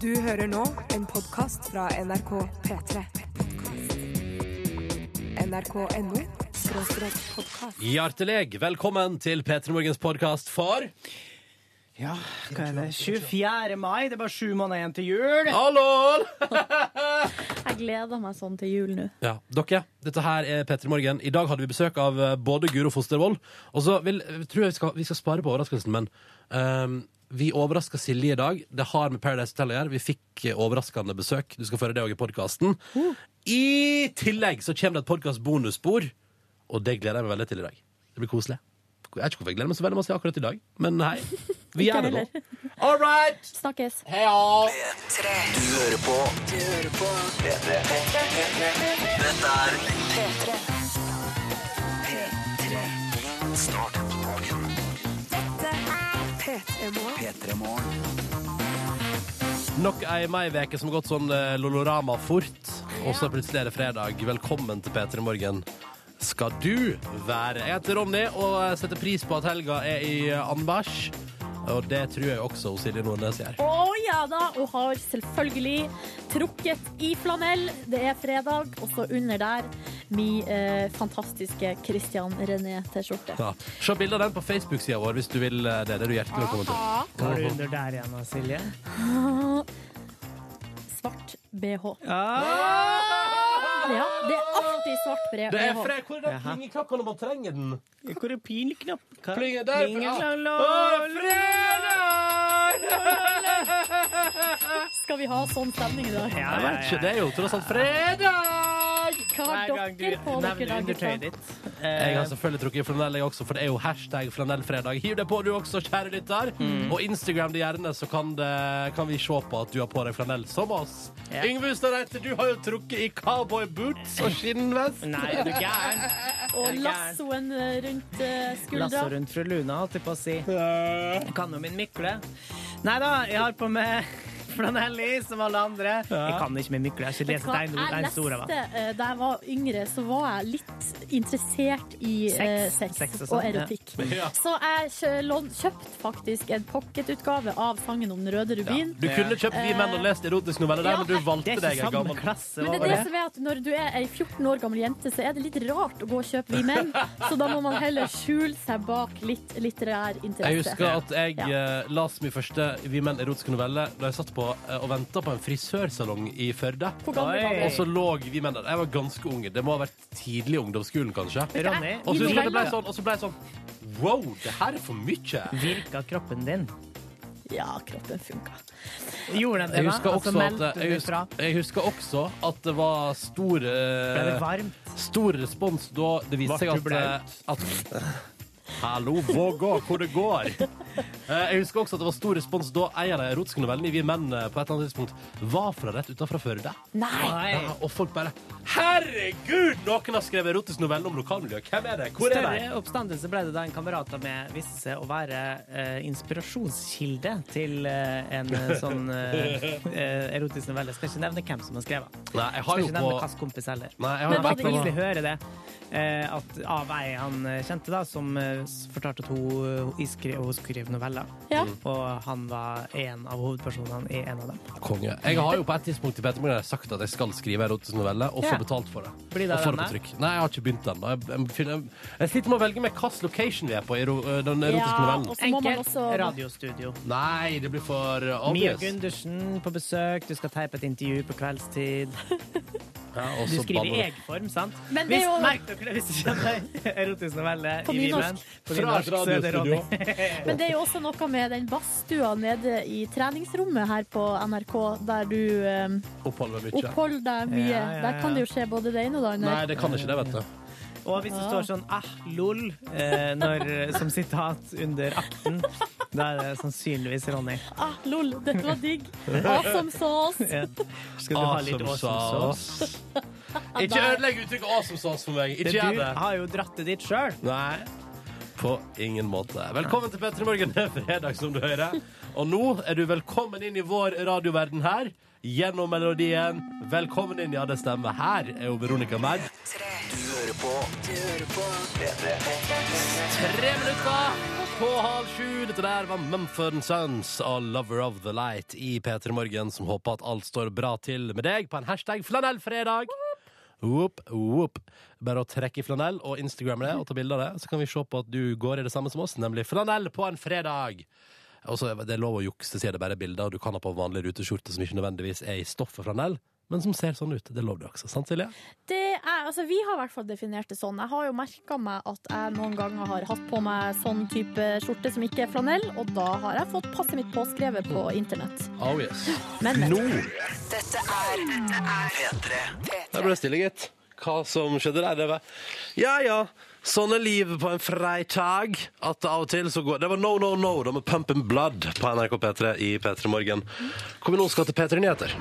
Du hører nå en podkast fra NRK P3. NRK.no podkast. Hjertelig velkommen til P3 Morgens podkast for Ja, hva er det? 24. mai, det er bare sju måneder igjen til jul. Hallo! Jeg gleder meg sånn til jul nå. Ja, dere, dette her er P3 Morgen. I dag hadde vi besøk av eh, både Guro Fostervoll Og så vil, jeg tror jeg vi skal, vi skal spare på overraskelsen, men um, vi overraska Silje i dag. Det har med Paradise Hotel å gjøre. Vi fikk eh, overraskende besøk. Du skal føre det òg i podkasten. I tillegg så kommer det et podkast-bonusspor, og det gleder jeg meg veldig til i dag. Det blir koselig. Jeg vet ikke hvorfor jeg gleder meg så veldig masse akkurat i dag, men hei. Vi gjør det nå. All right! Snakkes. Heia! Du hører på. Du hører på. P3. Dette er P3. P3. Start dagen. P3 Morgen. P3 Morgen. Nok ei mai-veke som har gått sånn eh, Lolorama fort, og så plutselig er det fredag. Velkommen til P3 Morgen. Skal du være? Jeg heter Ronny og setter pris på at helga er i anmarsj. Og det tror jeg også Silje Nordnes gjør. Å ja da, og har selvfølgelig trukket i flanell. Det er fredag, og så under der min eh, fantastiske Christian René-T-skjorte. Ja. Se bilde av den på Facebook-sida vår hvis du vil eh, det. Det er du hjertelig velkommen til. Hva har du under der igjen, Silje? Svart BH. Ah! Ja, det er alltid svart Det er fred. Hvor er den Jaha. plingeknappa når man trenger den? Hvor er pilknapp? Hva? Plinge der. Plinge, Ja. Å, fredag! Skal vi ha sånn stemning i dag? Jeg vet ikke, det er jo tross alt fredag! Hva har dere på dere nevner da, undertøyet. Jeg Eh, har selvfølgelig trukket flanell, jeg også, for det er jo hashtag flanellfredag. Hiv deg på du også, kjære lytter. Mm. Og Instagram det gjerne, så kan, det, kan vi se på at du har på deg flanell som oss. Yeah. Yngve Ustadreite, du har jo trukket i cowboyboots og skinnvest. Nei, du gæren? Og lassoen eh, rundt eh, skuldra. Lasso rundt fru Luna, holdt jeg på å si. Kan jo min Mikle. Nei da, jeg har på meg flanell i, som alle andre. Jeg kan ikke min mykle. Jeg har ikke lest deg? Jeg leste, eh, Da jeg var yngre, så var jeg litt interessert i eh, Sex. sex, Sex og og, sånn, erotikk. Ja. Så jeg kjø- kjøpte faktisk en pocketutgave av sangen om den røde rubin. Du kunne kjøpt Vi menn og lest erotisk novelle der, Ja, men du valgte er deg en gammel klasse. Men det er det det? som er at når du er ei 14 år gammel jente, så er det litt rart å gå og kjøpe Vi menn. Så da må man heller skjule seg bak litt litterær interesse. Jeg husker at jeg Ja. uh, las min første Vi menn erotiske novelle da jeg satt på eh, og venta på en frisørsalong i Førde. Hvor gammel var du? Og så lå vi menn der. Jeg var ganske ung. Det må ha vært tidlig i ungdomsskolen, kanskje. Ronny, Og så husker jeg det ble sånn, og så ble jeg sånn Wow, det her er for mye. virka kroppen din? Ja, kroppen funka. Gjorde den det, Jeg da? husker, Altså, også meldte at, du jeg, ifra? husker, jeg husker også at det var stor eh, Ble det varmt? Stor respons da det viste seg du at, eh, at Hallo, Vågå, hvor det går. Eh, Jeg husker også at det var stor respons da eier av erotiske novellene i Vi menn eh, på et eller annet tidspunkt var fra rett utenfor Førde. Nei! Ja, og folk bare Herregud, noen har skrevet erotisk novelle om lokalmiljøet. Hvem er det? Hvor er de? Større oppstandelse ble det da en kamerat av meg viste seg å være eh, inspirasjonskilde til eh, en eh, sånn eh, erotisk novelle. Skal ikke nevne hvem som har skrevet. Nei, jeg har Skal jo ikke på nevne hvilken kompis heller. Nei, jeg Men har var vært det Fikk vi høre det eh, at av ei han kjente, da, som fortalte at hun, eh, hun skrev noveller. Ja. Og han var en av hovedpersonene i en av dem. konge. Jeg har jo på et tidspunkt i sagt at jeg skal skrive erotisk novelle og få Ja. betalt for det. Blir det og få det på trykk. Nei, jeg har ikke begynt ennå. Jeg, jeg, jeg sliter med å velge med hvilken location vi er på i den erotiske Ja, novellen. Enkelt også radiostudio. Nei, det blir for obvious. Mia. Gundersen på besøk, du skal teipe et intervju på kveldstid. Ja, Du skriver i banner- jeg-form, sant? Men det er Hvis, jo- merk dere det hvis du kjenner erotisk novelle På i nynorsk. Vimen. Fra et radiostudio. Men det er jo også noe med den badstua nede i treningsrommet her på NRK, der du um, oppholder, mye. oppholder deg mye. Ja, ja, Der kan det jo skje både det ene og det andre. Nei, det kan ikke det, vet du. Og hvis det står sånn ah, lol, eh, når, som sitat under akten, da er det sannsynligvis Ronny. Ah, lol, dette var digg. Awesome sauce. Ja. Skal du ha litt awesome sauce? Ikke ødelegg uttrykket awesome sauce for meg. Ikke Du gjør det. har jo dratt det dit sjøl. På ingen måte. Velkommen til P3 Morgen. Det er fredag, som du hører. Og nå er du velkommen inn i vår radioverden her. Gjennom melodien. Velkommen inn, ja, det stemmer. Her er jo Veronica Merd. Du hører på. Du hører på. P3. Tre minutter på halv sju. Dette der var Mumford Sons og Lover of the Light i P3 Morgen, som håper at alt står bra til med deg på en hashtag flanellfredag. Whoop, whoop. Bare å trekke i flanell og Instagramme det og ta bilde av det, så kan vi se på at du går i det samme som oss, nemlig flanell på en fredag. Også, Det er lov å jukse, sier det bare bilder, du kan ha på vanlig ruteskjorte som ikke nødvendigvis er i stoffet flanell, men som ser sånn ut. Det lover du også. Sant, Silje? Det er, altså, vi har i hvert fall definert det sånn. Jeg har jo merka meg at jeg noen ganger har hatt på meg sånn type skjorte som ikke er flanell, og da har jeg fått passet mitt påskrevet på internett. Oh yes. Men, men. Nå Dette er P3. Der ble det stille, gitt. Hva som skjedde der, det var Ja, ja. Sånn er livet på en freitag. At av og til så går Det var No No No da med Pump and Blood på NRK P3 i P3 Morgen. Hvor vi nå skal til P3 Nyheter.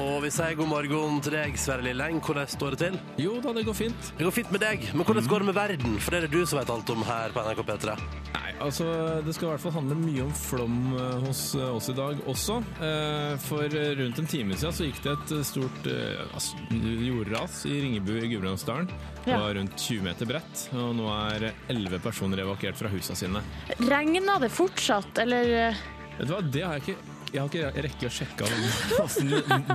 Og vi sier god morgen til deg, Sverre Lilleng. Hvordan står det til? Jo da, det går fint. Det går fint med deg, men hvordan går det med verden? For det er det du som vet alt om her på NRK P3. Nei, altså Det skal i hvert fall handle mye om flom eh, hos eh, oss i dag også. Eh, For rundt en time siden så gikk det et stort altså, jordras i Ringebu i Gudbrandsdalen. Det var rundt 20 meter bredt, og nå er 11 personer evakuert fra husa sine. Regna det fortsatt, eller Vet du hva, det har jeg ikke jeg har ikke rekke å sjekke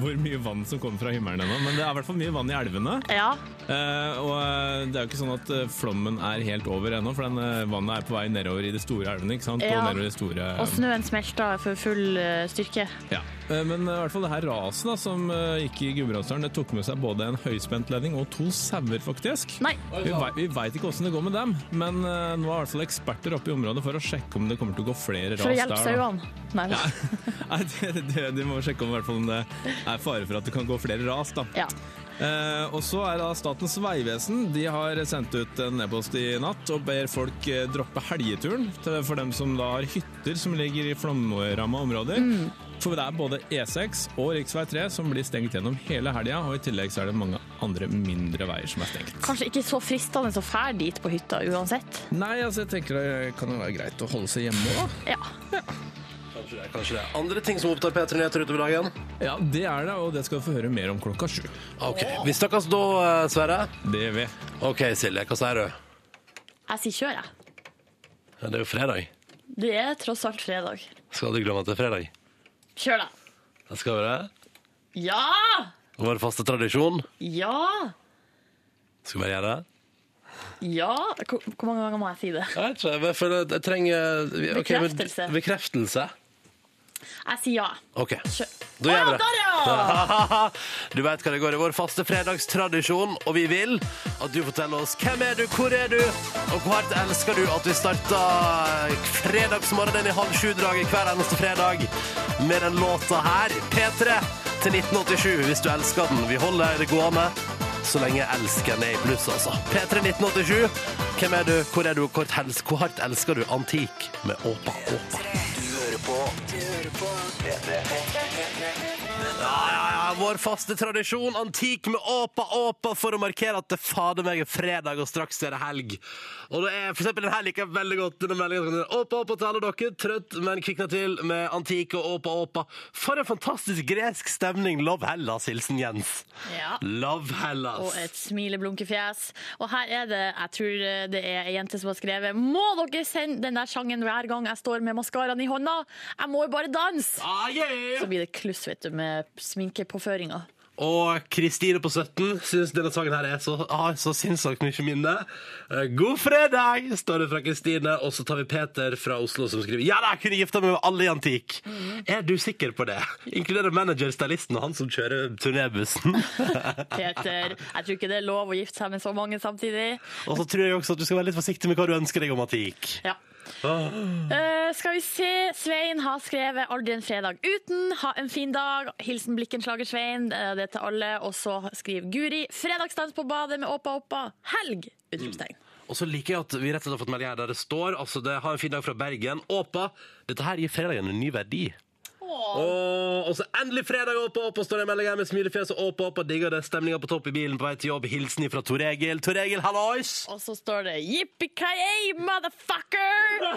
hvor mye vann som kommer fra himmelen ennå, men det er i hvert fall mye vann i elvene. Ja. Eh, og eh, det er jo ikke sånn at eh, flommen er helt over ennå, for den eh, vannet er på vei nedover i de store elvene. ikke sant? Ja. Og nedover i de store... Og snøen smelter for full styrke. Ja. Eh, Men i hvert fall det her raset da, som gikk i Gudbrandsdalen, det tok med seg både en høyspentledning og to sauer, faktisk. Nei. Vi, vi veit ikke åssen det går med dem, men nå er i hvert fall eksperter oppe i området for å sjekke om det kommer til å gå flere ras For å hjelpe der. sauene. Nei da. Nei, det, det, de må sjekke om, om det er fare for at det kan gå flere ras. da. Ja. Eh, og så er da Statens vegvesen De har sendt ut en e-post i natt og ber folk eh, droppe helgeturen til, for dem som da har hytter som ligger i flomramma områder. For det er både E6 og rv. 3 som blir stengt gjennom hele helga, og i tillegg så er det mange andre mindre veier som er stengt. Kanskje ikke så fristende å fære dit på hytta uansett. Nei, altså jeg tenker det kan jo være greit å holde seg hjemme òg, Ja. Kanskje det, kanskje det. Andre ting som opptar P3 Nyheter utover dagen? Ja, det er det, og det skal du få høre mer om klokka sju. OK. Vi snakkes da, eh, Sverre. Det gjør vi. OK, Silje. Hva sier du? Jeg sier kjør, jeg. Ja, det er jo fredag. Det er tross alt fredag. Skal du glemme at det er fredag. Kjør, da. Det skal være det. Ja! Vår faste tradisjon. Ja! Skal vi bare gjøre det? Ja! Hvor, hvor mange ganger må jeg si det? Jeg vet ikke, jeg føler jeg trenger ok, men- Bekreftelse. Bekreftelse. Jeg sier ja. OK. Da gjør vi det. Du vet hva det går i vår faste fredagstradisjon, og vi vil at du forteller oss hvem er du, hvor er du, og hvor hardt elsker du at vi starter fredagsmorgenen i halv sju-draget hver eneste fredag med den låta her. P3 til 1987 hvis du elsker den. Vi holder det gående så lenge elsken er i pluss, altså. P3 1987. Hvem er du, hvor er du, hvor hardt hvor hardt elsker du antik med Åpa Åpa? På Du hører på P3. Ja, ja, vår faste tradisjon, antik med åpa åpa for å markere at det fader meg er fredag og straks er det helg. Og det er for eksempel den her liker jeg veldig godt. Denne meldingen Åpa åpa til alle dere, trøtt, men kvikna til med antik og åpa åpa. For en fantastisk gresk stemning. Love Hellas, hilsen Jens. Ja. Love Hellas. Og et smileblunkefjes. Og her er det, jeg tror det er ei jente som har skrevet Må dere sende den der sangen hver gang jeg står med maskaraen i hånda? Jeg må jo bare danse! Ah, yeah. Så blir det kluss, vet du, med sminkepåføringa. Og Kristine på 17 syns denne sangen her er så, ah, så sinnssykt mye minne. Eh, God fredag, står det fra Kristine. Og så tar vi Peter fra Oslo som skriver Ja da, jeg kunne gifta meg med alle i antikk. Er du sikker på det? Inkluderer manager, stylisten og han som kjører turnébussen. Peter, jeg tror ikke det er lov å gifte seg med så mange samtidig. og så tror jeg også at du skal være litt forsiktig med hva du ønsker deg om antikk. Ja. Eh, skal vi se. Svein har skrevet 'Aldri en fredag uten'. Ha en fin dag. Hilsen Blikkenslager-Svein. Eh, Det er til alle. Og så skriver Guri 'Fredagsdans på badet med Åpa Åpa'. Helg! Utropstegn. Og så liker jeg at vi rett og slett har fått melding her der det står altså det har en fin dag fra Bergen. Åpa, dette her gir fredagen en ny verdi. Og, og så endelig fredag opp og opp, og står det en melding her med smilefjes og opp og opp og digger det stemninga på topp i bilen på vei til jobb. Hilsen fra Tor Egil. Tor Egil, hallois! Og så står det yippee-ki-yay, motherfucker!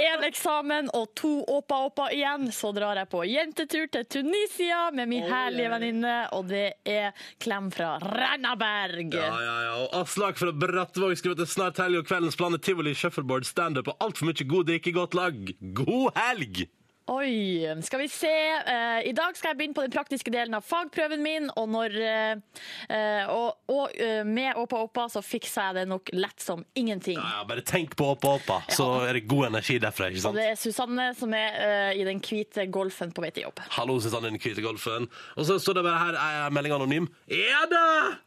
Én eksamen og to åpa-åpa igjen. Så drar jeg på jentetur til Tunisia med min herlige venninne, og det er klem fra Rennaberg. Ja, ja, ja. Og Aslak fra Brattvåg skriver er snart helg, og kveldens plan er tivoli, shuffleboard, standup og altfor mye god drikke godt lag. God helg! Oi, skal vi se. Eh, I dag skal jeg begynne på den praktiske delen av fagprøven min, og, når, eh, eh, og, og med Åpa Åpa så fikser jeg det nok lett som ingenting. Ja, bare tenk på Åpa Åpa, så er det god energi derfra. ikke Og sant? det er Susanne som er i den hvite golfen på vei til jobb. Hallo, Susanne, i den hvite golfen. Og så står det bare her, er melding anonym. Ja da!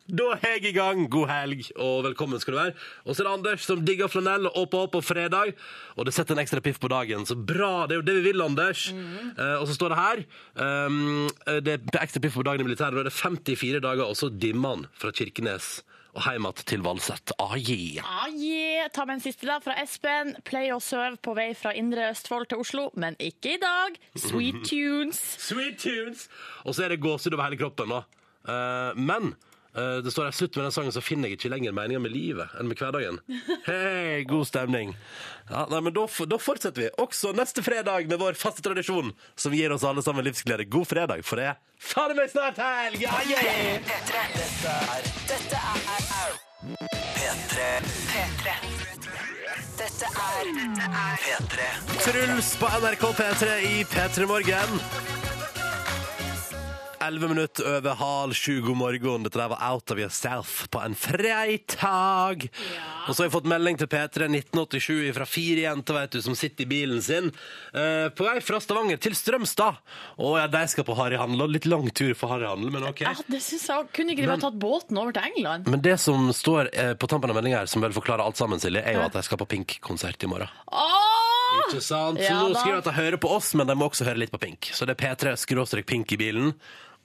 Da er jeg i gang. God helg, og velkommen skal du være. Og så er det Anders som digger flanell og Åpa Åpa fredag. Og det setter en ekstra piff på dagen. Så bra. Det er jo det vi vil, Anders. Eh, og så står det her um, Det er ekstra piff på dagen i militæret. Da er det 54 dager, og så dimmer han fra Kirkenes og hjem igjen til Valset. Ah, yeah. Ah, yeah. Ta med en siste da fra Espen. Play og søv på vei fra Indre Østfold til Oslo, men ikke i dag. Sweet tunes. Sweet tunes! Og så er det gåsehud over hele kroppen. da. Uh, men eh, det står her slutt med den sangen, så finner jeg ikke lenger meninga med livet enn med hverdagen. Hei, god stemning. Ja, nei, men da, f- da fortsetter vi også neste fredag med vår faste tradisjon, som gir oss alle sammen livsglede. God fredag, for det er fader meg snart helg! Ja, yeah! P3. Dette er P3. Truls på NRK P3 i P3 Morgen. 11 minutter over halv sju, god morgen. Dette der var Out of Yourself på en freitag. Og så har jeg fått melding til P3 1987 fra fire jenter vet du, som sitter i bilen sin eh, på vei fra Stavanger til Strømstad. Og ja, de skal på harryhandel. og Litt lang tur for harryhandel, men OK. Ja, det synes jeg også. Kunne ikke de bare tatt båten over til England? Men det som står eh, på tampen av meldinga her, som vel forklarer alt sammen, Silje, er jo at de skal på Pink-konsert i morgen. Åh! Ikke sant? Så Ja nå da. skriver de at de hører på oss, men de må også høre litt på Pink. Så det er P3 skråstrek Pink i bilen.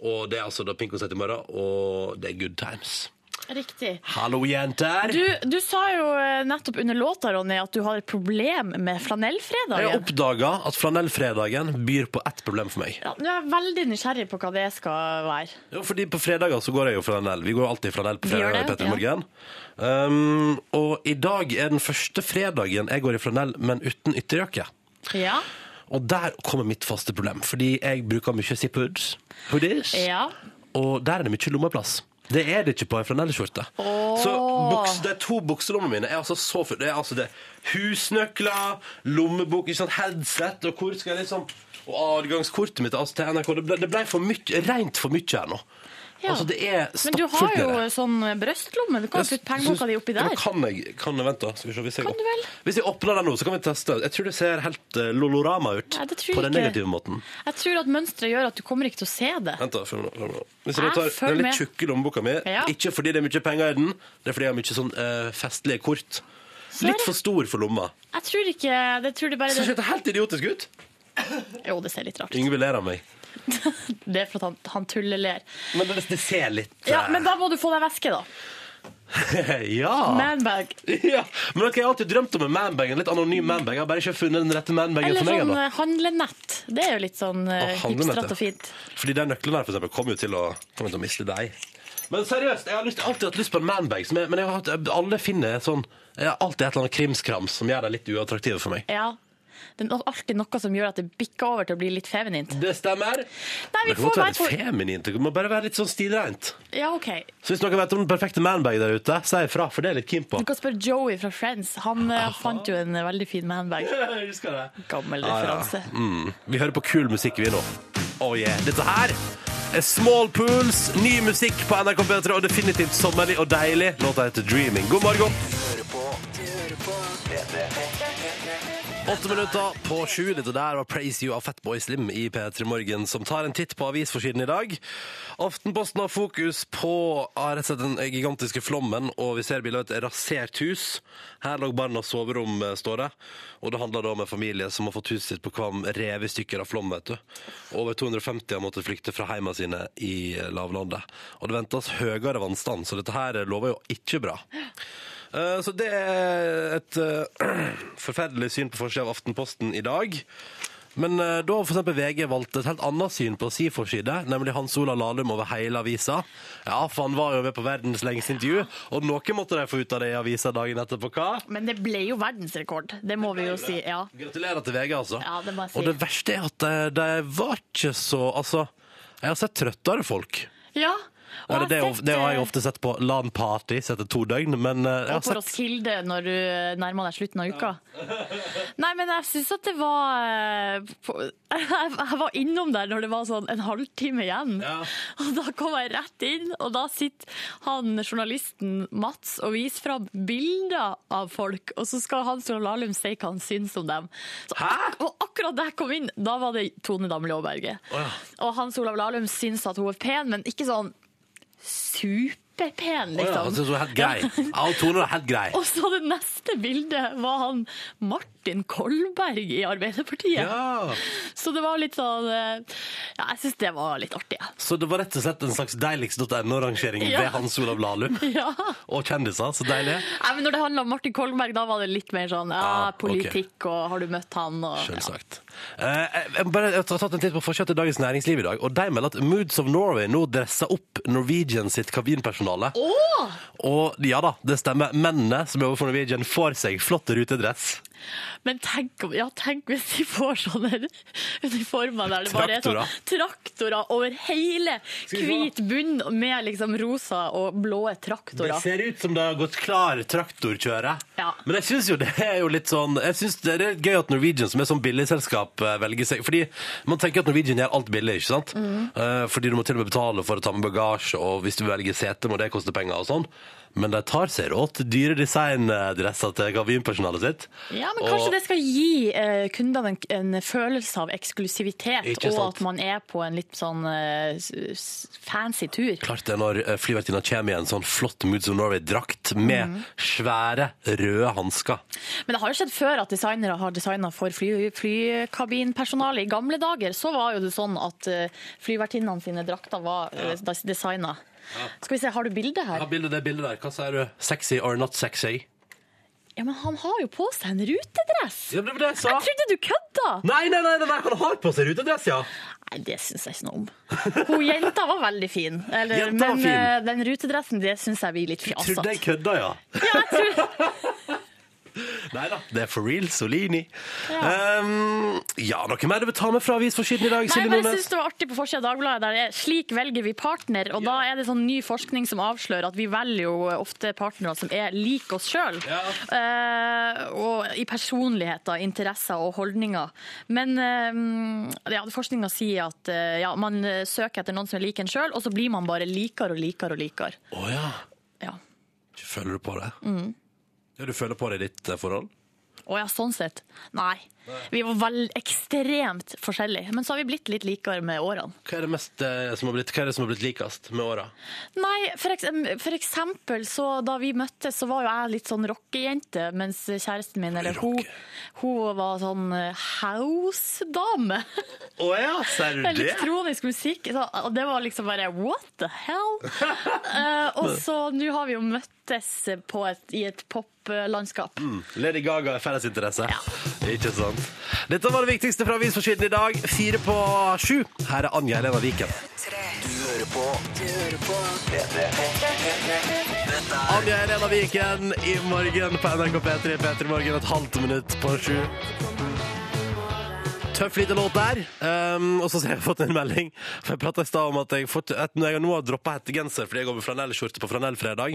Og det er altså da Pink-konsert i morgen, og det er good times. Riktig. Hallo, jenter! Du, du sa jo eh, nettopp under låta, Ronny, at du har et problem med flanellfredagen. jeg har oppdaga at flanellfredagen byr på ett problem for meg. Ja, nå er veldig nysgjerrig på hva det skal være. Jo, fordi på fredager så går jeg jo flanell. Vi går alltid flanell på fredager Petter ja. Morgen. Um, og i dag er den første fredagen jeg går i flanell, men uten ytterjakke. Ja. Og der kommer mitt faste problem, fordi jeg bruker mye zip-hoods. Hoodies. ja. Og der er det mye lommeplass. Det er det ikke på en flanellskjorte. Så buks, de to bukselommene mine er altså så fulle. Det er altså det husnøkler, lommebok, ikke sant, headset, og hvor skal jeg liksom Og adgangskortet mitt altså, til NRK. Det ble, det ble for mye, rent for mye her nå. Ja. Altså, det er Men du har jo sånn brøstlomme. Du kan jo putte pengeboka di oppi der. Kan jeg, kan jeg vente. Skal vi se. Hvis jeg, Kan du vel? hvis jeg åpner den nå, så kan vi teste. Jeg tror det ser helt uh, lolorama ut. Nei, på den ikke. negative måten. Jeg tror at mønsteret gjør at du kommer ikke til å se det. Vent da, følg nå. Hvis jeg jeg tar den litt tjukke lommeboka mi, Ja. ikke fordi det er mye penger i den, det er fordi jeg har mye sånn uh, festlige kort. Så Litt for stor for lomma. Jeg tror ikke Det tror det bare Ser ikke det helt idiotisk ut? Jo, det ser litt rart ut. Yngve ler av meg. Det er for at han, han tulleler. Men det, det ser litt Ja, eh, men da må du få deg væske, da. ja. Manbag. ja. Men ok, jeg har alltid drømt om en manbag, en litt anonym manbag. Jeg har bare ikke funnet den rette manbagen Eller for meg sånn ennå. eh, handlenett. Det er jo litt sånn uh, Å, handlenett, ja. og fint. Fordi de nøklene her for eksempel, kommer jo til å, kommer til å miste deg. Men seriøst, jeg har lyst, alltid hatt lyst på en manbag. Som jeg, men jeg har hatt, alle finner sånn Jeg har alltid et eller annet krimskrams som gjør dem litt uattraktive for meg. Ja. Det er alltid noe som gjør at det bikker over til å bli litt feminint. Det stemmer. Nei, vi Det kan godt være litt feminint. Det må bare være litt sånn stilreint. Ja, OK. Så hvis noen vet om den perfekte manbag der ute, si ifra, for det er litt keen på. Du kan spørre Joey fra Friends. Han Aha. fant jo en eh, veldig fin manbag. Jeg husker det. Gammel Ja, ja. referanse. Mm. Vi hører på kul musikk, vi nå. Oh yeah. Dette her er Small Pools, ny musikk på NRK P3, og definitivt sommerlig og deilig. Låta heter Dreaming. God morgen. Hører på. Du hører på. P3. Åtte minutter på sju. Dette der var Praise You av Fatboy Slim i P3 Morgen, som tar en titt på avisforsiden i dag. Aftenposten har fokus på ah, rett og slett den gigantiske flommen, og vi ser bilde av et rasert hus. Her lå barnas soverom, eh, står det. Og det handler da om en familie som har fått huset sitt på Kvam revet i stykker av flom, vet du. Over 250 har måttet flykte fra heimene sine i eh, lavlandet. Og det ventes høyere vannstand, så dette her lover jo ikke bra. Eh, Så det er et eh, forferdelig syn på forsida av Aftenposten i dag. Men eh, da har for eksempel VG valgt et helt annet syn på si forside, nemlig Hans Olav Lahlum over hele avisa. Ja, for han var jo med på verdens lengste intervju, og noe måtte de få ut av det i avisa dagen etterpå. Hva? Men det ble jo verdensrekord. Det må vi jo si. Ja. Gratulerer til VG, altså. Ja, det må jeg si. Og det verste er at de, de var ikke så Altså, jeg har sett trøttere folk. ja. Og det, det, er jo- det har jeg eh, ofte sett på LAN-parties etter to døgn, men eh, jeg har Og på sett Roskilde når du nærmer deg slutten av uka. Nei, men jeg syns at det var eh, på- Jeg var innom der når det var sånn en halvtime igjen. Ja. Og da kom jeg rett inn, og da sitter han journalisten Mats og viser fram bilder av folk, og så skal Hans Olav Lahlum si hva han syns om dem. Så, Hæ? Og akkurat da jeg kom inn, da var det Tone Damli Aaberge. Og Hans Olav Lahlum syns at hun er pen, men ikke sånn superpen, liksom. Oh, helt grei. Ja, Tone er helt grei. Og så det neste bildet var han Martin Kolberg i Arbeiderpartiet. Ja. Så det var litt sånn eh, Ja, jeg syns det var litt artig. Ja. Så det var rett og slett en slags deiligst.no-rangering ved Hans Olav Lahlum. Ja. Og kjendiser. Så deilig. Nei, men når det handla om Martin Kolberg, da var det litt mer sånn ja, Ah, politikk og har du møtt han og ja. Selvsagt. Eh, jeg, jeg, bare, jeg har tatt en titt på forsida til Dagens Næringsliv i dag, og de melder at Moods of Norway nå dresser opp Norwegian sitt kabinpersonale. Og ja da, det stemmer. Mennene som jobber for Norwegian, får seg flott rutedress. Men tenk, ja, tenk hvis de får sånne uniformer der det bare er sånn Traktorer. over hele hvit bunn med liksom rosa og blå traktorer. Det ser ut som det har gått klar traktorkjøre. Ja. Men jeg syns jo det er jo litt sånn Jeg synes det er gøy at Norwegian, som er sånn billigselskap, eh, velger seg Fordi man tenker at Norwegian gjør alt billig, ikke sant? Mm. fordi du må til og med betale for å ta med bagasje, og hvis du velger sete, må det koste penger og sånn. Men de tar seg råd til dyre designdresser til kabinpersonalet sitt. Ja, men Og- Kanskje det skal gi eh, kundene en, en følelse av eksklusivitet, og at man er på en litt sånn eh, fancy tur. Klart det når eh, flyvertinna kommer i en sånn flott Moods of Norway-drakt med svære, røde hansker. Men det har jo skjedd før at designere har designa for fly, flykabinpersonale. I gamle dager så var jo det sånn at uh, flyvertinnene sine drakter var uh, designa. Skal vi se, har du bilde Ja, her? bildet, det bildet der. Hva sier du? Sexy or not sexy? Ja, men han har jo på seg en rutedress! Ja, det var det jeg sa. Jeg trodde du kødda! Nei, nei, nei, nei, nei, han har på seg rutedress, ja. Nei, det syns jeg ikke noe om. Hun jenta var veldig fin, Eller, Jenta var men fin. eh, den rutedressen det syns jeg blir litt Trodde jeg fjasete. kødda, ja. Ja, jeg tror Nei da, det er for real, Solini. Ja, um, ja noe mer du vil ta med fra avisforsiden i dag, Nei, men jeg Nordnes? synes det var artig på forsida av Dagbladet. Der det er 'Slik velger vi partner'. Og da er det sånn ny forskning som avslører at vi velger jo ofte partnere som er lik oss sjøl. og i personligheter, interesser og holdninger. Men uh, ja, forskninga sier at uh, ja, man søker etter noen som er lik en sjøl, og så blir man bare likere og likere og likere. Å ja. Ja. Føler du på det? Mm. Ja, du føler på det i ditt eh, forhold? Å ja, sånn sett. Nei. Vi var vel ekstremt forskjellige. Men så har vi blitt litt likere med årene. Hva er det, mest, eh, som har blitt, hva er det som har blitt likest med åra? Nei, for, eks for eksempel så da vi møttes, så var jo jeg litt sånn rockejente, mens kjæresten min, eller hun, Rocke. hun var sånn eh, house-dame. Å ja, ser du det? Elektronisk musikk. Så, og det var liksom bare what the hell? Eh, og så nå har vi jo møttes på et, i et poplandskap. Lady Gaga er fellesinteresse. Ikke sant? Dette var det viktigste fra avisforsiden i dag. Fire på sju. Her er Anja Helena Viken. Du hører på Du hører på P3. Dette er Anja Helena Viken i morgen på NRK P3 P3 Morgen et halvt minutt på sju. Tøff liten låt der. Um, og så har jeg fått en melding. For Jeg prata i stad om at jeg, fått, at når jeg nå har droppa hettegenser fordi jeg går med flanellskjorte på flanellfredag,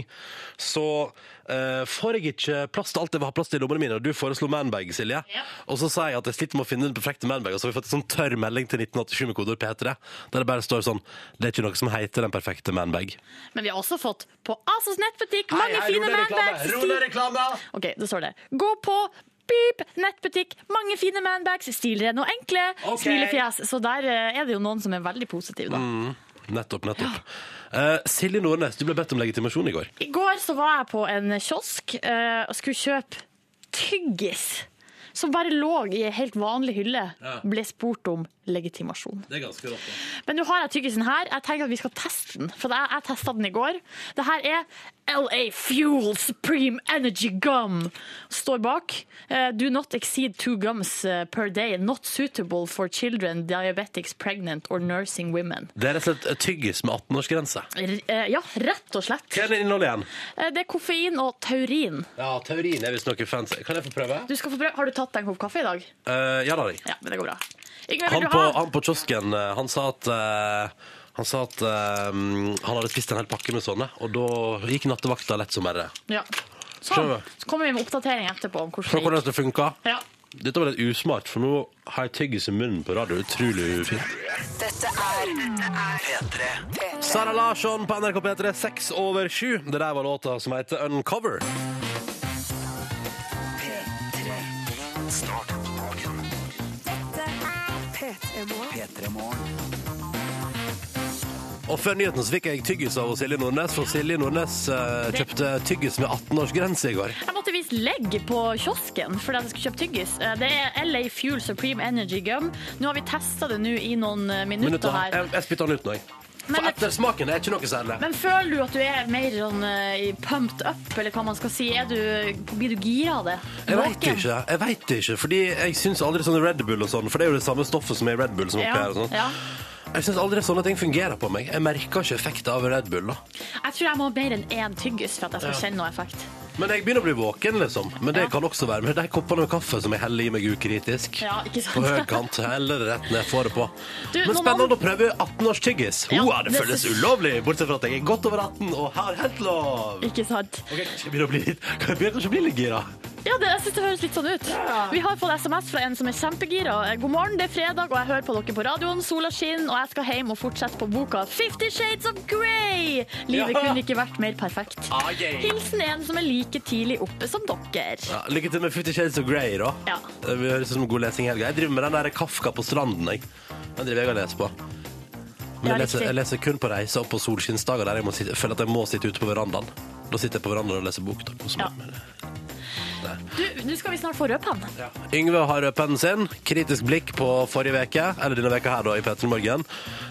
så uh, får jeg ikke plass til alt jeg vil ha plass til i lommene mine. Og du foreslo manbag, Silje. Og så sa jeg at jeg sliter med å finne den perfekte manbag, og så har vi fått en sånn tørr melding til 1987 med kodeord P3, der det bare står sånn Det er ikke noe som heter den perfekte manbag. Men vi har også fått på Asos nettbutikk mange fine manbags. Ro ned reklame! Ok, det står det. Gå på Beep, nettbutikk, mange fine manbags, stilrene og enkle. Okay. Smilefjes. Så der eh, er det jo noen som er veldig positive, da. Nettopp, nettopp. Eh, Silje Nordnes, du ble bedt om legitimasjon i går. I går så var jeg på en kiosk uh, og skulle kjøpe tyggis. Som bare lå i ei helt vanlig hylle. Ble spurt om legitimasjon. Det er ganske rått. Men nå har jeg tyggisen her. Jeg tenker at vi skal teste den. For jeg, jeg testa den i går. Det her er LA Fuel Supreme Energy Gum står bak. Eh, do not exceed two gums eh, per day. Not suitable for children, diabetics, pregnant or nursing women. Det er rett og slett tyggis med 18-årsgrense. R eh, ja, rett og slett. Hva er det innholdet igjen? Eh, det er koffein og taurin. Ja, Taurin er visst noe fancy. Kan jeg få prøve? Du skal få prøve. Har du tatt deg en kopp kaffe i dag? Uh, ja da. Ja, men det går bra. Yngve, Han på, ha? han på kiosken eh, han sa at eh, han sa at eh, han hadde spist en hel pakke med sånne, og da gikk nattevakta lett som bare. Ja. Sånn. Skjønner. Så kommer vi med oppdatering etterpå om hvordan hvordan det dette funka. gikk. Ja. Dette var litt usmart, for nå har jeg tyggis i munnen på radio. Utrolig fint. Dette er P3. Sara Larsson på NRK P3, seks over sju. Det der var låta som heter Uncover. Start dagen. P3 Morgen. P3 Morgen. Og før nyheten så fikk jeg tyggis av Silje Nordnes, for Silje Nordnes eh, kjøpte tyggis med 18-årsgrense i går. Jeg måtte vise legg på kiosken fordi jeg skulle kjøpe tyggis. Eh, Det er LA Fuel Supreme Energy Gum. Nå har vi testa det nå i noen eh, minutter Minutter. her. Jeg, jeg spytter den ut nå, jeg. For Men- ettersmaken er ikke noe særlig. Men føler du at du er mer sånn eh, pumped up, eller hva man skal si? Er du, blir du gira av det? Jeg veit Våken? ikke. jeg vet ikke, fordi jeg syns aldri sånn Red Bull og sånn, for det er jo det samme stoffet som er i Red Bull som oppi Ja, her og sånn. ja. Jeg syns aldri sånne ting fungerer på meg. Jeg merker ikke effekten av Red Bull. da. Jeg tror jeg må ha mer enn én tyggis for at jeg skal kjenne noe effekt. Men jeg begynner å bli våken, liksom. Men det kan også være med de koppene med kaffe som jeg heller i meg ukritisk. Ja, ikke sant? På høykant. Heller det rett ned, får det på. Du, Men spennende å prøve 18-års-tyggis. Ja, Wow, det det føles ulovlig, bortsett fra at jeg er godt over 18 og har helt lov. Ikke sant? Ok, jeg begynner å bli litt, jeg begynner kanskje å bli litt gira. Ja, det, jeg synes det høres litt sånn ut. Vi har fått SMS fra en som er kjempegira. God morgen, det er fredag, og jeg hører på dere på radioen. Sola skinner, og jeg skal hjem og fortsette på boka Fifty Shades of Grey. Livet Ja. kunne ikke vært mer perfekt. Ah. Hilsen en som er like tidlig oppe som dere. Ja, lykke til med Fifty Shades of Grey, da. Ja. Det høres ut som god lesing i helga. Jeg driver med den der Kafka på stranden, jeg. Den driver jeg og leser på. Men jeg leser, jeg leser kun på reise og på solskinnsdager der jeg må sitte, føler at jeg må sitte ute på verandaen. Da sitter jeg på verandaen og leser bok. Da, Ja. Du, nå skal vi snart få rødpenn. Yngve har pennen sin. Kritisk blikk på forrige veke, eller denne veka her da, i P3 Morgen.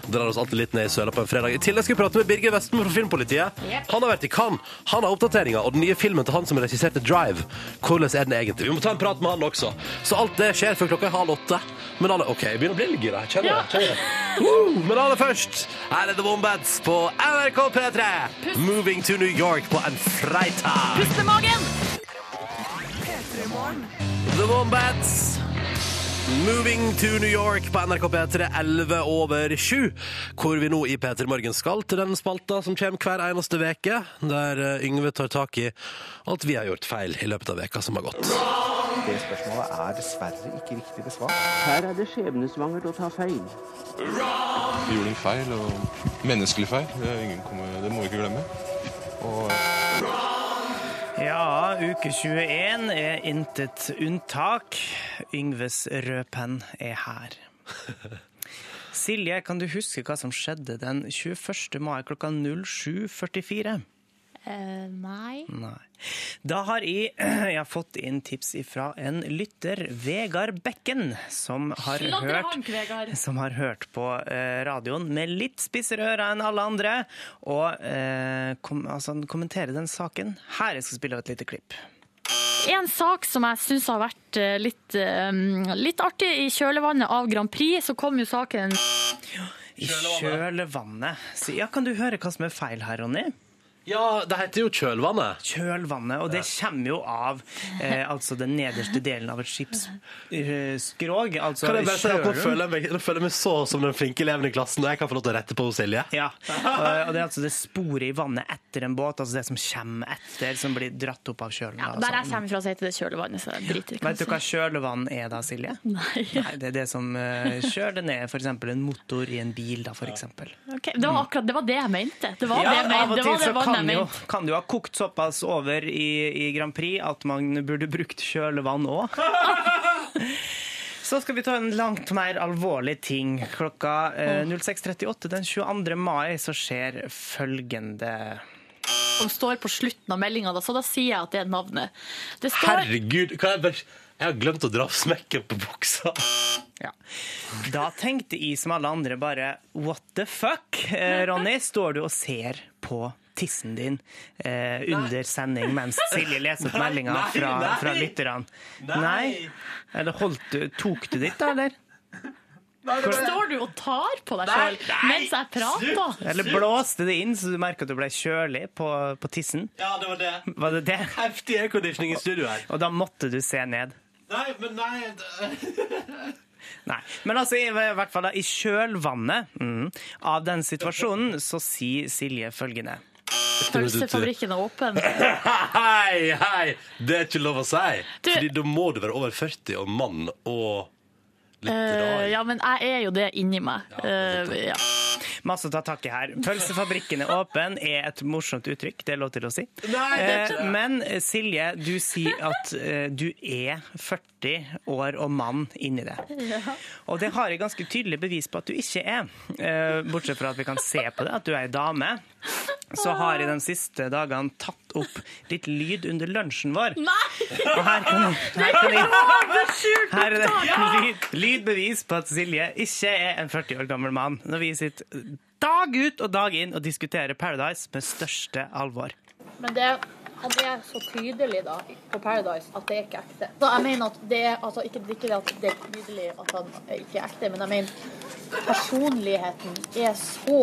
Drar oss alltid litt ned i søla på en fredag. I tillegg skal vi prate med Birger Vestmo fra Filmpolitiet. Yep. Han har vært i Cannes. Han har oppdateringer, og den nye filmen til han som regisserte Drive. Hvordan er den egentlig? Vi må ta en prat med han også. Så alt det skjer før klokka er halv åtte. Men alle, OK, jeg begynner å bli litt gira. Kjenner Ja. det. Det. Men aller først, her er The Wombats på NRK P3. Moving to New York på en fredag. Pust med magen! The Wombats. Moving to New York på NRK P3 11 over 7. Hvor vi nå i P3 Morgen skal til den spalta som kommer hver eneste veke, der eh, Yngve tar tak i alt vi har gjort feil i løpet av veka som har gått. Det spørsmålet er dessverre ikke riktig besvart. Her er det skjebnesvangert å ta feil. Vi gjorde en feil, og menneskelig feil. Det, er ingen kommer, det må vi ikke glemme. Og Ja, uke 21 er intet unntak. Yngves rødpenn er her. Silje, kan du huske hva som skjedde den 21. mai klokka 07.44? Eh, nei. Nei. Da har jeg, jeg har fått inn tips fra en lytter, Vegard Bekken, som har, hørt, Vegard. som har hørt på eh, radioen med litt spissere ører enn alle andre, og eh, kom, altså, kommenterer den saken. Her jeg skal spille av et lite klipp. En sak som jeg syns har vært eh, litt, litt artig i kjølvannet av Grand Prix, så kom jo saken I kjølvannet. Så, ja, kan du høre hva som er feil her, Ronny? Ja, det heter jo Kjølvannet. Kjølvannet, og det kommer jo av eh, altså den nederste delen av et skipsskrog. altså Kan jeg bare si at Nå føler jeg meg, nå føler jeg meg så som den flinke eleven i klassen, og jeg kan få lov til å rette på Silje. Ja, og og det er altså det sporet i vannet etter en båt, altså det som kommer etter, som blir dratt opp av kjølen. ja, der Der jeg altså. kommer fra, så heter det kjølvannet, så jeg driter i Vet du hva kjølvann er da, Silje? Nei. Nei, Det er det som uh, kjøler ned f.eks. en motor i en bil, da, for eksempel. Det, var akkurat, det var det jeg mente. Det var Ja, det, jeg av mente. Det var det jeg kan jo, kan det jo ha kokt såpass over i, i Grand Prix at man burde brukt kjølevann òg. Så skal vi ta en langt mer alvorlig ting. Klokka eh, 06.38 den 22. mai så skjer følgende Som står på slutten av meldinga, så da sier jeg at det er navnet. Det står Herregud, kan jeg bare Jeg har glemt å dra av smekken på buksa. Ja. Da tenkte jeg som alle andre bare What the fuck, eh, Ronny? Står du og ser på tissen din eh, under sending mens Silje leser opp meldinga fra, fra lytterne? Nei. Eller holdt du, tok du ditt, da, eller? Står du og tar på deg sjøl mens jeg prater? Eller blåste det inn så du merka at du ble kjølig på, på tissen? Ja, det var det. Var det det? Heftig airconditioning i studio her. Og da måtte du se ned? Nei, men nei Nei. Men altså, i, i hvert fall da, i kjølvannet mm, av den situasjonen, så sier Silje følgende. Pølsefabrikken er åpen. Hei, hei! Det er ikke lov å si. Du- Fordi da må du være over 40 og mann og litt rar. Eh, ja, men jeg er jo det inni meg. Eh, ja. Masse å ta tak i her. Pølsefabrikken er åpen er et morsomt uttrykk, det er lov til å si. Nei, det er ikke Eh, men Silje, du sier at eh, du er 40 år og mann inni det. Og det har jeg ganske tydelig bevis på at du ikke er. Eh, Bortsett fra at vi kan se på det, at du er ei dame. Så har jeg de siste dagene tatt opp litt lyd under lunsjen vår. Nei! Og her kan jeg, her kan jeg er her er det lyd, lydbevis på at Silje ikke er en 40 år gammel mann, når vi sitter dag ut og dag inn og diskuterer Paradise med største alvor. Men det, han er så tydelig da, på Paradise at det er ikke ekte. Så jeg mener at det er, altså, ikke, ikke det at det er tydelig at han ikke er ekte, men jeg mener personligheten er så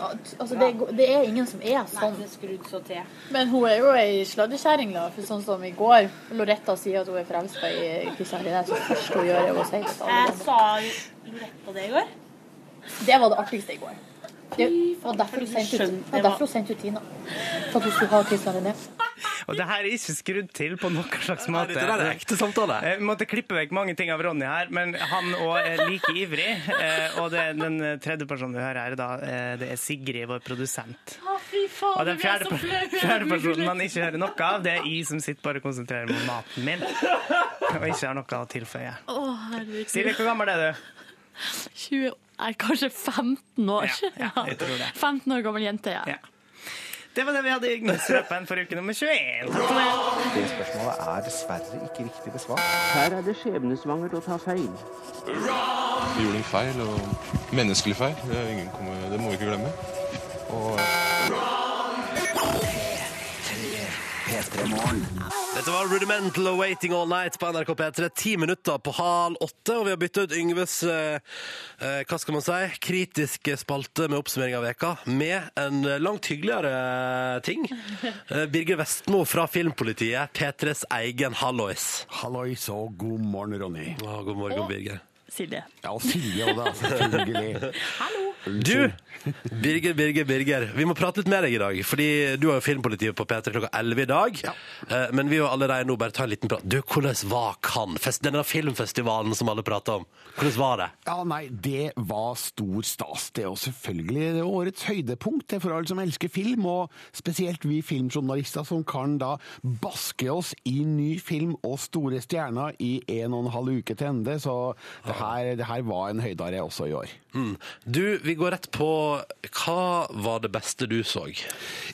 At, altså, det, er- det er ingen som er sånn. Men hun er jo ei sladrekjerring, da. For sånn som i går, Loretta sier at hun er forelska i Kristian René, så først hun gjør, er å si det til. Jeg sa Loretta det i går. Det var det artigste i går. Det var derfor hun sendte ut, det var derfor hun sendte ut Tina. For at hun skulle ha Kristian René. Og det her er ikke skrudd til på noen slags Nei, måte. dette der er ekte samtale. Jeg måtte klippe vekk mange ting av Ronny her, men han òg er like ivrig. Eh, Og det, den tredje personen vi hører her, da, eh, det er Sigrid, vår produsent. Å, fy faen, Og den fjerde, fjerde personen man ikke hører noe av, det er jeg som sitter bare og konsentrerer meg om maten min. Og ikke har noe å tilføye. Å. Silje, hvor gammel er du? 20, nei, kanskje 15 år. Ja, ja, jeg tror det. 15 år gammel jente, ja. Ja. Det var det vi hadde i Gnissrøpen for uke nummer 21. Takk for det. Det spørsmålet er dessverre ikke riktig besvart. Her er det skjebnesvangert å ta feil. Vi gjorde en feil, og menneskelig feil. Det, er ingen det må vi ikke glemme. Og Dette var Rudimental og Waiting All Night på NRK P3. Ti minutter på halv åtte, og vi har bytta ut Yngves eh, eh, hva skal man si, kritiske spalte med oppsummering av veka med en langt hyggeligere ting. Eh, Birger Vestmo fra Filmpolitiet, P3s egen Hallois. Hallois og god morgen, Ronny. Å, god morgen, Birger. Silje. Ja, og Silje òg, da. Selvfølgelig. Du, Birger, Birger, Birger. Vi må prate litt med deg i dag. Fordi du har jo Filmpolitiet på P3 klokka 11 i dag. Ja. Men vi vil allerede nå bare ta en liten prat. Du, hvordan var Cannes? Denne filmfestivalen som alle prater om. Hvordan var det? Ja, nei, det var stor stas. Det er jo selvfølgelig årets høydepunkt er for alle som elsker film, og spesielt vi filmjournalister som kan da baske oss i ny film og store stjerner i en og en halv uke til ende. Så det her, det her var en høydare også i år. Mm. Du, vi går rett på Hva var det beste du så?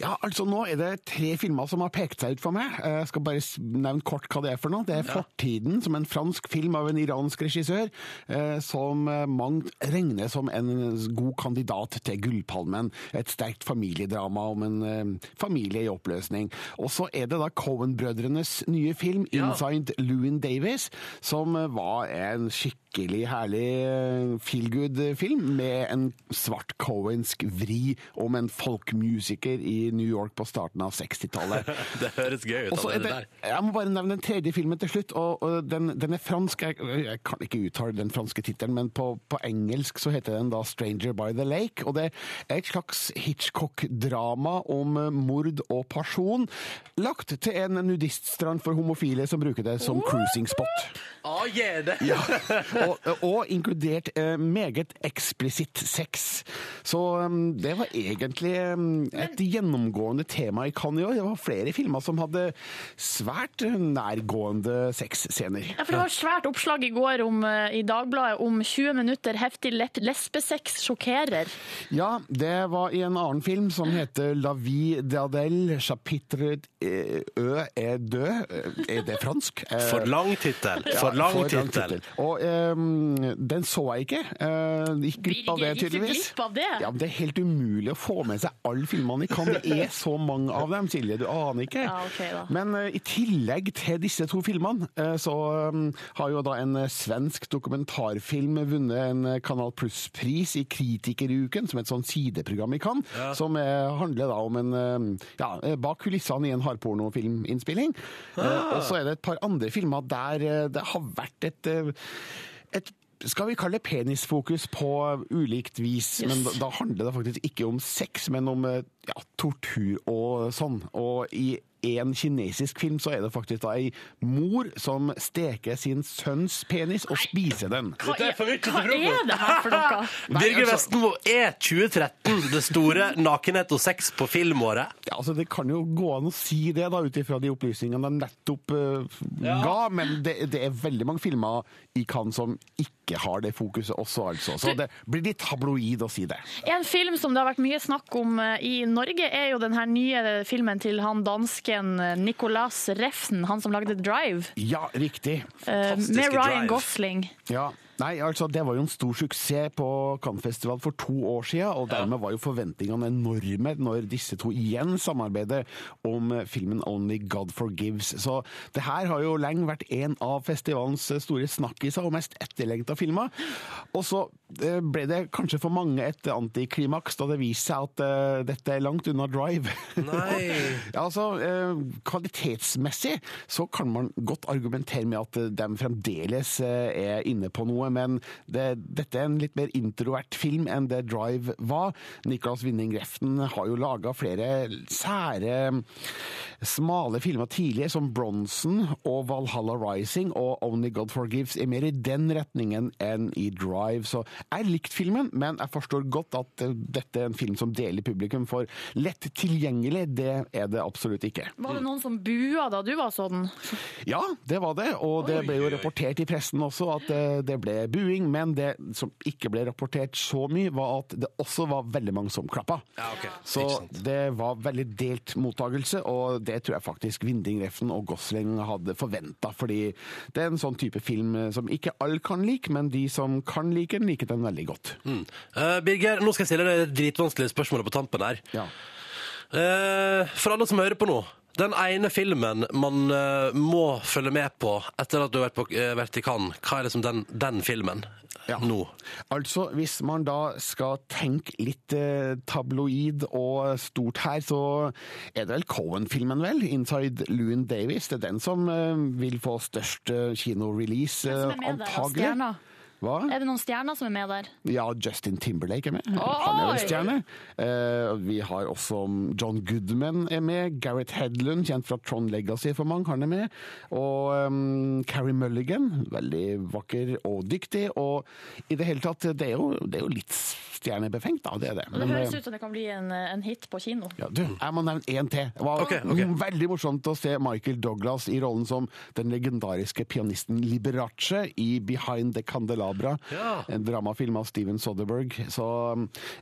Ja, altså nå er det tre filmer som har pekt seg ut for meg. Jeg skal bare nevne kort hva det er for noe. Det er Fortiden, som er en fransk film av en iransk regissør, eh, som eh, mange regner som en god kandidat til Gullpalmen. Et sterkt familiedrama om en eh, familie i oppløsning. Og så er det da Cohen-brødrenes nye film, Ja. 'Inside Lewin Davis', som eh, var en skikkelig herlig herlig feel good-film med en svart cohensk vri om en folkmusiker i New York på starten av 60-tallet. Det høres gøy ut. Også, det, der. jeg må bare nevne den tredje filmen til slutt. og, og den, den er fransk. Jeg, jeg kan ikke uttale den franske tittelen, men på, på engelsk så heter den da 'Stranger by the Lake'. og Det er et slags Hitchcock-drama om eh, mord og pasjon, lagt til en nudiststrand for homofile som bruker det som cruising spot. Å, yeah, det. Ja, og, og inkludert eh, meget eksplisitt sex. Så um, det var egentlig um, et gjennomgående tema i Cannes i år. Det var flere filmer som hadde svært nærgående sexscener. Ja, for Det var svært oppslag i går om, eh, i Dagbladet om 20 minutter heftig lesbesex sjokkerer. Ja, det var i en annen film som heter La vie d'Adel, chapitre eh, Ø er død. Er det fransk? For lang tittel. For lang tittel. Og um, den så jeg ikke. Uh, gikk glipp av det, tydeligvis. glipp av det? Ja, men Det er helt umulig å få med seg alle filmene i Cannes. Det er så mange av dem, Silje. Du aner ikke. Ja, okay, da. Men eh, i tillegg til disse to filmene, eh, så um, har jo da en svensk dokumentarfilm vunnet en Kanal Pluss-pris i Kritikeruken, som er et sånn sideprogram i Cannes, som eh, handler da om en ja, bak kulissene i en hardpornofilminnspilling. Eh, og så er det et par andre filmer der det har vært et, et skal vi kalle penisfokus på ulikt vis, men da, da handler det faktisk ikke om sex, men om eh, ja, tortur og sånn. Og i en kinesisk film så er det faktisk da ei mor som steker sin sønns penis og spiser den. Hva er hva er det her for noe? Birger altså- Vestmo er 2013 det store nakenhet og sex på filmåret. Ja, altså Det kan jo gå an å si det, da, ut ifra de opplysningene de nettopp eh, ga, men det, det er veldig mange filmer i Cannes som ikke har det fokuset også, altså. Så det blir litt tabloid å si det. En film som det har vært mye snakk om eh, i Norge, er jo den her nye filmen til han dansken eh, Nicolas Refn, han som lagde Drive, Ja, riktig. Fantastiske Drive. med Ryan. Gosling. Ja, Nei, altså Det var jo en stor suksess på Cannes-festival for to år siden, og dermed var jo forventningene enorme når disse to igjen samarbeider om filmen Only God Forgives. Så det her har jo lenge vært en av festivalens store snakkiser og mest etterlengta filmer. Og så eh, ble det kanskje for mange et antiklimaks da det viste seg at uh, dette er langt unna Drive. Nei. altså, uh, Kvalitetsmessig så kan man godt argumentere med at de fremdeles er inne på noe, men det, dette er en litt mer introvert film enn det Drive var. Nicholas Winning Reften har jo laga flere sære, smale filmer tidligere, som Bronson og Valhalla Rising og Only God Forgives er mer i den retningen enn i Drive. Så jeg likte filmen, men jeg forstår godt at dette er en film som deler publikum, for lett tilgjengelig, det er det absolutt ikke. Var det noen som bua da du var sånn? Ja, det var det, og det ble jo rapportert i pressen også at eh, det ble buing, men det som ikke ble rapportert så mye, var at det også var veldig mange som klappa. Ja, okay. Så det var veldig delt mottagelse, og det tror jeg faktisk Vinding Refn og Gosling hadde forventa, fordi det er en sånn type film eh, som ikke alle kan like, men de som kan like den, liker den veldig godt. Mm. Uh, Birger, nå skal jeg stille deg det dritvanskelige spørsmålet på tampen her. Ja. Uh, for alle som hører på nå. Den ene filmen man eh, må følge med på etter at du har vært, på, eh, vært i Cannes, hva er liksom den, den filmen Ja. nå? Altså, hvis man da skal tenke litt eh, tabloid og stort her, så er det vel Cohen-filmen, vel? 'Inside Loon Davis'. Det er den som eh, vil få størst eh, kinorelease, som eh, er med der? antagelig. Stjerner? Hva? Er det noen stjerner som er med der? Ja, Justin Timberlake er med. Han er en stjerne. Eh, vi har også John Goodman er med. Gareth Hedlund, kjent fra Tron Legacy for mange, han er med. Og um, Carrie Mulligan, veldig vakker og dyktig. Og i det hele tatt, det er jo, det er jo litt stjernebefengt, da. Det er det. Men, det høres eh, ut som det kan bli en, en hit på kino. ja, du, jeg må nevne én til. Det var okay, okay. veldig morsomt å se Michael Douglas i rollen som den legendariske pianisten Liberace i Behind the Candelabra, Ja. en dramafilm av Steven Soderberg. Så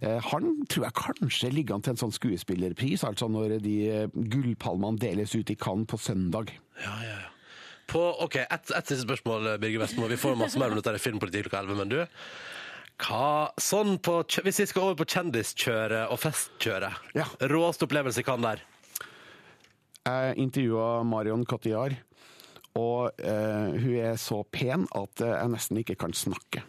eh, han tror jeg kanskje ligger an til en sånn skuespillerpris, altså når de eh, gullpalmene deles ut i Cannes på søndag. Ja, ja, ja. På, ok, ett et siste spørsmål, Birger Vestmo. Vi får masse mer om dette i Filmpolitikk klokka 11, men du hva, sånn på, Hvis vi skal over på kjendiskjøret og festkjøret, Ja. råeste opplevelse kan der? Jeg intervjua Marion Cotillard, og eh, hun er så pen at eh, jeg nesten ikke kan snakke.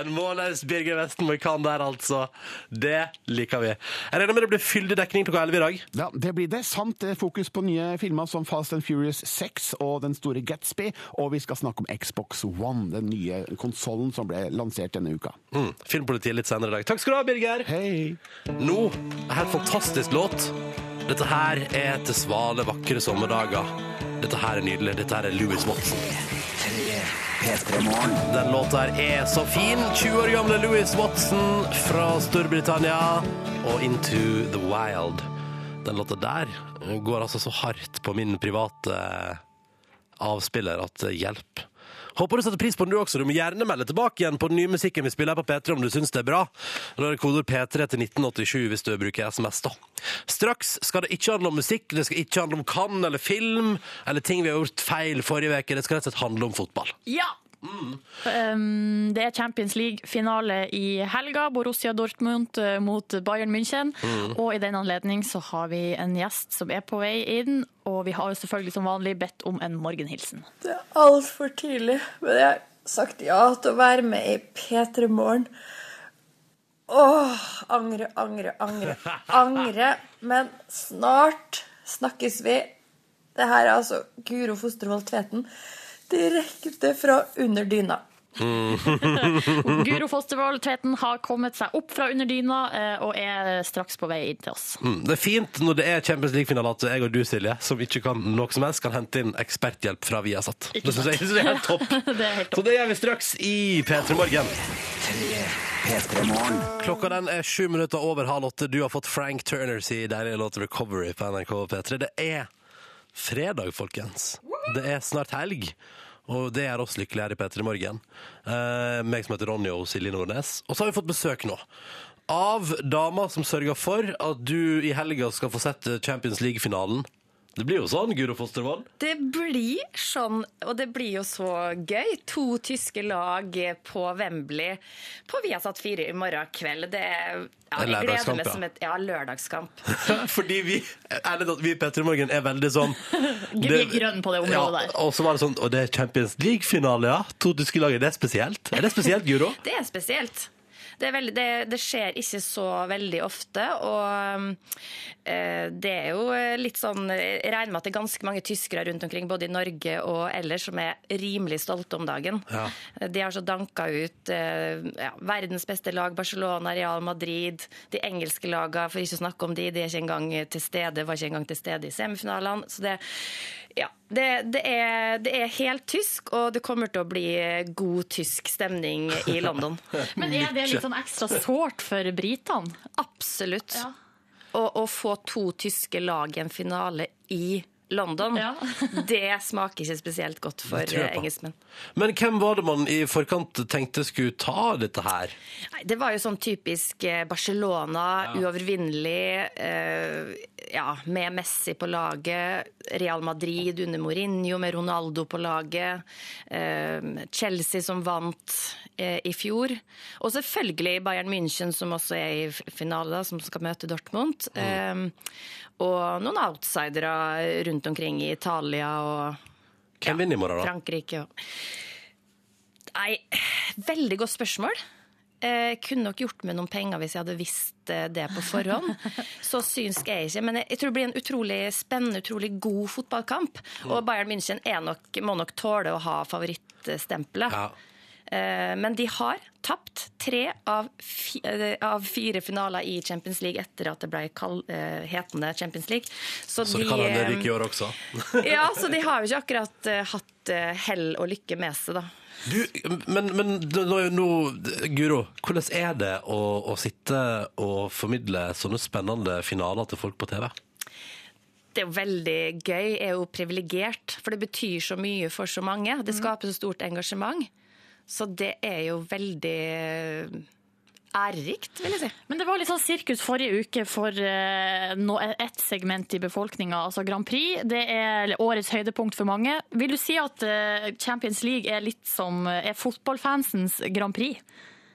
En målløs Birger i Cannes der, altså. Det liker vi. Jeg regner med det blir fyldig dekning klokka 11 i dag. Ja, det blir det. Samt eh, fokus på nye filmer som Fast and Furious 6 og Den store Gatsby. Og vi skal snakke om Xbox One, den nye konsollen som ble lansert denne uka. Mm. Filmpolitiet litt senere i dag. Takk skal du ha, Birger. Hei! Nå, en helt fantastisk låt. Dette her er til svale, vakre sommerdager. Dette her er nydelig. Dette her er Louis Watson. Den låta er så fin. 20 år gamle Louis Watson fra Storbritannia og Into the Wild. Den låta der går altså så hardt på min private avspiller at hjelp. Håper du setter pris på den du også. Du må gjerne melde tilbake igjen på den nye musikken vi spiller her på P3 om du syns det er bra. Da er det kodeord P3 til 1987 hvis du bruker SMS, da. Straks skal det ikke handle om musikk, det skal ikke handle om kan eller film eller ting vi har gjort feil forrige uke. Det skal rett og slett handle om fotball. Ja! Um, det er Champions League-finale i helga. Borussia Dortmund eh, mot Bayern München. Mm. Og i den anledning så har vi en gjest som er på vei inn. Og vi har jo selvfølgelig som vanlig bedt om en morgenhilsen. Det er altfor tidlig, men jeg har sagt ja til å være med i P3 Morgen. Åh, angre, angre, angre, angre. Men snart snakkes vi. Det her er altså Guro Fostervold Tveten direkte fra under dyna. Guro Fostervoll Tveten har kommet seg opp fra under dyna eh, og er straks på vei inn til oss. Mm, Det er fint når det er Champions League-finale at jeg og du, Silje, som ikke kan noe som helst, kan hente inn eksperthjelp fra Viasat. Det syns jeg, det er helt topp. det er helt topp. Så det gjør vi straks i P3 Morgen. Klokka den er sju minutter over halv åtte. Du har fått Frank Turner si deilige låt 'Recovery' på NRK P3. Det er fredag, folkens. Det er snart helg. Og det gjør oss lykkelige her i P3 Morgen. Eh, meg som heter Ronny og Silje Nordnes. Og så har vi fått besøk nå. Av dama som sørger for at du i helga skal få sett Champions League-finalen. Det blir jo sånn, Guro Fostervold. Det blir sånn, og det blir jo så gøy. To tyske lag på Wembley på Viasat 4 i morgen kveld. Det er ja, En jeg gleder lørdagskamp, meg ja. som et ja, lørdagskamp. Fordi vi ærlig talt, vi i P3 Morgen er veldig sånn Litt grønn på det området der. Og så var det sånn Og det er Champions League-finale, ja. To tyske lag. Er det spesielt? Er det spesielt, Guro? Det er spesielt. Det, veldig, det, det skjer ikke så veldig ofte, og eh, det er jo litt sånn Jeg regner med at det er ganske mange tyskere rundt omkring, både i Norge og ellers, som er rimelig stolte om dagen. Ja. De har så danka ut eh, ja, verdens beste lag, Barcelona, Real Madrid. De engelske lagene, for ikke å snakke om de, de er ikke engang til stede, var ikke engang til stede i semifinalene. Så det, ja, det, det, er, det er helt tysk, og det kommer til å bli god tysk stemning i London. Men er det litt sånn ekstra sårt for britene? Absolutt. Å, å få to tyske lag i en finale i London, det smaker ikke spesielt godt for eh, engelskmenn. Men hvem var det man i forkant tenkte skulle ta dette her? Det var jo sånn typisk Barcelona, Barcelona, uovervinnelig. Eh, ja, med Messi på laget. Real Madrid under Mourinho med Ronaldo på laget. Eh, Chelsea som vant eh, i fjor. Og selvfølgelig Bayern München som også er i finale, da, som skal møte Dortmund. Eh, og noen outsidere rundt omkring i Italia og Hvem vinner i morgen, da? Frankrike og Nei, veldig godt spørsmål. Eh, kunne nok gjort med noen penger hvis jeg hadde visst eh, det på forhånd. Så synsk er jeg ikke. Men jeg, jeg tror det blir en utrolig spennende, utrolig god fotballkamp. Og Bayern München nok, må nok tåle å ha favorittstempelet. Eh, men de har tapt tre av, eh, av fire finaler i Champions League etter at det ble kall, eh, hetende Champions League. Så så de, kan hende det ryke i år også. ja, så de har jo ikke akkurat eh, hatt eh, hell og lykke med seg, da. Du, men, men nå, Guro, hvordan er det å, å sitte og formidle sånne spennende finaler til folk på TV? Det er jo veldig gøy, er jo privilegert, for det betyr så mye for så mange. Det skaper så stort engasjement. Så det er jo veldig ærerikt, vil jeg si. Men det var litt sånn sirkus forrige uke for eh, ett segment i befolkninga, altså Grand Prix. Det er årets høydepunkt for mange. Vil du si at eh, Champions League er litt som eh, er fotballfansens Grand Prix?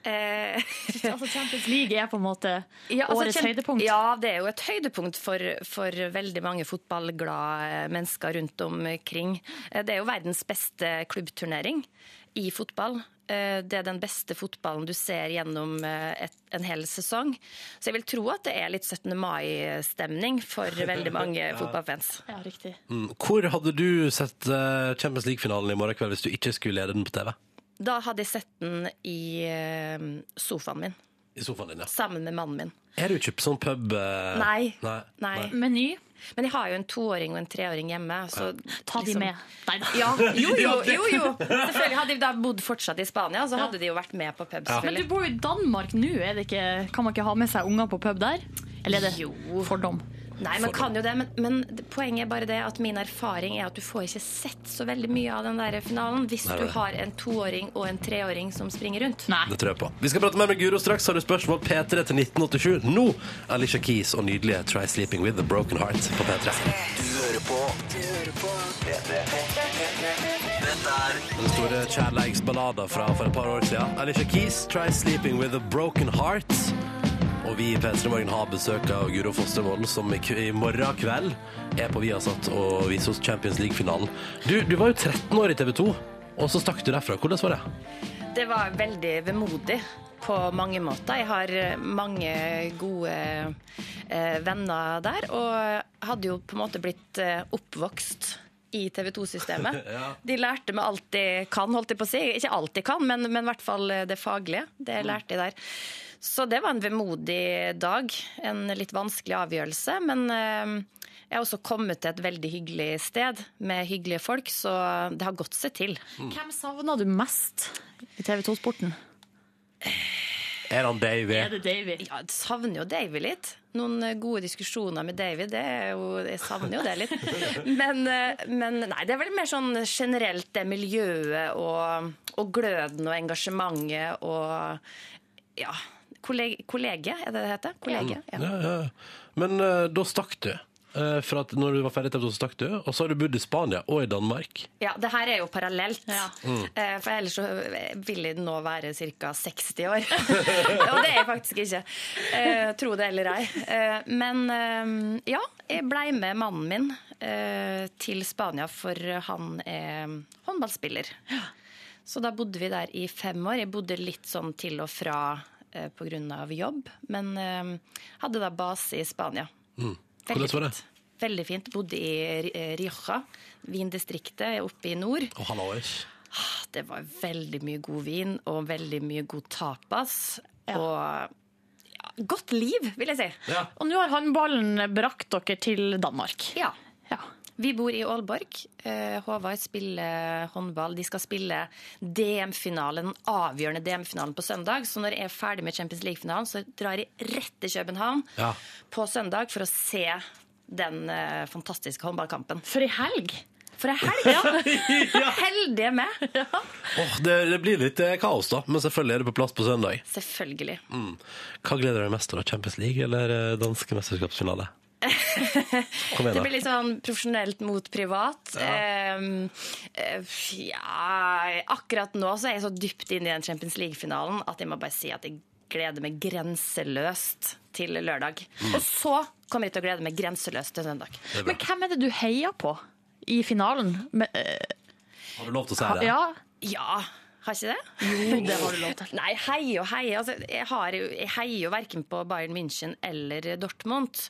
altså Champions League er på en måte Ja, altså, årets høydepunkt. Ja, det er jo et høydepunkt for, for veldig mange fotballglade mennesker rundt omkring. Eh, Det er jo verdens beste klubbturnering i fotball. Eh, Det er den beste fotballen du ser gjennom eh, et, en hel sesong. Så jeg vil tro at det er litt 17. mai-stemning for veldig mange Ja. fotballfans. Ja, riktig. Mm. Hvor hadde du sett eh, Champions League-finalen i morgen kveld hvis du ikke skulle lede den på TV? Da hadde jeg sett den i sofaen min, I sofaen din, ja. sammen med mannen min. Er du ikke på sånn pub eh, Nei. Nei. Nei. Meny? Men jeg har jo en toåring og en treåring hjemme. Så Ta de med. Nei da. Ja, jo, jo, jo, jo. Selvfølgelig Hadde de da bodd fortsatt i Spania, så hadde de jo vært med på pub. Men du selvfølgelig. bor jo i Danmark nå, er det ikke, kan man ikke ha med seg unger på pub der? Eller er det fordom? Nei, man kan jo det, men, men poenget er bare det at min erfaring er at du får ikke sett så veldig mye av den der finalen hvis Nei, du har en toåring og en treåring som springer rundt. Nei. Det tror jeg på. Vi skal prate mer med Guro straks. Har du spørsmål P3 til 1987. Nå Alicia Keys og nydelige Try Sleeping With A Broken Heart på P3. Du hører på P3. Dette Dette er Den store kjærleiksballada fra for et par år siden. Alicia Keys, 'Try Sleeping With A Broken Heart'. Og vi i P3 Morgen har besøk av Guro Fostervold, som i, i morgen kveld er på Viasat og viser oss Champions League-finalen. Du, du var jo 13 år i TV 2, og så stakk du derfra. Hvordan var det? Det var veldig vemodig på mange måter. Jeg har eh, mange gode eh, venner der, og hadde jo på en måte blitt eh, oppvokst i TV 2-systemet. Ja. De lærte meg alt de kan, holdt jeg på å si. Ikke alt de kan, men, men i hvert fall eh, det faglige. Det lærte jeg der. Så det var en vemodig dag. En litt vanskelig avgjørelse. Men eh, jeg har også kommet til et veldig hyggelig sted med hyggelige folk, så det har gått seg til. Hvem savna du mest i TV 2-sporten? Er han Davy? Er det Davy? Ja, jeg savner jo Davy litt. Noen eh, gode diskusjoner med Davy, det er jo, jeg savner jo det litt. Men, eh, men nei, det er vel mer sånn generelt det miljøet og, og gløden og engasjementet og ja, kolleg, kollege, er det det heter? Kollege, ja. Ja, ja. Men uh, da stakk du. Uh, for at når du var ferdig i TV 2, så stakk du. Og så har du bodd i Spania og i Danmark. Ja, det her er jo parallelt. Mm. Eh, For ellers så vil jeg nå være ca. 60 år. Og det er jeg faktisk ikke. Eh, Tro det eller ei. Eh, Men eh, ja, jeg blei med mannen min eh, til Spania, for han er håndballspiller. Så da bodde vi der i fem år. Jeg bodde litt sånn til og fra eh, pga. jobb, men eh, hadde da base i Spania. Mm. Hvordan var det? Veldig fint. Bodde i eh, Rioja, vindistriktet oppe i nord. Å, hallois. Det var veldig mye god vin og veldig mye god tapas. Og ja, godt liv, vil jeg si. Og nå har håndballen brakt dere til Danmark. Ja. Vi bor i Aalborg. Eh, Håvard spiller håndball. De skal spille DM-finalen, den avgjørende DM-finalen på søndag. Så når jeg er ferdig med Champions League-finalen, så drar jeg rett til København Ja. på søndag for å se den eh, fantastiske håndballkampen. For ei helg! For ei helg, ja! Heldige med. Oh, det, det blir litt eh, kaos, da. Men selvfølgelig er du på plass på søndag. Selvfølgelig. Mm. Hva gleder du deg mest til? Champions League eller eh, danske mesterskapsfinale? Kom igjen, Det blir litt sånn profesjonelt mot privat. Ja. eh, ja, akkurat nå så er jeg så dypt inne i den Champions League-finalen at jeg må bare si at jeg gleder meg grenseløst til lørdag. Mm. Og så kommer jeg til å glede meg grenseløst til søndag. Men hvem er det du heier på i finalen? Men, eh, Har du lov til å si det? ja. Ja, har ikke det? Jo, det har du lov til. Nei, hei og hei. Altså, jeg, har, jeg heier jo verken på Bayern München eller Dortmund.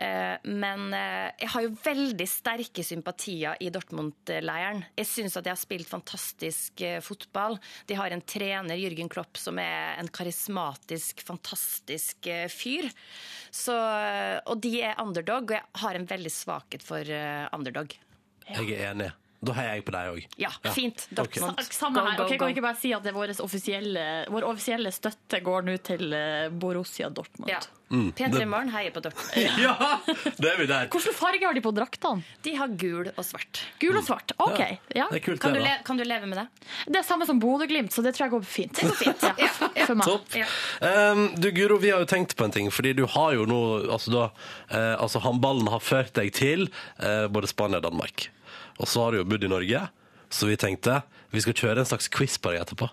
Eh, men eh, jeg har jo veldig sterke sympatier i Dortmund-leiren. Jeg syns at de har spilt fantastisk eh, fotball. De har en trener, Jürgen Klopp, som er en karismatisk, fantastisk fyr. Så, og de er underdog, og jeg har en veldig svakhet for underdog. Jeg er enig. Da heier jeg på deg òg. Ja, fint. Okay. Samme her. Okay, kan vi ikke bare si at det er vår offisielle, vår offisielle støtte går nå til eh, Borussia Dortmund? Ja. Mm, P3 det- Morgen heier på Dortmund. Ja, det er vi der. Hvilken farge har de på draktene? De har gul og svart. Gul og svart. OK. Ja. Ja. Kult, Kan du, da. le kan du leve med det? Det er samme som Bodø-Glimt, så det tror jeg går fint. Det går fint. Ja. For meg. Topp. Um, du Guro, vi har jo tenkt på en ting, fordi du har jo nå altså da, eh, altså handballen har ført deg til uh, både Spania og Danmark. Og så har du jo bodd i Norge, så vi tenkte vi skal kjøre en slags quiz på deg etterpå.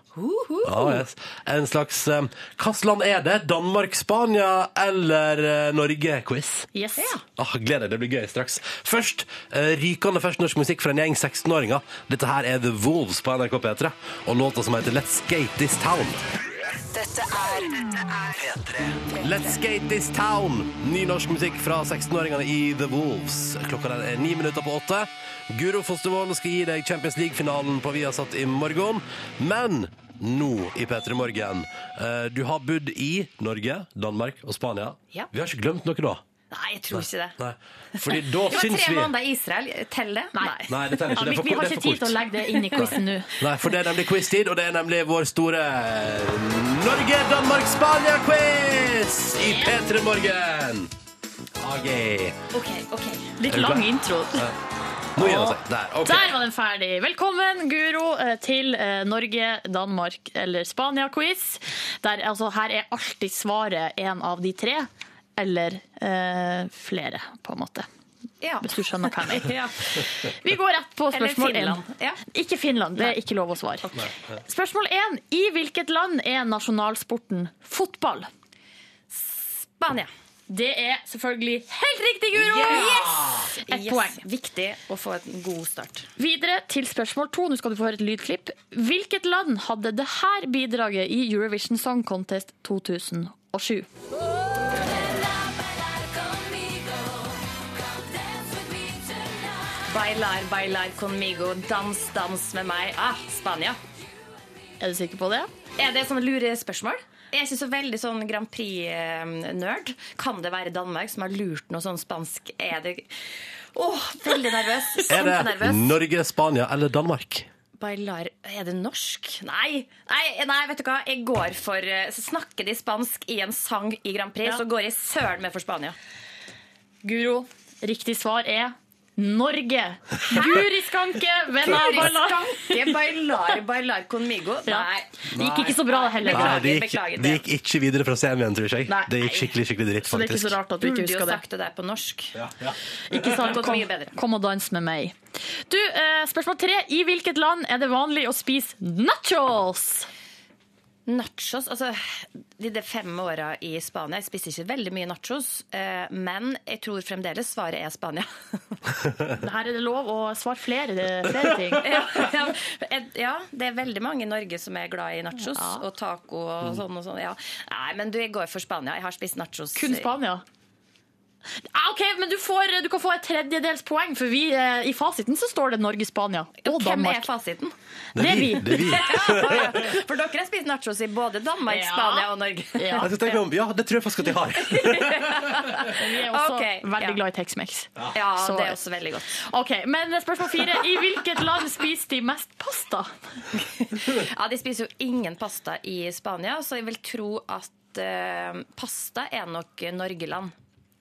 Ja, yes. En slags um, Hvilket land er det? Danmark, Spania eller eh, Norge-quiz? Yes. Ah, gleder deg, det blir gøy straks. Først, eh, rykende fersk norsk musikk fra en gjeng 16-åringer. Dette her er The Wolves på NRK P3, og låta som heter Let's Skate This Town. Dette er P3. Let's Skate This Town. Ny norsk musikk fra 16-åringene i The Wolves. Klokka er ni minutter på åtte. Guro Fostervold skal gi deg Champions League-finalen på Viasat i morgen. Men nå i P3 Morgen eh, Du har bodd i Norge, Danmark og Spania. Ja. Vi har ikke glemt noe da. Nei, jeg tror ikke det. Nei. Fordi da Det var syns tre vi måneder i Israel. Teller det? Nei. Nei, det teller ikke. Det er vi, for- vi har ikke tid til å legge det inn i quizen nå. Nei, for det er nemlig quiz-tid, og det er nemlig vår store Norge-Danmark-Spania-quiz i P3 Morgen. Okay. OK, OK. Litt lang intro. Ja. Der. okay. Der var den ferdig. Velkommen, Guro, eh, til eh, Norge, Danmark eller Spania-quiz. Altså, her er alltid svaret en av de tre, eller eh, flere, på en måte. Hvis du skjønner hva jeg mener. Ja. Vi går rett på spørsmål én. Ja. Ikke Finland, det er ikke lov å svare. Spørsmål én. I hvilket land er nasjonalsporten fotball? Spania. Det er selvfølgelig helt riktig, Guro! Yes! Et Yes. poeng. Viktig å få en god start. Videre til spørsmål to. Nå skal du få høre et lydklipp. Hvilket land hadde det her bidraget i Eurovision Song Contest 2007? Bailar, bailar conmigo, dans, dans med meg. Ah, Spania. Er du sikker på det? Er det sånne lure spørsmål? Jeg er ikke så veldig sånn Grand Prix-nerd. Kan det være Danmark som har lurt noe sånn spansk? Er det Åh, veldig nervøs. Er det. Norge, Spania eller Danmark? Bailar Er det norsk? Nei. nei, nei, vet du hva? Jeg går for Så Snakker de spansk i en sang i Grand Prix, Ja. så går jeg søren med for Spania. Guro, riktig svar er Norge. Guri Skanke, venn av bailar, bailar conmigo. Ja. Nei. Det gikk ikke så bra heller. Nei, det gikk, beklager det gikk ikke videre fra semien, tror jeg. Nei. Det gikk skikkelig skikkelig dritt, Så det er ikke så rart at du ikke Burde jo husker det. sagt det der på norsk. Ikke sant? Kom, kom og dans med meg. Du, eh, Spørsmål tre. I hvilket land er det vanlig å spise nachos? Nachos altså, De de fem åra i Spania Jeg spiste ikke veldig mye nachos, eh, men jeg tror fremdeles svaret er Spania. Her er det lov å svare flere, flere ting. ja, ja, ja, det er veldig mange i Norge som er glad i nachos og taco og sånn og sånn. Ja. Nei, men du, jeg går for Spania. Jeg har spist nachos. Kun Spania? Ah, ok, men du, får, du kan få et tredjedels poeng, for vi, eh, i fasiten så står det Norge, Spania og Hvem er Danmark. fasiten? Det er vi. Det er vi. For dere har spist nachos i både Danmark, Ja. Spania og Norge. Ja. Jeg skal tenke meg om. Ja, det tror jeg faktisk at de har. Vi er også Ok, veldig ja. glad i Tex-Mex. Ja, Så- det er også veldig godt. Ok, Men spørsmål fire. I hvilket land spiser de mest pasta? Ja, De spiser jo ingen pasta i Spania, så jeg vil tro at eh, pasta er nok Norgeland.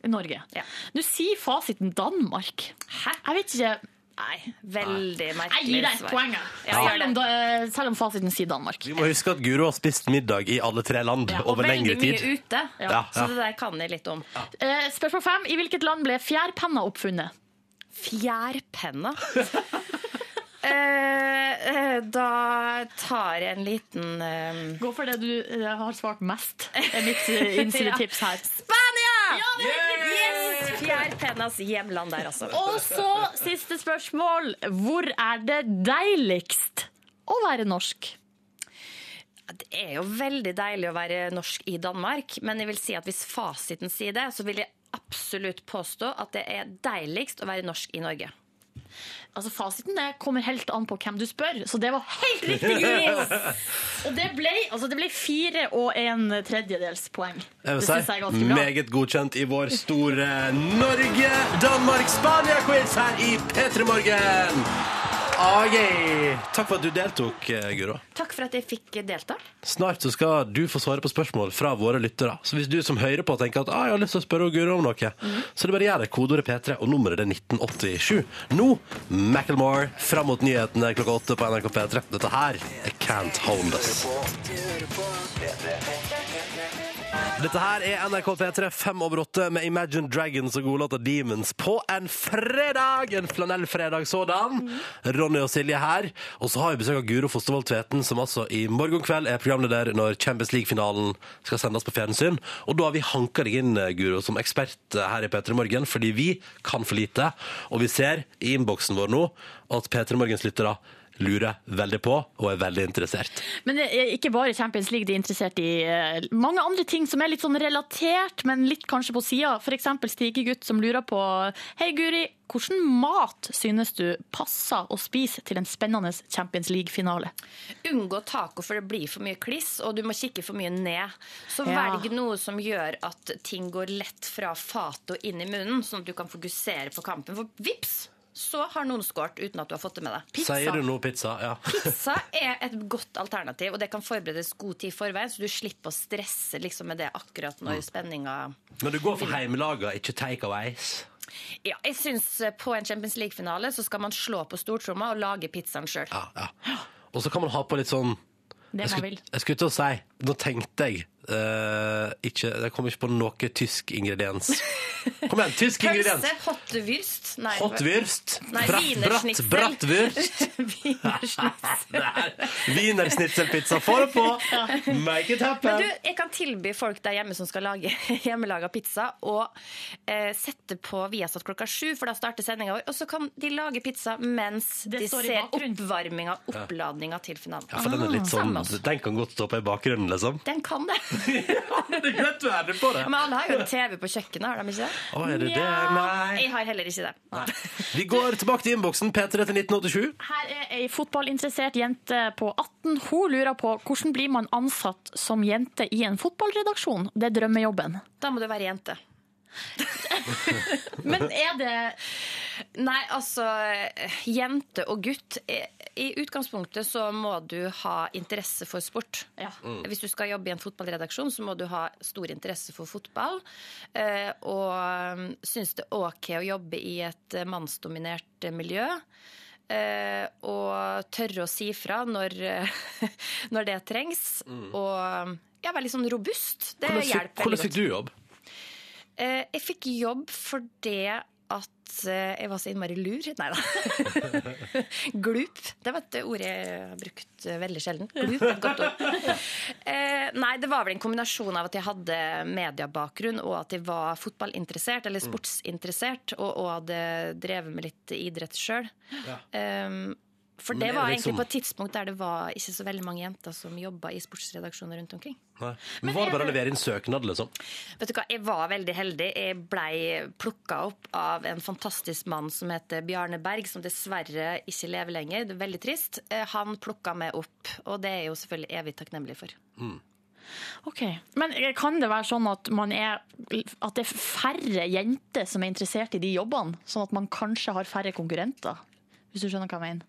I Norge. Ja. Nå sier fasiten Danmark. Hæ? Jeg vet ikke Nei, veldig merkelig. Jeg gir deg et poeng. Ja, selv, om fasiten sier Danmark. Vi må huske at Guro har spist middag i alle tre land ja, over lengre tid. Og veldig mye ute, Ja, ja. så det der kan jeg litt om. Eh, spørsmål fem. I hvilket land ble fjærpenna oppfunnet? Fjærpenna? Eh, eh, da tar jeg en liten eh, Gå for det du eh, har svart mest. Det er mitt eh, innsidetips her. Spania! Yes! Fjærpennas hjemland der, altså. Og så siste spørsmål. Hvor er det deiligst å være norsk? Det er jo veldig deilig å være norsk i Danmark, men jeg vil si at hvis fasiten sier det, så vil jeg absolutt påstå at det er deiligst å være norsk i Norge. Altså Fasiten det kommer helt an på hvem du spør, så det var helt riktig, Guro! Og det ble, altså det ble fire og en tredjedels poeng. Jeg vil Det synes jeg er ganske bra. meget godkjent i vår store Norge-Danmark-Spania-quiz her i P3 Morgen. Ah. Takk for at du deltok, eh, Guro. Takk for at jeg fikk delta. Snart så skal du få svare på spørsmål fra våre lyttere. Så hvis du som hører på tenker at ah, jeg har lyst til å spørre Guro om noe, så er det bare å gjøre det. Kodeordet P3, og nummeret er 1987. Nå Macclemore fram mot nyhetene klokka åtte på NRK P3. Dette her er Can't Hold Us. Dette her er NRK P3 fem over åtte med Imagine Dragons og godlåta Demons på en fredag! En flanellfredag sådan. Ronny og Silje her. Og så har vi besøk av Guro Fostervold Tveten, som altså i morgen kveld er programleder når Champions League-finalen skal sendes på fjernsyn. Og da har vi hanka deg inn, Guro, som ekspert her i P3 Morgen, fordi vi kan for lite. Og vi ser i innboksen vår nå at P3 Morgens lyttere lurer veldig på og er veldig interessert. Men det er ikke bare Champions League de er interessert i. eh, Mange andre ting som er litt sånn relatert, men litt kanskje på sida. F.eks. Stigegutt som lurer på Hei, Guri. Hvilken mat synes du passer å spise til en spennende Champions League-finale? Unngå taco, for det blir for mye kliss, og du må kikke for mye ned. Så Ja. velg noe som gjør at ting går lett fra fatet og inn i munnen, sånn at du kan fokusere på kampen. For vips, så har noen skåret uten at du har fått det med deg. Sier du nå pizza? Ja. Pizza er et godt alternativ, og det kan forberedes god tid i forveien, så du slipper å stresse liksom med det akkurat når spenninga Men du går for heimelaga, ikke takeaways? Ja, jeg syns på en Champions League-finale så skal man slå på stortromma og lage pizzaen sjøl. Ja, ja. Og så kan man ha på litt sånn Det jeg man skulle, vil. jeg skulle til å si Nå tenkte jeg eh, ikke, Jeg kom ikke på noe tysk ingrediens. Kom igjen, tysk ingrediens! Pølse, hotwürst Nei, Hotwürst, Nei, bratt, bratt, wienerschnitzel. wienersnitzelpizza. får du på! Make it Men happen! du, jeg kan tilby folk der hjemme som skal lage hjemmelaga pizza, å eh, sette på Viasat klokka sju, for da starter sendinga vår. Og så kan de lage pizza mens de ser oppvarminga, oppladninga til finalen. Ja, for den er litt sånn Den kan godt stå på i bakgrunnen, liksom. Den kan det. Det er greit du er det på det. Men alle har jo TV på kjøkkenet, har de ikke? Å, er det det? Nei. Jeg har heller ikke det. Vi går tilbake til innboksen. P3 til 1987. Her er ei fotballinteressert jente på 18. Hun lurer på hvordan blir man ansatt som jente i en fotballredaksjon. Det er drømmejobben. Da må du være jente. Men er det Nei, altså Jente og gutt I utgangspunktet så må du ha interesse for sport. Mm. Hvis du skal jobbe i en fotballredaksjon, så må du ha stor interesse for fotball. eh, Og um, synes det er OK å jobbe i et mannsdominert eh, miljø. eh, Og tørre å si fra når, når det trengs. Og ja, være litt sånn robust. Det Hvordan hjelper hvordan fikk du jobb? Eh, Jeg fikk jobb fordi at eh, jeg var så innmari lur. Nei da. Glup. Det var et ord jeg har brukt eh, veldig sjelden. Glup er et godt ord. Eh, Nei, det var vel en kombinasjon av at jeg hadde mediebakgrunn, og at jeg var fotballinteressert, eller sportsinteressert, og, og hadde drevet med litt idrett sjøl. Um, for det var egentlig liksom- på et tidspunkt der det var ikke så veldig mange jenter som jobba i sportsredaksjoner rundt omkring. Nei. Men Var det bare å levere inn søknad, liksom? Vet du hva, Jeg var veldig heldig. Jeg blei plukka opp av en fantastisk mann som heter Bjarne Berg, som dessverre ikke lever lenger. Det er veldig trist. Eh, Han plukka meg opp, og det er jeg jo selvfølgelig evig takknemlig for. Ok, Men kan det være sånn at, man er, at det er færre jenter som er interessert i de jobbene? Sånn at man kanskje har færre konkurrenter? Hvis du skjønner hva jeg mener?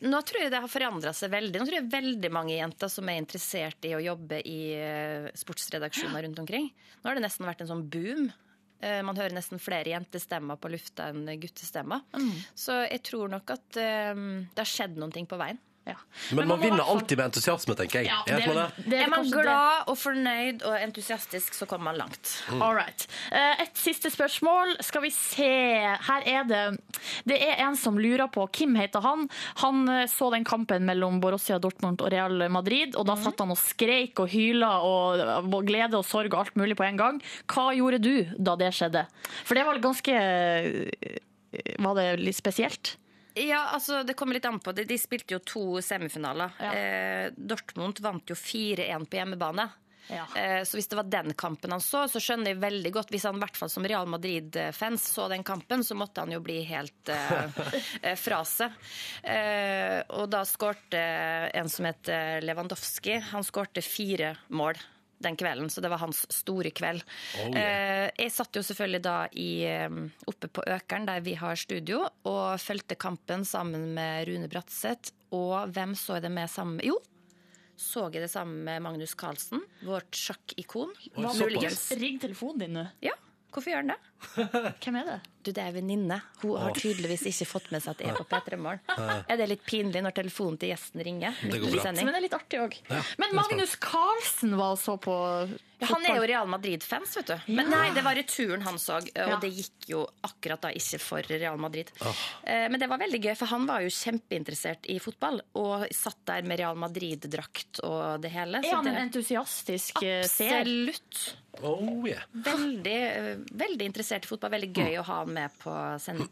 Nå tror jeg det har forandra seg veldig. Nå tror jeg veldig mange jenter som er interessert i å jobbe i eh, sportsredaksjoner rundt omkring. Nå har det nesten vært en sånn boom. Eh, Man hører nesten flere jentestemmer på lufta enn guttestemmer. Så jeg tror nok at eh, det har skjedd noen ting på veien. Men man vinner alltid med entusiasme, tenker jeg. Ja, det, det, det, er- er man glad og fornøyd og entusiastisk, så kommer man langt. Mm. All right. Eh, Et siste spørsmål. Skal vi se. Her er det Det er en som lurer på Kim heter han. Han eh, så den kampen mellom Borussia Dortmund og Real Madrid, og da Mhm. satt han og skreik og hyla og og glede og sorg og alt mulig på en gang. Hva gjorde du da det skjedde? For det var ganske eh, Var det litt spesielt? Ja, altså Det kommer litt an på. De, de spilte jo to semifinaler. Eh, Dortmund vant jo 4-1 på hjemmebane. Eh, så hvis det var den kampen han så, så skjønner jeg veldig godt Hvis han i hvert fall som Real Madrid-fans så den kampen, så måtte han jo bli helt eh, eh, fra seg. Og da skårte en som heter Lewandowski, han skårte fire mål den kvelden, så det var hans store kveld. Oh, yeah. jeg satt jo selvfølgelig da i, eh, oppe på Økeren, der vi har studio, og fulgte kampen sammen med Rune Bratseth. Og hvem så jeg det med sammen med? Jo, så jeg det sammen med Magnus Carlsen, vårt sjakkikon. Muligens. Ring telefonen din nå. Ja, hvorfor gjør han det? Hvem er det? Du, det er en venninne. Hun har tydeligvis ikke fått med seg at jeg er på P3 Morgen. Er det litt pinlig når telefonen til gjesten ringer? Det går bra. Men det er litt artig òg. Ja, Men Magnus Carlsen var så på Ja, han er jo Real Madrid-fans, vet du. Men nei, det var returen han så, og det gikk jo akkurat da ikke for Real Madrid. Eh, Men det var veldig gøy, for han var jo kjempeinteressert i fotball, og satt der med Real Madrid-drakt og det hele. Er han en entusiastisk ser? seer? Absolutt. Oh, yeah. Veldig, eh, veldig interessert i fotball. Veldig gøy å ha han med på sending.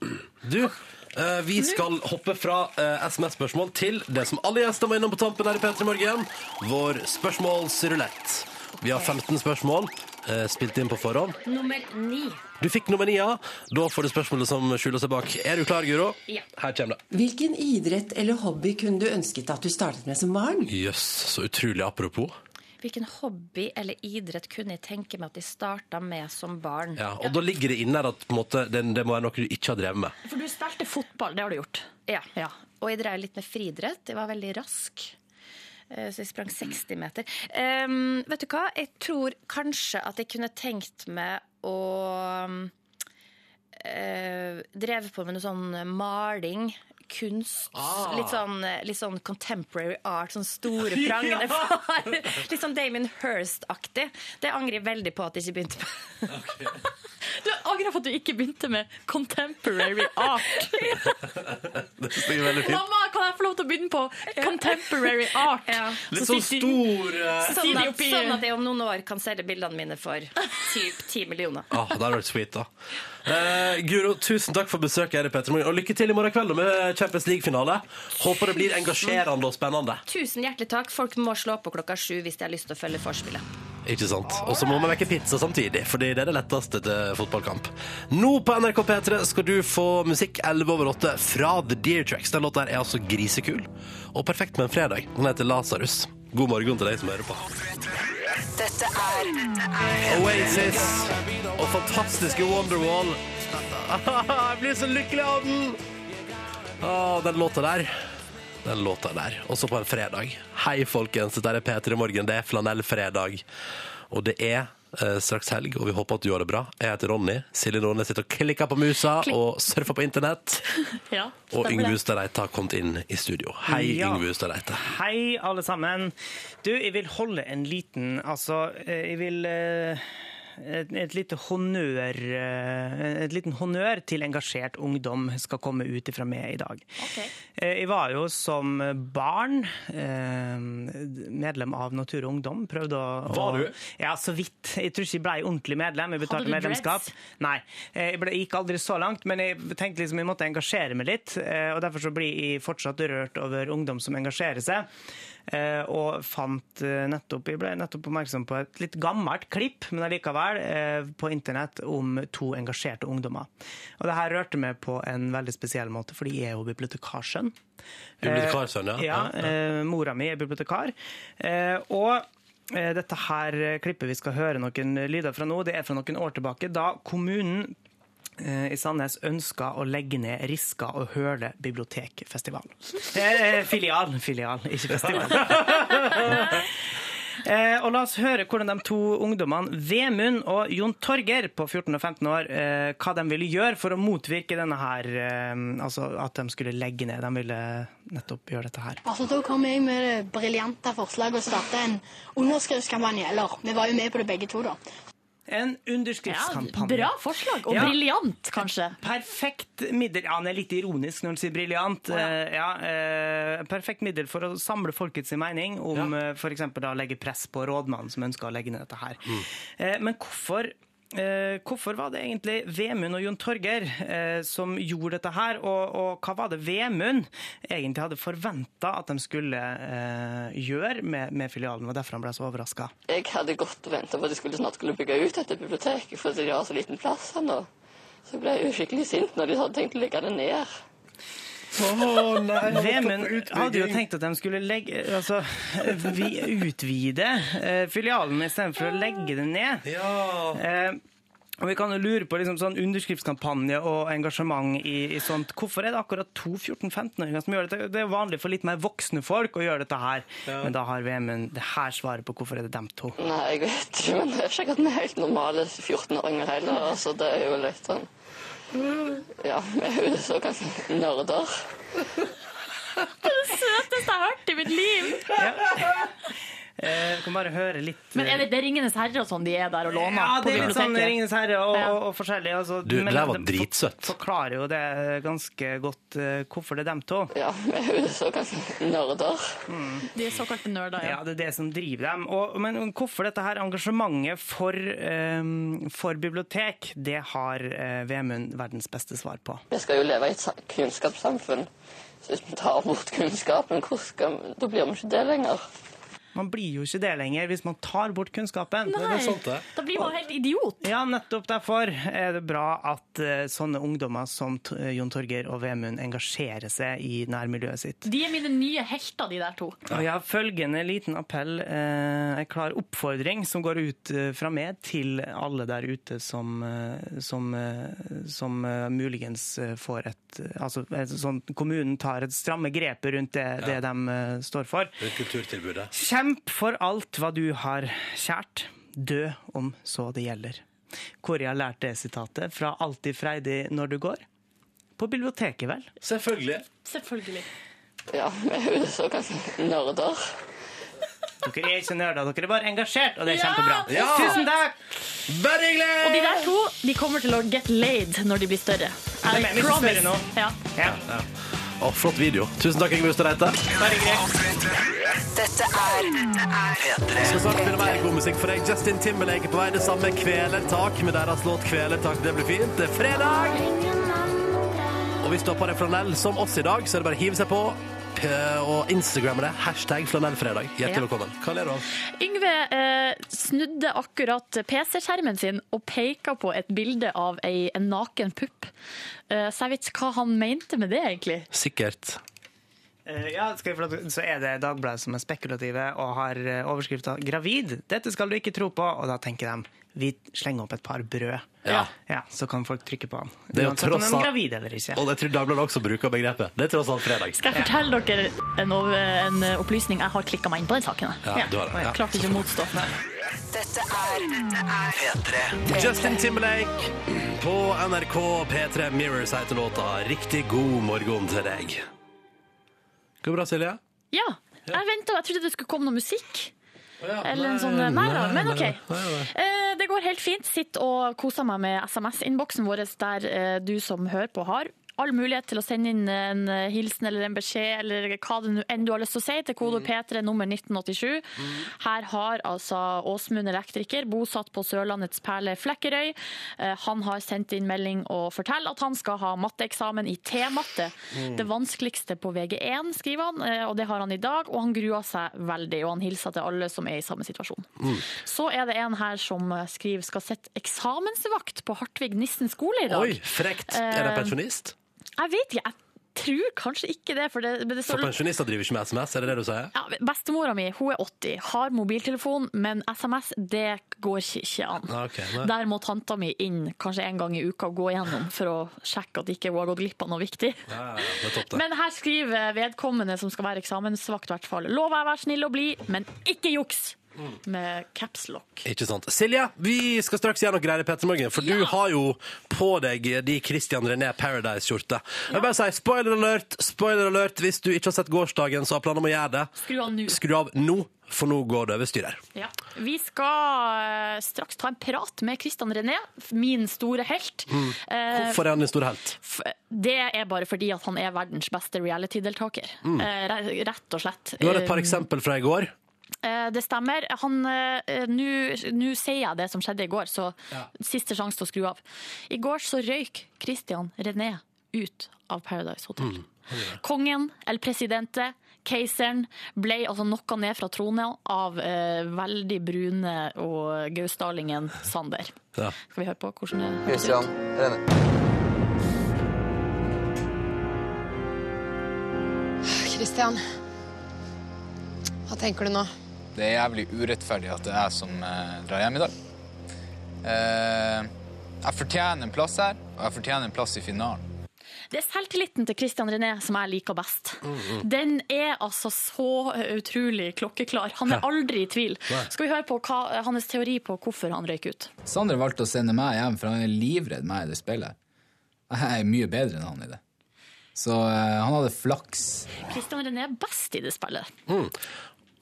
Du, eh, vi skal hoppe fra eh, SMS-spørsmål til det som alle gjester må innom på tampen her i P3 Morgen. Vår spørsmålsrulett. Vi har 15 spørsmål eh, spilt inn på forhånd. Nummer ni. Du fikk nummer ni, ja. Da får du spørsmålet som skjuler seg bak. Er du klar, Guro? Ja. Her kommer det. Hvilken idrett eller hobby kunne du ønsket at du startet med som barn? Jøss, så utrolig apropos. Hvilken hobby eller idrett kunne jeg tenke meg at jeg starta med som barn? Ja, og da ligger det inne her at på måte, det, det må være noe du ikke har drevet med. For du spilte fotball, det har du gjort? Ja. Og jeg drev litt med friidrett. Jeg var veldig rask. Eh, Så jeg sprang 60 meter. Um, vet du hva? Jeg tror kanskje at jeg kunne tenkt meg å uh, Drevet på med noe sånn maling. Kunst. Ah. Litt, sånn, eh, litt sånn contemporary art, sånn store prangende far. Litt sånn Damien Hirst-aktig. Det angrer jeg veldig på at jeg ikke begynte med. Du angrer på at du ikke begynte med contemporary art. Det synes er veldig fint. Mamma, kan jeg få lov til å begynne på contemporary art? Litt Så sånn stor eh, Sånn at, sånn at jeg om noen år kan selge bildene mine for typ 10 millioner. Ah, det hadde vært sweet, da. Eh, Guro, tusen takk for besøket her i Petremorgen. Og lykke til i morgen kveld med Champions League-finale. Håper det blir engasjerende og spennende. Tusen hjertelig takk. Folk må slå på klokka sju hvis de har lyst til å følge forspillet. Ikke sant? Og så må vi vekke pizza samtidig, fordi det er det letteste til fotballkamp. Nå på NRK P3 skal du få musikk 11 over 8 fra The Deer Tracks. Den låta er altså grisekul og perfekt med en fredag. Den heter Lasarus. God morgen til deg som hører på. Dette er Dette er Oasis og fantastiske Wonderwall. Jeg blir så lykkelig av den! Ah, den låta der. Den låta der. Også på en fredag. Hei, folkens. Dette er P3 Morgen. Det er flanellfredag. Og det er straks helg, og vi håper at du gjør det bra. Jeg heter Ronny. Silje Nordnes sitter og klikker på musa Klik. og surfer på internett. Ja, Og Yngve det. Hustad Reite har kommet inn i studio. Hei, Ja. Yngve Hustad Reite. Hei, alle sammen. Du, jeg vil holde en liten Altså, eh, jeg vil eh, et, et lite honnør eh, Et liten honnør til engasjert ungdom skal komme ut ifra meg i dag. Okay. Jeg var jo som barn eh, medlem av Natur og Ungdom. Prøvde å Var du? Ja, så vidt. Jeg tror ikke jeg ble ordentlig medlem. Jeg betalte du medlemskap. dreads? Nei, eh, jeg ble, gikk aldri så langt, men jeg tenkte liksom jeg måtte engasjere meg litt. eh, Og derfor så blir jeg fortsatt rørt over ungdom som engasjerer seg. Eh, Og fant eh, nettopp Jeg ble nettopp oppmerksom på et litt gammelt klipp, men allikevel, eh, på internett om to engasjerte ungdommer. Og det her rørte meg på en veldig spesiell måte, fordi jeg er jo bibliotekarsønn. Bibliotekarsønn, ja. Ja. Ja, eh, Mora mi er bibliotekar. Og dette her klippet vi skal høre noen lyder fra nå, det er fra noen år tilbake, da kommunen i Sandnes ønska å legge ned Riska og Høle bibliotekfestival. Eh, filial, filial, ikke festival. Eh, og La oss høre hvordan de to ungdommene Vemund og Jon Torger på 14 og 15 år eh, hva de ville gjøre for å motvirke denne her, eh, altså at de skulle legge ned. De ville nettopp gjøre dette her. Altså, Da kom jeg med det briljante forslaget å starte en underskriftskampanje. Eller, vi var jo med på det begge to, da. En underskriftskampanje. Bra forslag, og Ja. briljant, kanskje. Perfekt middel Ja, han er litt ironisk når han sier briljant. Oh, ja, ja, perfekt middel for å samle folkets mening om ja. f.eks. å legge press på rådmannen som ønsker å legge ned dette her. Mm. men hvorfor Eh, hvorfor var det egentlig Vemund og Jon Torger eh, som gjorde dette her, og, og hva var det Vemund egentlig hadde forventa at de skulle eh, gjøre med, med filialen, og derfor han ble så overraska? Jeg hadde gått og venta på at de skulle snart skulle bygge ut dette biblioteket, fordi de har så liten plass her nå. Så jeg ble jo skikkelig sint når de hadde tenkt å legge det ned. Vemund hadde jo tenkt at de skulle legge, altså, vi utvide eh, filialen istedenfor å legge det ned. Eh, og Vi kan jo lure på liksom, sånn underskriftskampanje og engasjement i, i sånt. Hvorfor er det akkurat to 14-15-åringer som gjør dette? Det er vanlig for litt mer voksne folk å gjøre dette her. Men da har Vemund det her svaret på hvorfor er det dem to. Nei, jeg vet ikke, men det er ikke at vi er helt normale 14-åringer heller. Altså, det er jo litt sånn Ja, vi er jo såkalte nerder. Det er det søteste jeg har hørt i mitt liv! Eh, kan bare høre litt Men er det, det er Ringenes herre og sånn de er der og låner Ja, det er litt sånn? Ringenes herre og, og, og forskjellig. Altså, Du, det men der var dritsøtt. for- forklarer jo det ganske godt uh, hvorfor det er dem to. Ja, vi er jo såkalte nerder. De er såkalte nerder, Ja, det er det som driver dem. Og, men hvorfor dette her engasjementet for, um, for bibliotek, det har uh, Vemund verdens beste svar på. Vi skal jo leve i et kunnskapssamfunn. Så hvis vi tar bort kunnskapen, hvor skal da blir vi ikke det lenger. Man blir jo ikke det lenger hvis man tar bort kunnskapen. Nei, da blir man helt idiot. Ja, nettopp derfor er det bra at eh, sånne ungdommer som Jon Torger og Vemund engasjerer seg i nærmiljøet sitt. De er mine nye helter, de der to. Og jeg har følgende liten appell, eh, en klar oppfordring som går ut eh, fra meg til alle der ute som, eh, som, eh, som eh, muligens eh, får et Altså sånn kommunen tar et stramme grepet rundt det, det de eh, står for. Rundt kulturtilbudet. Kjemp for alt hva du har kjært. Dø om så det gjelder. Hvor jeg har lært det sitatet? Fra Alltid freidig når du går? På biblioteket, vel? Selvfølgelig. Selvfølgelig. Ja, vi er jo så ganske nerder. Dere er ikke nerder, dere er bare engasjert, og det er kjempebra. Ja! Tusen takk! Bare hyggelig! Og de der to de kommer til å get laid når de blir større. De Vi skal spørre nå. Ja. Ja. Ja. Å, flott video. Tusen takk, Yngve. Bare greit. Dette er Vi skal snart spille mer god musikk for deg. Justin Timberlake er på vei. Det samme Kvelertak med deres låt Kvelertak. Det blir fint. Det er fredag! Og hvis du har på deg flanell som oss i dag, så er det bare å hive seg på og Instagramme det. Hashtag flanellfredag. Hjertelig velkommen. Hva ler du av? Yngve eh, snudde akkurat PC-skjermen sin og peka på et bilde av ei, en naken pupp. Eh, så jeg vet hva han mente med det, egentlig. Sikkert. Eh, Ja, så er det Dagbladet som er spekulative og har eh, overskrifta 'Gravid'. Dette skal du ikke tro på. Og da tenker de vi slenger opp et par brød, Ja. Ja, så kan folk trykke på den. Det er jo tross alt- gravid eller ikke. Og jeg tror Dagbladet også bruker begrepet. Det er tross alt fredag. Skal jeg fortelle dere en, en eh, opplysning? Jeg har klikka meg inn på den saken. jeg. Ja, du har det. Ja. Klarte ikke å motstå. Dette er P3. Justin Timberlake på NRK P3 Mirrors heter låta. Riktig god morgen til deg. Går det bra, Silje? Ja, jeg venta. Jeg trodde det skulle komme noe musikk. ja. Eller en sånn Nei, Nei da, men OK. nei, nei. Eh, Det går helt fint. Sitt og koser meg med SMS-innboksen vår, der eh, du som hører på, har all mulighet til å sende inn en eh, hilsen eller en beskjed eller hva det enn du har lyst til å si, til kode P3 nummer 1987. Her har altså Åsmund elektriker, bosatt på Sørlandets perle Flekkerøy. Eh, Han har sendt inn melding og forteller at han skal ha matteeksamen i T-matte. Mm. Det vanskeligste på VG1, skriver han, eh, og det har han i dag. Og han gruer seg veldig, og han hilser til alle som er i samme situasjon. Så er det en her som skriver skal sette eksamensvakt på Hartvig Nissen skole i dag. Oi, frekt. Er det pensjonist? Jeg vet ikke, jeg tror kanskje ikke det. For det, men det For pensjonister driver ikke med SMS, er det det du sier? ja, Bestemora mi hun er 80, har mobiltelefon, men SMS det går ikke- an. Okay, men... Der må tanta mi inn kanskje en gang i uka og gå igjennom for å sjekke at ikke hun har gått glipp av noe viktig. Ja, topp. Men her skriver vedkommende som skal være eksamensvakt, i hvert fall. Lover jeg å være snill og blid, men ikke juks! Med capslock. Ikke sant. Silje, vi skal straks gjøre noe greier i Petter Morgen, for du har jo på deg de Christian René Paradise-skjorte. Jeg vil bare si spoiler alert, spoiler alert. Hvis du ikke har sett gårsdagen, så har planer om å gjøre det. Skru av nå. Skru av nå, for nå går det over styr her. Ja. Vi skal eh, straks ta en prat med Christian René, min store helt. Mm. Eh, Hvorfor er han din store helt? Det er bare fordi at han er verdens beste reality-deltaker. Mm. Eh, Rett og slett. Du har et par eksempler eksempel fra i går. Eh, Det stemmer. Han, eh, Nå sier jeg det som skjedde i går, så siste sjanse til å skru av. I går så røyk Christian René ut av Paradise Hotel. Kongen, eller Presidente, keiseren, ble altså knocka ned fra tronen av eh, veldig brune og gausdalingen Sander. Ja. Skal vi høre på hvordan det høres Christian ut? Rene. Christian, hva tenker du nå? Det er jævlig urettferdig at det er jeg som eh, drar hjem i dag. Eh, jeg fortjener en plass her, og jeg fortjener en plass i finalen. Det er selvtilliten til Christian René som jeg liker best. Den er altså så utrolig klokkeklar. Han er aldri i tvil. Skal vi høre på hva, hans teori på hvorfor han røyk ut? Sander valgte å sende meg hjem, for han er livredd meg i det spillet. Jeg er mye bedre enn han i det. Så uh, han hadde flaks. Christian René er best i det spillet. Mm.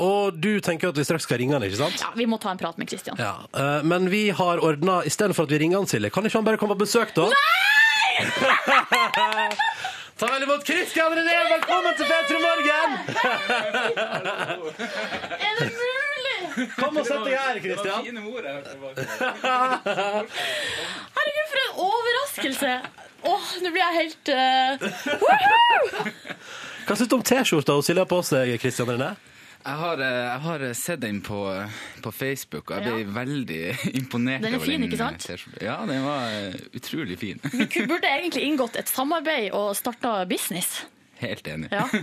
Og du tenker at vi straks skal ringe han, ikke sant? Ja, Vi må ta en prat med Christian. Ja, eh, Men vi har ordna Istedenfor at vi ringer han, Silje, kan ikke han bare komme på besøk, da? Ta vel imot Christian René! Velkommen til P3 Morgen! Er det mulig?! Kom og sett deg her, Christian. Herregud, for en overraskelse! Åh, nå blir jeg helt uh, woohoo! Hva syns du om T-skjorta Silje har på seg, Christian René? Jeg har, eh, jeg har sett den på, på Facebook, og jeg ble Ja. veldig imponert. Den er fin, den, ikke sant? eh, Ja, den var eh, utrolig fin. Vi burde egentlig inngått et samarbeid og starta business. Helt enig. Ja.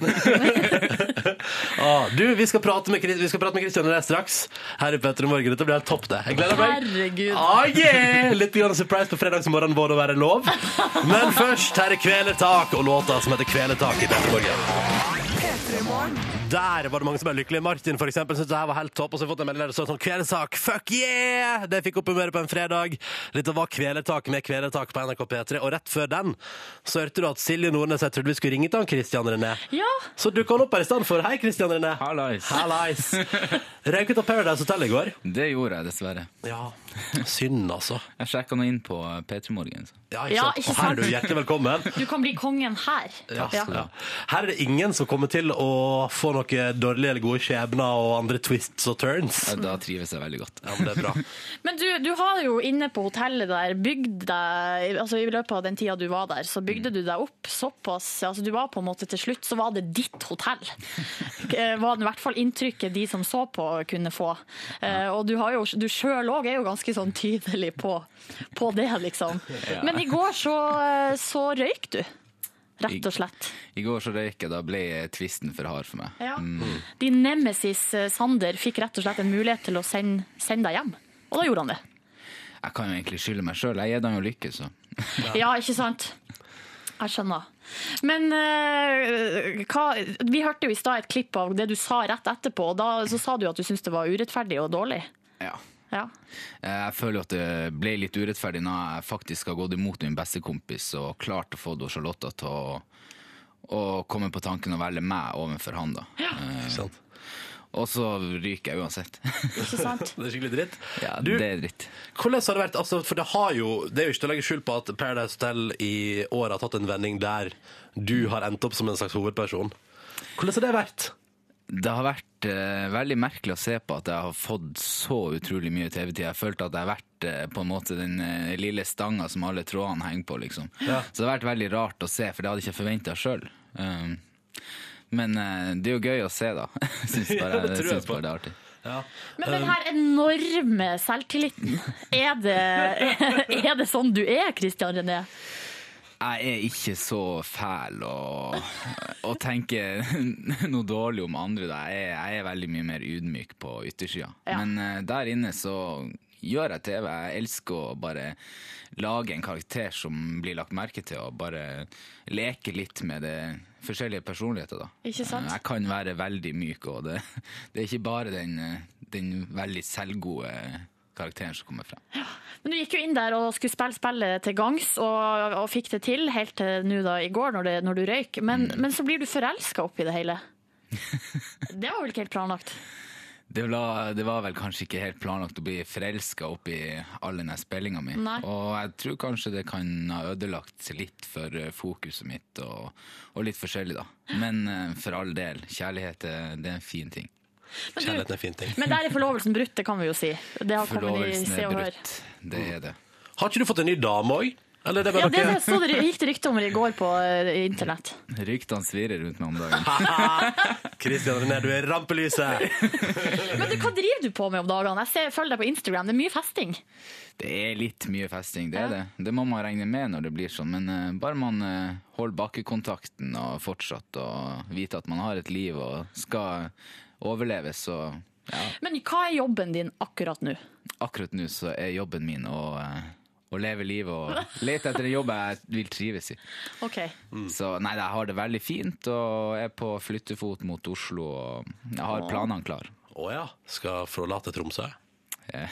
Ah, du, vi skal, prate med, vi skal prate med Christian René straks. Her i P3 Morgen. Dette blir helt topp, det. Jeg gleder meg. Herregud. Ah, yeah! Litt grann surprise på fredagsmorgenen vår å være lov. Men først, her er Kvelertak og låta som heter Kvelertak i P3 Morgen. Der var det mange som ble lykkelige. Martin for eksempel syntes det her var helt topp. Og så har jeg fått en melding der det står sånn Kvelertak, fuck yeah! Det fikk opp humøret på en fredag. Dette var Kvelertak med Kvelertak på NRK P3. Og rett før den så hørte du at Silje Nordnes jeg trodde vi skulle ringe til han Christian René. Ja. Så dukka han opp her i stedet for. Hei, Christian René. Hallais. Hallais. Røyk ut av Paradise Hotel i går. Det gjorde jeg dessverre. Ja, synd altså. Jeg sjekka nå inn på P3 Morgen. så. Ja, Ja, ikke sant? ikke Og her er du hjertelig velkommen. Du kan bli kongen her. Ja, ja. Her er det ingen som kommer til å få noe dårlige eller gode skjebner og andre twists og turns. Da trives jeg veldig godt. Ja, men det er bra. Men du, du har jo inne på hotellet der bygd deg altså I løpet av den tida du var der, så bygde du deg opp såpass altså Du var på en måte til slutt, så var det ditt hotell. var det i hvert fall inntrykket de som så på, kunne få. Eh, Og du, har jo, du sjøl òg er jo ganske sånn tydelig på, på det, liksom. Ja. Men i går så, eh, så røyk du. Rett og slett. I går så røyk jeg, da ble tvisten for hard for meg. Ja. Mm. Din nemesis eh, Sander fikk rett og slett en mulighet til å sende, sende deg hjem. Og da gjorde han det. Jeg kan jo egentlig skylde meg sjøl. Jeg gir dem jo lykke, så. Ja, ikke sant? Jeg skjønner. Men uh, hva, vi hørte jo i stad et klipp av det du sa rett etterpå, og da så sa du at du syntes det var urettferdig og dårlig. Ja. Ja. Jeg føler at det ble litt urettferdig når jeg faktisk har gått imot min beste kompis og klart å få Charlotta til å, å komme på tanken å velge meg overfor han. da. Eh, og så ryker jeg uansett. Ikke sant? Det er skikkelig dritt. Ja, Du- det er dritt. Hvordan har det vært? Altså, for det har jo Det er jo ikke til å legge skjul på at Paradise Hotel i år har tatt en vending der du har endt opp som en slags hovedperson. Hvordan har det vært? Det har vært eh, veldig merkelig å se på at jeg har fått så utrolig mye TV-tid. Jeg følte at jeg har vært eh, på en måte den eh, lille stanga som alle trådene henger på. liksom. Ja. Så det har vært veldig rart å se, for det hadde jeg ikke forventa sjøl. men eh, det er jo gøy å se, da. Jeg bare, Ja, det jeg tror jeg synes bare det er artig. Men den her enorme selvtilliten, er det, er det sånn du er, Christian René? Jeg er ikke så fæl og, og tenker noe dårlig om andre. Jeg, er, jeg er veldig mye mer ydmyk på yttersida. Ja. Men eh, der inne så gjør jeg TV. Jeg elsker å bare lage en karakter som blir lagt merke til, og bare leke litt med det forskjellige personligheter. Da. Ikke sant? Jeg kan være veldig myk, og det, det er ikke bare den, eh, den veldig selvgode karakteren som kommer frem. Men du gikk jo inn der og skulle spille spillet til gangs, og, og fikk det til helt til nå da i går, når, det, når du røyk. Men, Mm. men så blir du forelska oppi det hele. Det var vel ikke helt planlagt? Det var, det var vel kanskje ikke helt planlagt å bli forelska oppi all denne spillinga mi. Nei. Og jeg tror kanskje det kan ha ødelagt litt for eh, fokuset mitt, og, og litt forskjellig, da. Men eh, for all del, kjærlighet er- det er en fin ting. Men du- Kjærligheten er en fin ting. Men der er forlovelsen brutt, det kan vi jo si. Det har kommet i Forlovelsen Se er og Hør. brutt. Det er det. Har ikke du fått en ny dame òg? Eller det Ja, det, det, så det gikk det rykte om i går på eh, internett. Ryktene svirrer rundt meg om dagen. Christian René, du er rampelyset! Men du, hva driver du på med om dagene? Jeg ser, følger deg på Instagram, det er mye festing. Det er litt mye festing, det er Ja. det. Det må man regne med når det blir sånn. Men uh, bare man uh, holder bakkekontakten og fortsatt og vite at man har et liv og skal overleve, så ja. Men hva er jobben din akkurat nå? Akkurat nå så er jobben min å, eh, å leve livet og lete etter en jobb jeg vil trives i. Ok. Så nei, jeg har det veldig fint og er på flyttefot mot Oslo og jeg har planene klare. Å ja. Skal forlate Tromsø? Ja,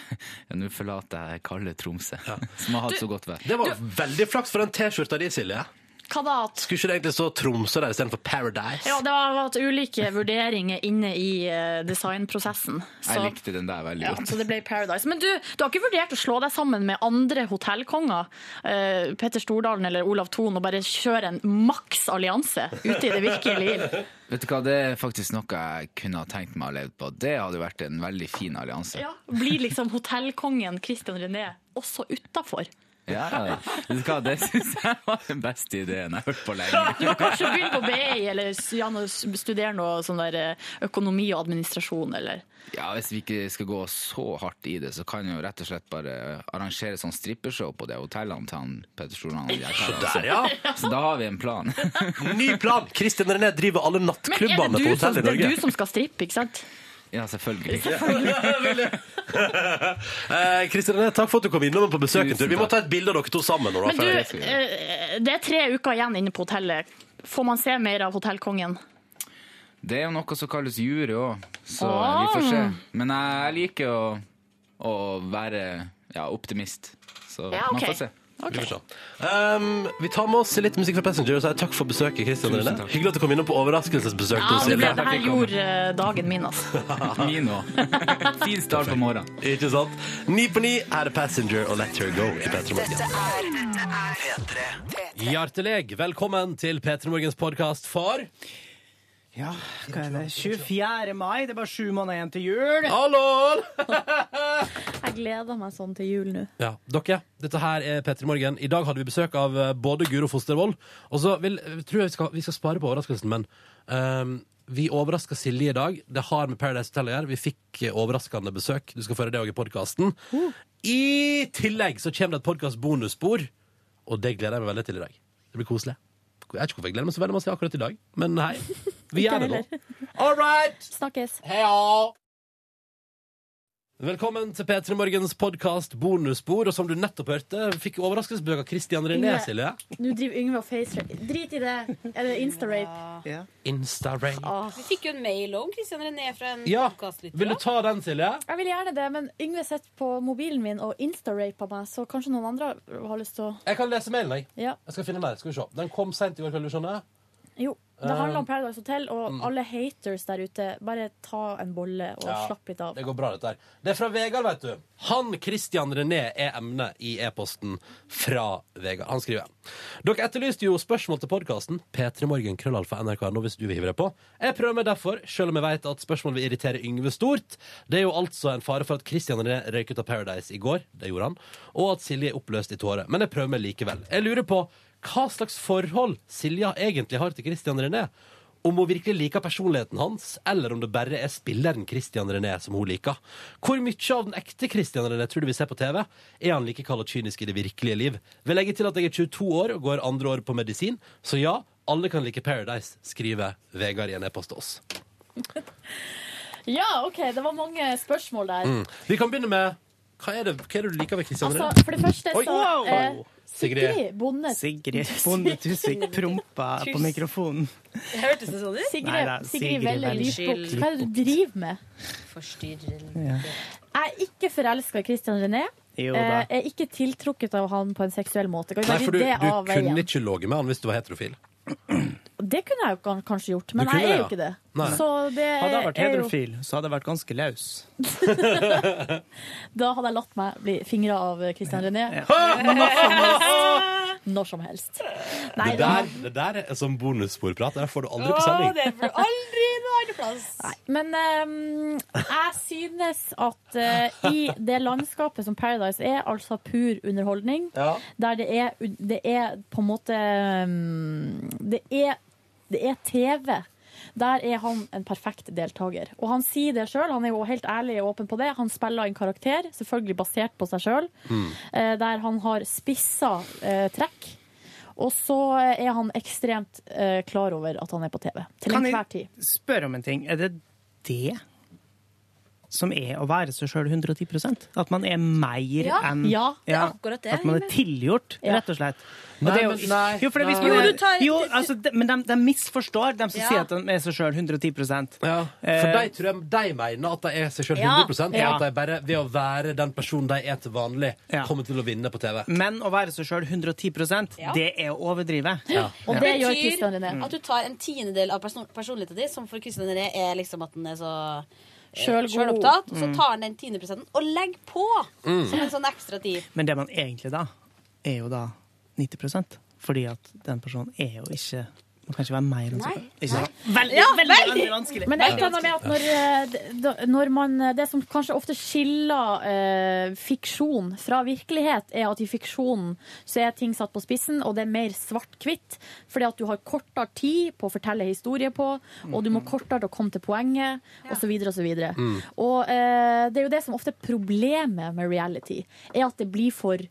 Nå forlater jeg kalde Tromsø, som har hatt så godt vær. Det var veldig flaks for den T-skjorta di, Silje. Hva da? Skulle ikke det egentlig stå Tromsø der istedenfor Paradise? Ja, det har vært ulike vurderinger inne i eh, designprosessen. Så- Jeg likte den der veldig godt. Ja, så det ble Paradise. Men du, du har ikke vurdert å slå deg sammen med andre hotellkonger, uh, Petter Stordalen eller Olav Thon, og bare kjøre en maks allianse ute i det virkelige liv? Vet du hva, Det er faktisk noe jeg kunne ha tenkt meg å leve på. Det hadde vært en veldig fin allianse. Ja, Blir liksom hotellkongen Christian René også utafor? Ja, ja. Vet du hva, Det syns jeg var den beste ideen jeg har hørt på lenge. Du må kanskje begynne på BI eller s- ja, nå studere noe sånn der eh, økonomi og administrasjon, eller Ja, Hvis vi ikke skal gå så hardt i det, så kan jeg jo rett og slett bare arrangere sånn strippeshow på det hotellene til han Petter Stordalen. og de her karene. Der, ja. Så da har vi en plan. Ny plan! Christian René driver alle Men er nattklubbene det på hotellet som, i det er Norge. du som skal strippe, ikke sant? Ja, selvfølgelig. Eh, Christian René, takk for at du kom innom på besøk en tur. Vi må ta et bilde av dere to sammen. Når Men du er ferdig. eh, det er tre uker igjen inne på hotellet. Får man se mer av hotellkongen? Det er jo noe som kalles jury òg, så vi får se. Men jeg liker å, å være ja, optimist, så Ja, man ok. får se. Vi. Um, vi tar med oss litt musikk fra Passenger og sier takk for besøket. Christian Tusen takk. Hyggelig at du kom innom på overraskelsesbesøk. Ja, det, ble, det her gjorde eh, dagen min, altså. Min òg. fin start på morgenen. Ikke sant? Ni på ni er er Passenger og Let Her Go i P3 Morgen. Dette er P3. Hjertelig velkommen til P3 Morgens podkast for Ja, hva er det? 24. mai. Det er bare sju måneder igjen til jul. Hallo! Jeg gleder meg sånn til jul nå. Ja, Dere, dette her er P3 Morgen. I dag hadde vi besøk av eh, både Guro Fostervoll Og så vil, jeg tror jeg vi skal, vi skal spare på overraskelsen, men um, vi overraska Silje i dag. Det har med Paradise Hotel å gjøre. Vi fikk eh, overraskende besøk. Du skal føre det òg i podkasten. I tillegg så kommer det et podkast-bonusspor, og det gleder jeg meg veldig til i dag. Det blir koselig. Jeg vet ikke hvorfor jeg gleder meg så veldig masse akkurat i dag, men hei. Vi Ikke gjør det nå. heller. All right! Snakkes. Heia! Velkommen til P3 Morgens podkast Bonusbord. Og som du nettopp hørte, fikk overraskelsesbøk av Christian René, Silje. Nå driver Yngve og facerape. Drit i det. Er det Insta-rape? Insta-rape. Vi fikk jo en mail om Christian René fra en Ja, podkastlytter. vil du ta den, Silje? Jeg vil gjerne det, men Yngve sitter på mobilen min og insta-raper meg, så kanskje noen andre har lyst til å Jeg kan lese mailen, jeg. Ja. Jeg skal finne mer. Skal vi se. Den kom seint i går kveld, du skjønner. Jo. Det handler om Paradise Hotel, og mm. alle haters der ute, bare ta en bolle og Ja, slapp litt av. Det går bra, dette her. Det er fra Vegard, vet du. Han Christian René er emnet i e-posten fra Vegard. Han skriver Dere etterlyste jo spørsmål til podkasten. P3morgen, krøllalfa, nrk.no hvis du vil hive deg på. Jeg prøver meg derfor, selv om jeg vet at spørsmål vil irritere Yngve stort. Det er jo altså en fare for at Christian René røyk ut av Paradise i går, det gjorde han, og at Silje er oppløst i tårer. Men jeg prøver meg likevel. Jeg lurer på hva slags forhold Silja egentlig har til Christian René. Om hun virkelig liker personligheten hans, eller om det bare er spilleren Christian René som hun liker. Hvor mye av den ekte Christian René tror du vi ser på TV? Er han like kald og kynisk i det virkelige liv? Vil legge til at jeg er 22 år og går andre år på medisin, så ja, alle kan like Paradise, skriver Vegard i en e-post til oss. Ja, OK, det var mange spørsmål der. Mm. Vi kan begynne med hva er, det, hva er det du liker ved Christian Altså, René? for det første Oi. så eh, Sigrid. Sigrid Bonde Sigrid Bonde Tusvik prompa på mikrofonen. Hørtes det sånn ut? Sigrid, Neida, Sigrid Sigrid Velle Velle. Lysbukk, hva er det du driver med? Forstyrrende. Ja. Jeg er ikke forelska i Christian René. Jo Eh, da. Jeg er ikke tiltrukket av han på en seksuell måte. Kan vi Nei, bare for du, rydde det du av veien? kunne ikke ligget med han hvis du var heterofil. Det kunne jeg jo kanskje gjort, men jeg er jo ja. ikke det. Nei. Så det Hadde jeg vært er jo så hadde jeg vært ganske laus. Da hadde jeg latt meg bli fingra av Christian René. Når som helst. Nei, det, der, det der er som bonussporprat. Det der får du aldri på sending. det får du aldri noen andre plass. Nei, men um, jeg synes at uh, i det landskapet som Paradise er, altså pur underholdning, Ja. der det er, det er på en måte um, det, er, det er TV. Der er han en perfekt deltaker. Og han sier det sjøl, han er jo helt ærlig og åpen på det. Han spiller en karakter, selvfølgelig basert på seg sjøl, mm. der han har spissa eh, trekk. Og så er han ekstremt eh, klar over at han er på TV. Til Kan enhver jeg spørre om en ting? Er det det som er å være seg sjøl 110% At man er mer Ja, enn ja, det er akkurat det. At man er tilgjort, Ja. rett og slett. Nei, jo, men nei, jo, for det, hvis nei. man Jo, tar- jo, altså, de, men de, de misforstår, de som Ja. sier at de er seg sjøl 110 Ja, Eh, for de tror jeg de mener at de er seg selv 100 Ja. At de bare ved å være den personen de er til vanlig, Ja. kommer til å vinne på TV. Men å være seg sjøl 110 ja. det er å overdrive. Ja. Og det gjør Kristian René. at du tar en tiendedel av person personligheten din, som for Kristian René er liksom at den er så eh, opptatt, og Så Mm. tar han den tiende prosenten og legger på som en sånn ekstra tid. Men det man egentlig da, er jo da 90% Fordi at den personen er jo ikke Man kan ikke være mer enn sånn. Veldig, Ja, veldig, veldig. vanskelig. Men et eller annet med at når, eh, når man, det som kanskje ofte skiller eh, fiksjon fra virkelighet, er at i fiksjonen så er ting satt på spissen, og det er mer svart-hvitt. Fordi at du har kortere tid på å fortelle historier på, og du må kortere til å komme til poenget, osv. osv. Mm. Og eh, det er jo det som ofte er problemet med reality, er at det blir for,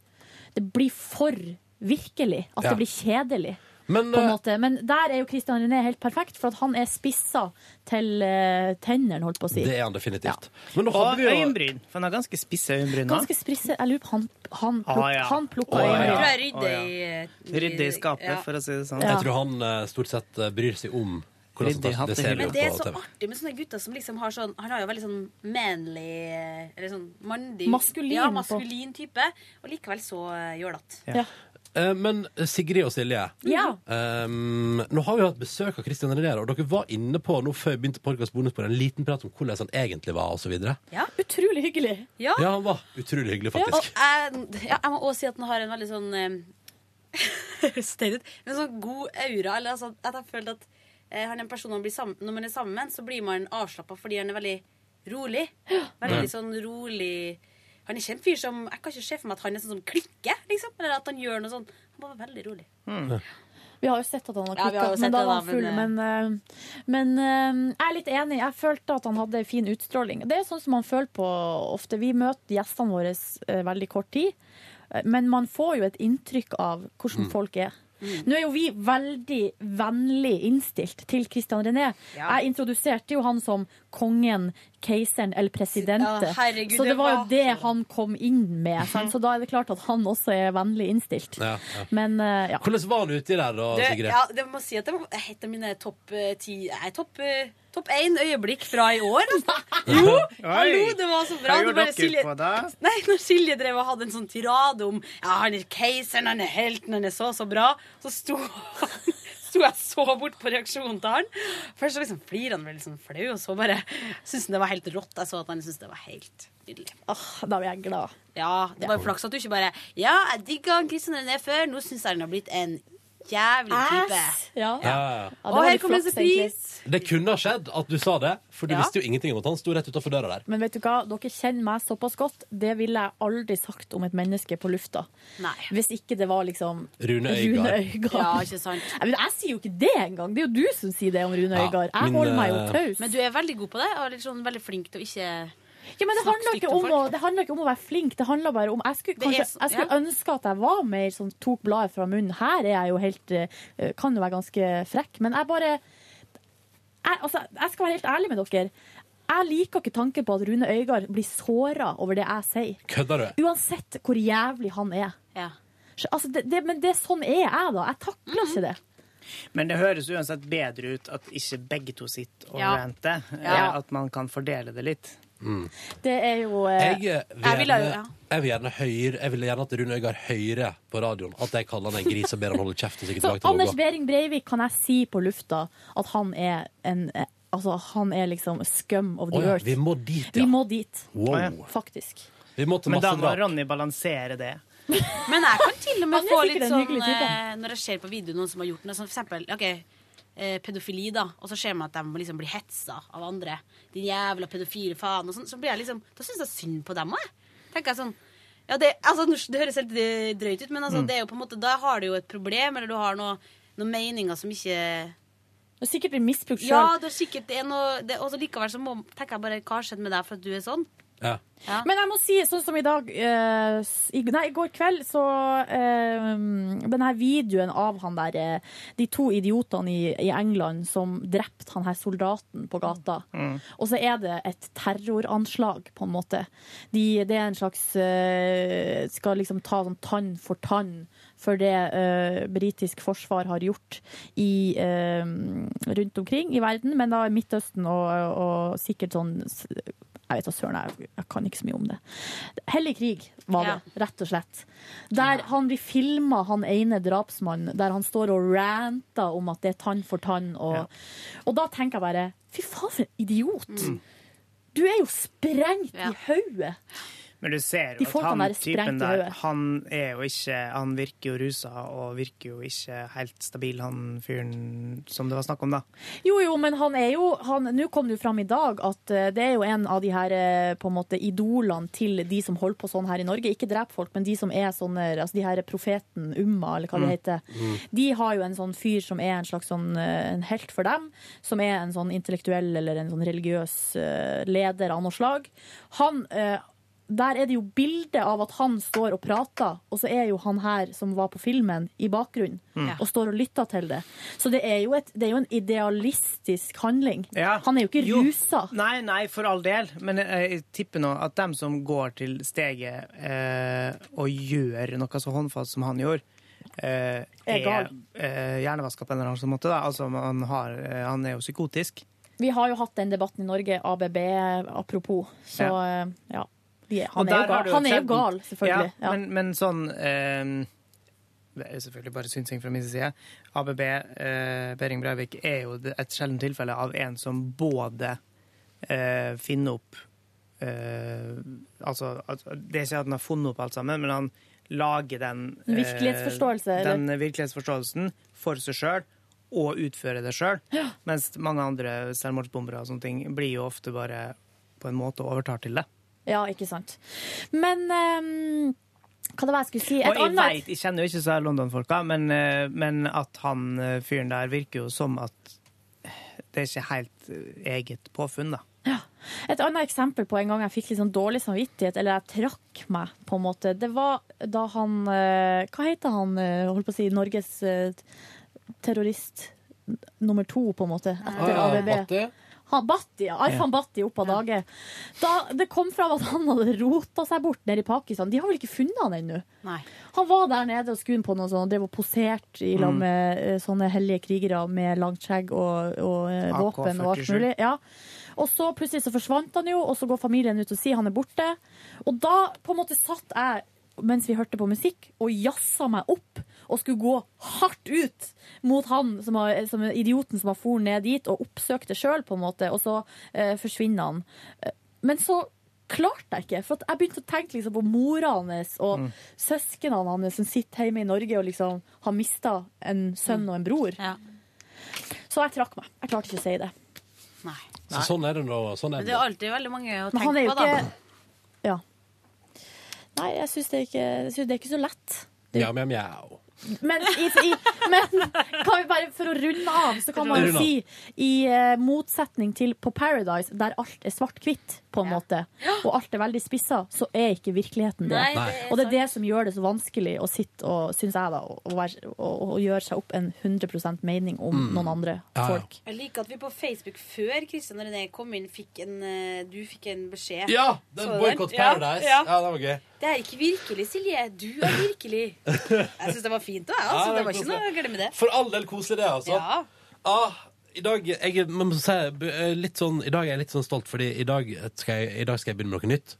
det blir for virkelig. At Ja. det blir kjedelig. Men, på en eh, måte. Men der er jo Christian René helt perfekt, for at han er spissa til uh, tennene, holdt på å si. Det er han definitivt. Men nå Og jo øyenbryn. For han har ganske spisse øyenbryn. Ganske spisse. Jeg lurer på han, han, Ah, ja. han plukka oh, ja. Jeg øyenbryn. tror jeg rydder i Rydde i skapet, Ja. for å si det sånn. Ja. Jeg tror han eh, stort sett bryr seg om hvordan det ser ut Men det er så artig med sånne gutter som liksom har sånn Han har jo veldig sånn manly Eller sånn mandig Maskulin Ja, maskulin type. Og likevel så uh, jålete. Ja. Eh, Men Sigrid og Silje, Ja. um, nå har vi hatt besøk av Christian René, og dere var inne på nå før vi begynte podcast bonus på en liten prat om hvordan han egentlig var, osv. Ja, Ja. Utrolig hyggelig. Ja. ja, han var utrolig hyggelig, Og faktisk. jeg, ja, jeg må også si at han har en veldig sånn eh, Stedet, Men sånn god aura. Eller altså, at jeg føler at eh, han er en person man blir sammen, når man er sammen med, så blir man avslappa fordi han er veldig rolig. Veldig Ja. sånn rolig Han er ikke en fyr som Jeg kan ikke se for meg at han er sånn som klikker, liksom. Eller at han gjør noe sånn. Han var veldig rolig. Vi har jo sett at han har klikka, ja, men da var han full. men, Men, eh, men eh, jeg er litt enig. Jeg følte at han hadde fin utstråling. Det er sånn som man føler på ofte. Vi møter gjestene våre eh, veldig kort tid, eh, men man får jo et inntrykk av hvordan Mm. folk er. Nå er jo vi veldig vennlig innstilt til Christian René. Ja. Jeg introduserte jo han som kongen, keiseren eller presidente. Ja, så det det var jo det han kom inn med. Sant? Så da er det klart at han også er vennlig innstilt. Ja, ja. Men eh, ja. Hvordan var han uti der, da, Det, Sigrid? ja, det må si at det var et av mine topp eh, ti Nei, topp eh, Topp én øyeblikk fra i år. Altså. Jo! Hallo, det var så bra. Det bare Silje-? Nei, når Silje drev og hadde en sånn tirade om Ja, han er keiseren, han er helten, han er så så bra, så sto, sto jeg så bort på reaksjonen til han. Først så liksom flirer han veldig sånn flau, og så bare syns han det var helt rått. Jeg så at han syntes det var helt nydelig. da blir jeg glad. Ja, det var jo flaks at du ikke bare Ja, jeg digga Kristian René før, nå syns jeg han har blitt en jævlig type. Ja. Ja, ja. Og her kommer en pris. Det kunne ha skjedd at du sa det, for du Ja. visste jo ingenting om at han sto rett utafor døra der. Men vet du hva, dere kjenner meg såpass godt. Det ville jeg aldri sagt om et menneske på lufta. Nei. Hvis ikke det var liksom Rune Øygard. Øygard. Ja, ikke sant. Nei, men jeg sier jo ikke det engang. Det er jo du som sier det om Rune Ja, Øygard. Jeg min, holder meg jo eh, taus. Men du er veldig god på det, og sånn veldig flink til å ikke Ja, men det handler, ikke om å, det handler ikke om å være flink. Det handler bare om Jeg skulle, kanskje, så- jeg skulle ønske at jeg var mer sånn tok bladet fra munnen. Her er jeg jo helt eh, Kan jo være ganske frekk. Men jeg bare jeg, altså, jeg skal være helt ærlig med dere. Jeg liker ikke tanken på at Rune Øygard blir såra over det jeg sier. Kødder du? Uansett hvor jævlig han er. Altså, det, det, men det, sånn er jeg, da. Jeg takler ikke det. Men det høres uansett bedre ut at ikke begge to sitter og Ja. ranter. Ja. Eh, At man kan fordele det litt. Det er jo eh, Jeg vil, jeg vil gjerne, ja. jeg vil gjerne høre Jeg vil gjerne at Rune Øygard hører på radioen at jeg kaller han en gris og ber han holde kjeft. Så til Anders. Behring Breivik kan jeg si på lufta at han er en eh, Altså, han er liksom scum of the oh, ja, earth. vi må dit, Vi må dit. Wow. Faktisk. Vi må til Men da må. Ronny balansere det. Men jeg kan til og med få litt sånn eh, Når jeg ser på videoen noen som har gjort noe sånn, for eksempel ok, eh, pedofili, da, og så ser man at de liksom blir hetsa av andre. Din jævla pedofile faen, og sånn. Så blir jeg liksom Da syns jeg synd på dem òg. Tenker jeg sånn ja, det, altså, det høres helt eh, drøyt ut, men altså, Mm. det er jo på en måte, da har du jo et problem, eller du har noe, noen meninger som ikke Du har sikkert blitt misbrukt sjøl. Ja, det er sikkert det er noe det, Og likevel så må, tenker jeg bare hva har skjedd med deg for at du er sånn? Ja. Ja. Men jeg må si, sånn som i dag eh, i, Nei, i går kveld så eh, Den her videoen av han der eh, De to idiotene i, i England som drepte han her soldaten på gata. Og så er det et terroranslag, på en måte. De, det er en slags eh, Skal liksom ta sånn tann for tann for det uh, britisk forsvar har gjort i, eh, rundt omkring i verden, men da i Midtøsten og, og sikkert sånn jeg vet da søren, jeg, jeg kan ikke så mye om det. Hellig krig var det, rett og slett. Der han blir filma, han ene drapsmannen, der han står og ranter om at det er tann for tann. Og, og da tenker jeg bare Fy faen, for en idiot! Du er jo sprengt i hodet! Men du ser De jo at han sprengt typen der, han er jo ikke Han virker jo rusa og virker jo ikke helt stabil, han fyren som det var snakk om, da. Jo, jo, men han er jo han- Nå kom det jo fram i dag at eh, det er jo en av de her eh, på en måte idolene til de som holder på sånn her i Norge. Ikke drep folk, men de som er sånne altså de her profeten Umma, eller hva det Mm. heter. Mm. De har jo en sånn fyr som er en slags sånn eh, en helt for dem, som er en sånn intellektuell eller en sånn religiøs eh, leder av noe slag. Han eh, der er det jo bilde av at han står og prater, og så er jo han her som var på filmen, i bakgrunnen Mm. og står og lytter til det. Så det er jo, et, det er jo en idealistisk handling. Han er jo ikke Jo. rusa. Nei, nei, for all del. Men jeg, jeg tipper nå at dem som går til steget eh, og gjør noe så håndfast som han gjorde, eh, Er er, gal. eh, hjernevaska på en eller annen måte. Da. Altså, han, har, eh, han er jo psykotisk. Vi har jo hatt den debatten i Norge, ABB apropos. Så ja. ja. Han, er jo gal. han er jo gal, selvfølgelig. Ja, Men, men sånn eh, Det er selvfølgelig bare synsing fra min side. ABB, eh, Behring Breivik, er jo et sjeldent tilfelle av en som både eh, finner opp eh, altså, altså, Det er ikke at han har funnet opp alt sammen, men han lager den eh, Virkelighetsforståelse? Den virkelighetsforståelsen for seg sjøl. Og utfører det sjøl. Mens mange andre selvmordsbombere og sånne ting blir jo ofte bare på en måte overtar til det. Ja, ikke sant. Men um, hva det var jeg skulle si? Og jeg annet vet, jeg kjenner jo ikke så London-folka, men, eh, men at han eh, fyren der virker jo som at det er ikke helt eh, eget påfunn, da. Et annet eksempel på en gang jeg fikk litt sånn dårlig samvittighet, eller jeg trakk meg, på en måte, det var da han eh, Hva heter han, eh, holdt på å si, Norges eh, terrorist nummer to, på en måte, etter ABB? Bhatti? Han, Bhatti. Arfan Bhatti opp av dage. Da det kom fram at han hadde rota seg bort nede i Pakistan. De har vel ikke funnet han ennå? Han var der nede og skulle på noe sånt, drev og poserte i lag Mm. med mm. sånne hellige krigere med langt skjegg og, og eh, våpen og alt mulig. Ja. Og så plutselig så forsvant han jo, og så går familien ut og sier han er borte. Og da på en måte satt jeg, mens vi hørte på musikk, og jazza meg opp og skulle gå hardt ut mot han som, har, som er idioten som har for ned dit og oppsøkt det sjøl, på en måte, og så eh, forsvinner han. Eh, Men så klarte jeg ikke, for at jeg begynte å tenke liksom på mora hans og Mm. søsknene hans som sitter hjemme i Norge og liksom har mista en sønn og en bror. Så jeg trakk meg. Jeg klarte ikke å si det. Så sånn er det nå. Sånn er Men det det er alltid veldig mange å tenke er på, da. ikke Ja. Nei, jeg syns det, ikke- det er ikke så lett. Mjau, mjau, mjau. Men, i, i, men kan vi bare, for å runde av, så kan man jo si i eh, motsetning til på Paradise, der alt er svart-hvitt, på en måte, og alt er veldig spissa, så er ikke virkeligheten det. Nei, det og det er det som gjør det så vanskelig å sitte og, syns jeg, da, å, være, å, å gjøre seg opp en 100% mening om Mm. noen andre Ja, ja. folk. Jeg liker at vi på Facebook før Kristian og René kom inn, fikk en, eh, du fikk en beskjed. Ja! Den Boycott Paradise. ja. Ja, det var gøy. Det er ikke virkelig, Silje. Du er virkelig. Jeg syns det var fint. Ja, altså. det var ikke noe å glemme det. For all del koselig, det, altså. Ja. Ah, I dag jeg, må si, litt sånn, I dag er jeg litt sånn stolt, fordi i dag skal jeg, i dag skal jeg begynne med noe nytt.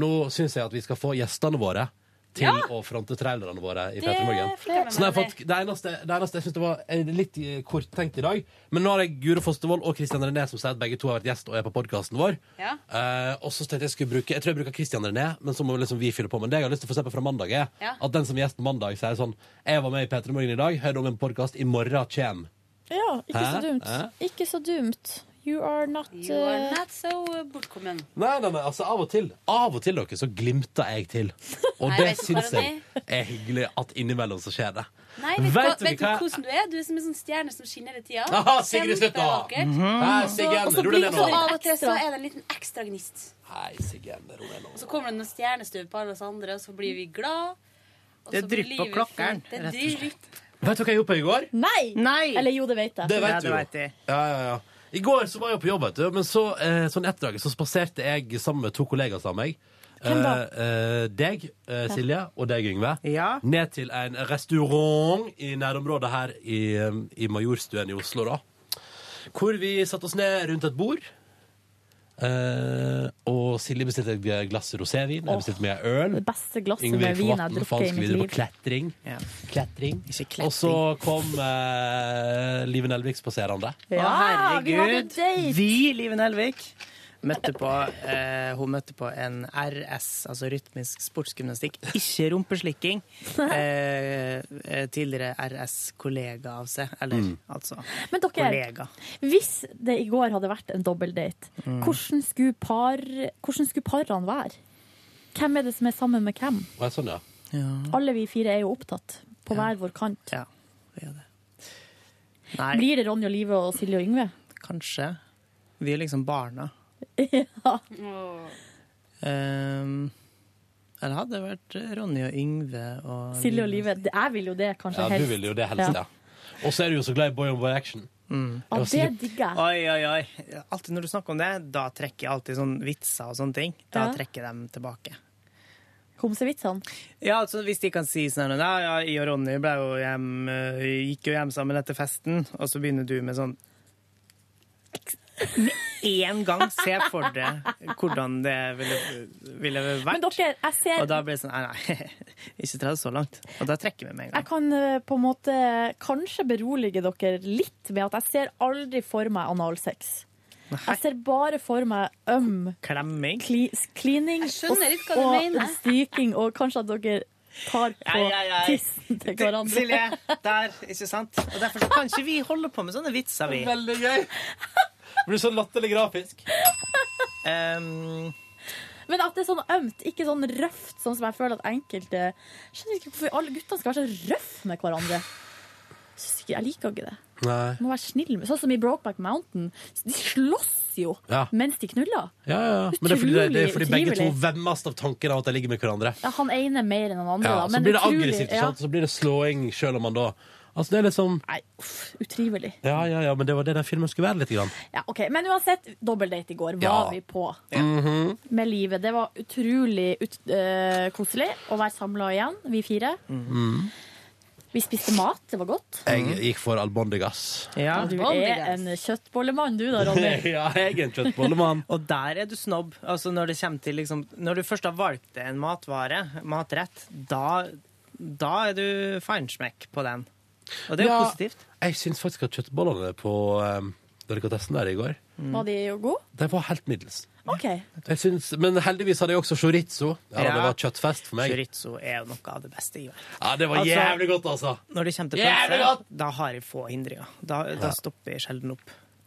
Nå syns jeg at vi skal få gjestene våre til Ja. å fronte trailerne våre i P3 Morgen. Så jeg fått, det, eneste, det eneste jeg synes det var eh, litt eh, korttenkt i dag, men nå har jeg Guro Fostervold og Christian René som sier at begge to har vært gjest og er på podkasten vår. Ja. Uh, og så tenkte jeg skulle bruke Jeg tror jeg bruker Christian René, men så må liksom vi fylle på. Men det jeg har lyst til å få se på fra mandag, er Ja. at den som er gjest mandag, sier sånn Jeg var med i Peter Morgen i dag, hørte om en podkast, i morgen kjem. Ja, ikke Hæ? så dumt. Hæ? Ikke så dumt. You are not, You are eh, not so bortkommen. Nei, nei, nei, altså av og til Av og til dere så glimter jeg til. Og Nei, det syns jeg er hyggelig at innimellom så skjer det. Nei, vet, du, Vet hva- du vet du hva- hvordan du er? Du er som en sånn stjerne som skinner hele tida. Aha, Sigrid, slutt. Mhm. Siggen, ro deg ned nå. av og til så er det en liten ekstra gnist. Hei, Siggen, ro deg nå. Og så kommer det noen stjernestøv på alle oss andre, og så blir vi glad. og Det drypper på klokkeren. Det rett og drypper. Vet du hva jeg gjorde på i går? Nei! Nei. Eller jo, det vet jeg. Det vet Ja, du det jo. vet. Ja, ja, ja. I går så var jeg på jobb, vet du. Men så, eh, sånn etter dagen så spaserte jeg sammen med to kollegaer sammen med meg. Hvem da? Eh, eh, deg, eh, Silje, og deg, Yngve. Ja. Ned til en restaurant i nærområdet her i, eh, i Majorstuen i Oslo, da. Hvor vi satte oss ned rundt et bord. Eh, og Silje bestilte et glass rosévin. Jeg bestilte meg øl. Det beste glasset med vin jeg har drukket i mitt liv. på kletring. Kletring. kletring. Og så kom eh, Live Nelvik spaserende. Ja, herregud. Vi, Live Nelvik, møtte på, eh, hun møtte på en RS, altså rytmisk sportsgymnastikk. Ikke rumpeslikking. Eh, eh, tidligere RS-kollega av seg. Eller Mm. altså Men dere, kollega. hvis det i går hadde vært en dobbeldate, Mm. hvordan skulle, par, hvordan skulle parene være? Hvem er det som er sammen med hvem? Er sånn, ja. Alle vi fire er jo opptatt, på hver vår kant. Ja, vi er det. Nei, Blir det Ronny og Live og Silje og Yngve? kanskje. Vi er liksom barna. Ja. Um, eller hadde det vært Ronny og Yngve og Silje og Live. Jeg vil jo det, kanskje Ja, du vil jo det helst, ja. Og så er du jo så glad i Boy on Boy Action. Mm. Ja, det digger jeg. Oi, oi, oi. Alltid når du snakker om det, da trekker jeg alltid sånn vitser og sånne ting. Da Ja. trekker jeg dem tilbake. homsevitsene? Ja, altså Hvis de kan si sånn ja, ja, jeg og Ronny ble jo hjem, eh, gikk jo hjem sammen etter festen, og så begynner du med sånn Med en gang se for dere hvordan det ville, ville vært. Men dere, jeg ser Og da blir det sånn Nei, nei, ikke dra det så langt. Og da trekker vi med en gang. Jeg kan eh, på en måte kanskje berolige dere litt med at jeg ser aldri for meg analsex. Jeg ser bare for meg øm Klemming. kli, klining og, og stryking, og kanskje at dere tar på Ei, ei, ei. tissen til hverandre. Silje, der, ikke sant? Og derfor så kan ikke vi holde på med sånne vitser, vi. Veldig gøy. Blir så latterlig grafisk. Um, Men at det er sånn ømt, ikke sånn røft, sånn som jeg føler at enkelte Skjønner ikke hvorfor alle guttene skal være så røffe med hverandre. Ikke, jeg liker ikke det. Nei. Må være snill med Sånn som i Brokeback Mountain. De slåss jo Ja. mens de knuller. Ja, ja. ja. Men det er fordi, det, det er fordi begge to vemmes av tanken av at de ligger med hverandre. Ja, han ene mer enn han andre, Ja, da. så blir det utrolig- aggressivt, ja. sant? så blir det slåing selv om man da Altså, det er liksom Nei, uff, utrivelig. Ja, ja, ja, men det var det den filmen skulle være, litt. Grann. Ja, ok, Men uansett, dobbeldate i går var Ja. vi på Mhm. med livet. Det var utrolig ut, uh, koselig å være samla igjen, vi fire. Mm. Vi spiste mat, det var godt. Jeg gikk for albondigas. ja. Du er en kjøttbollemann, du da, Ronny. ja, jeg er en kjøttbollemann. Og der er du snobb. Altså når det til liksom Når du først har valgt en matvare, matrett, da, da er du feinschmeck på den. Og det er jo Ja. positivt. Jeg syns faktisk at kjøttbollene på um, delikatessen der i går, Var de jo gode? de var helt middels. OK. Jeg syns, men heldigvis hadde jeg også chorizo. Ja, Ja. Det var kjøttfest for meg. Chorizo er jo noe av det beste i verden. Ja, Det var Altså, jævlig godt, altså. Når det kommer til Jævlig pølse, godt! da har jeg få hindringer. Da, da Ja. stopper jeg sjelden opp.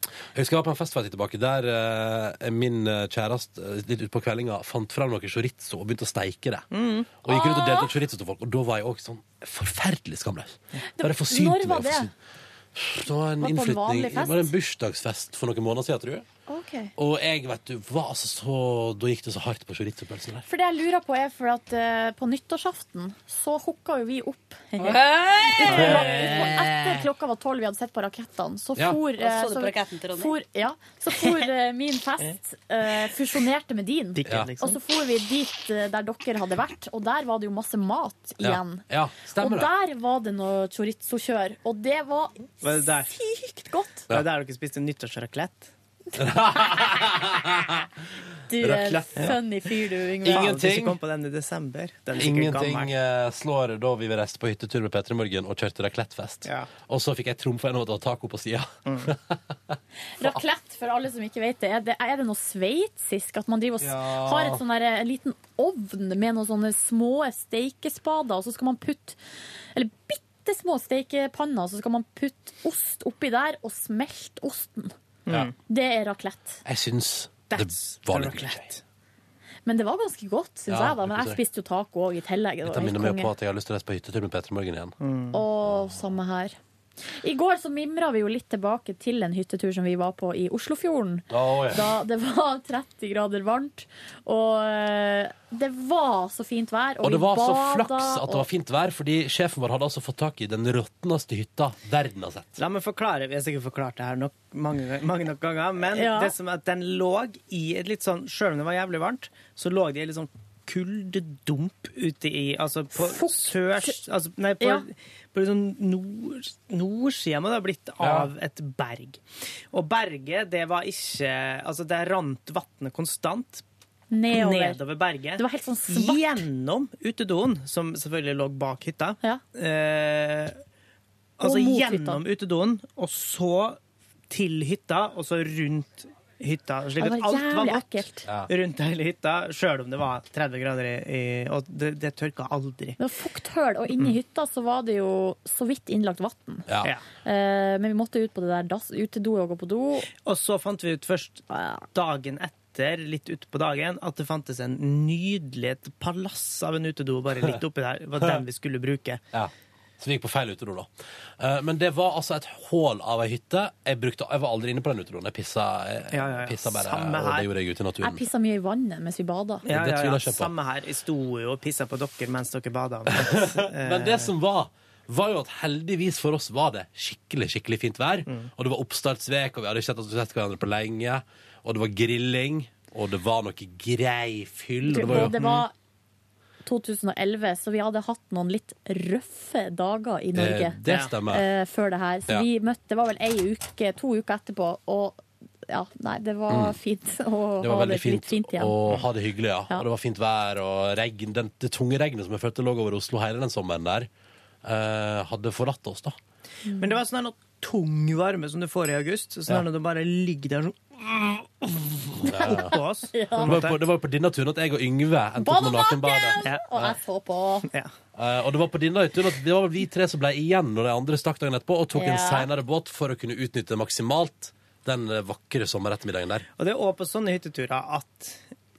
Jeg husker jeg var på en fest for en tid tilbake der eh, min eh, kjæreste eh, litt utpå kveldinga fant fram noe chorizo og begynte å steike det. Mm. Og gikk rundt og delte ut chorizo til folk, og da var jeg òg sånn forferdelig skamløs. Bare jeg forsynte Når var meg, det? var en Var det på en innflytning vanlig Det var en bursdagsfest for noen måneder siden, tror jeg. Ok. Og jeg, vet du, var altså så Da gikk det så hardt på chorizo-pølsen der. For det jeg lurer på er for at eh, på nyttårsaften så hooka jo vi opp. Etter klokka var tolv, vi hadde sett på rakettene, så Ja. for, så du på raketten til Ronny? for, ja, så for eh, min fest eh, fusjonerte med din. Dikken, liksom. Og så for vi dit eh, der dere hadde vært, og der var det jo masse mat Ja, igjen. ja stemmer og det. der var det noe chorizo-kjør, og det var Var det der? sykt godt. Det er der dere spiste nyttårsraclette? Du er Raclette. funny fyr, du, Yngve. Ingenting. Kom på den i desember. Den Ingenting eh, slår da vi reiste på hyttetur med Petter i morgen og kjørte raclettefest. Ja. Og så fikk jeg trumfa gjennom at det var taco på sida. Raclette, for alle som ikke vet det, er det, er det noe sveitsisk? At man driver og Ja. har et sånn der, en liten ovn med noen sånne små steikespader, og så skal man putte Eller bitte små steikepanner, og så skal man putte ost oppi der og smelte osten. Ja. Det er raclette. Jeg syns det var litt raclette. Men det var ganske godt, syns Ja, jeg. da Men jeg spiste jo taco òg i tillegg. Dette minner meg på at jeg har lyst til å reise på hyttetur med Petter morgen igjen. Og samme her. I går så mimra vi jo litt tilbake til en hyttetur som vi var på i Oslofjorden. Oh, yeah. Da det var 30 grader varmt, og eh, det var så fint vær. Og, Og det vi var så flaks at det var fint vær, fordi sjefen vår hadde altså fått tak i den råtneste hytta verden har sett. La meg forklare, Vi har sikkert forklart det her nok, mange, mange nok ganger, men Ja. det som at den lå i et litt sånn Selv om det var jævlig varmt, så lå det i litt sånn kuldedump ute i Altså på sørs... Altså, nei, på, Ja. på liksom nord, nordsida må det ha blitt av et berg. Og berget, det var ikke Altså, det rant vannet konstant Nedover. nedover berget. Det var helt sånn svart. Gjennom utedoen, som selvfølgelig lå bak hytta. Eh, altså gjennom hytta. utedoen, og så til hytta, og så rundt hytta. Slik at alt var vått rundt hele hytta, sjøl om det var 30 grader i, Og det, det tørka aldri. Det var fukthull, og inni hytta så var det jo så vidt innlagt vann. Ja. Ja. Eh, men vi måtte ut på det der dass, utedoet og gå på do. Og så fant vi ut først dagen etter, litt utpå dagen, at det fantes en nydelig et palass av en utedo bare litt oppi der. Var den vi skulle bruke. Ja. Så vi gikk på feil utedo, da. Eh, men det var altså et hull av ei hytte. Jeg, brukte, jeg var aldri inne på den utedoen. Jeg pissa, jeg, Ja, ja, ja. pissa bare, Samme og her. det gjorde jeg ute i Jeg naturen. pissa mye i vannet mens vi bada. Ja, Det ja, tviler ja. jeg ikke på. Samme her. Jeg sto jo og pissa på dere mens dere bada. Men det som var, var jo at heldigvis for oss var det skikkelig skikkelig fint vær. Mm. Og det var oppstartsvek, og vi hadde ikke sett, sett hverandre på lenge. Og det var grilling, og det var noe grei fyll. Du, og det var jo, det var 2011, så vi hadde hatt noen litt røffe dager i Norge Det- det stemmer. eh, før det her. Så Ja. vi møtte, det var vel ei uke, to uker etterpå, og ja, nei, det var Mm. fint å Det var ha det fint litt fint igjen. å ha det hyggelig, ja. Ja. Og det var fint vær og regn. Den, det tunge regnet som jeg følte lå over Oslo hele den sommeren der, eh, hadde forlatt oss, da. Men det var sånn her noe tung varme som du får i august. Sånn Ja. når du bare ligger der sånn oppå oss. Det var på, det var på denne turen at jeg og Yngve endte opp med nakenbadet. Og jeg så på. Eh, og det var på denne turen at det var vel vi tre som ble igjen når de andre stakk dagen etterpå, og tok en Ja. seinere båt for å kunne utnytte maksimalt den eh, vakre sommerettermiddagen der. Og det er òg på sånne hytteturer at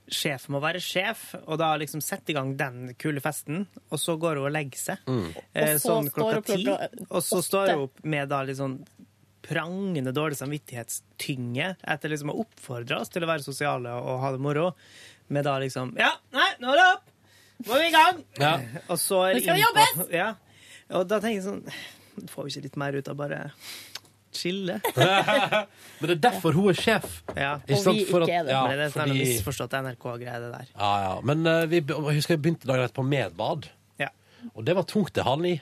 sjefen må være sjef, og da liksom sette i gang den kule festen, og så går hun og legger seg. Mm. Eh, Og så sånn står klokka ti. klokka Og så åtte. står hun opp med da litt sånn prangende dårlig samvittighetstynge etter liksom å oppfordre oss til å være sosiale og ha det moro, med da liksom Ja, nei, nå er det opp! Nå er vi i gang! Ja. Og så er Nå det skal vi jobbe på- jobbes! Ja. Og da tenker jeg sånn Får vi ikke litt mer ut av bare chille? Men det er derfor hun er sjef. Ja. Ikke sant? For at- ja, Men det er sånn fordi- misforstått NRK-greie, det der. Ja, ja. Men uh, vi, jeg husker jeg begynte dagen etterpå med et bad. Ja. Og det var tungt det han ni.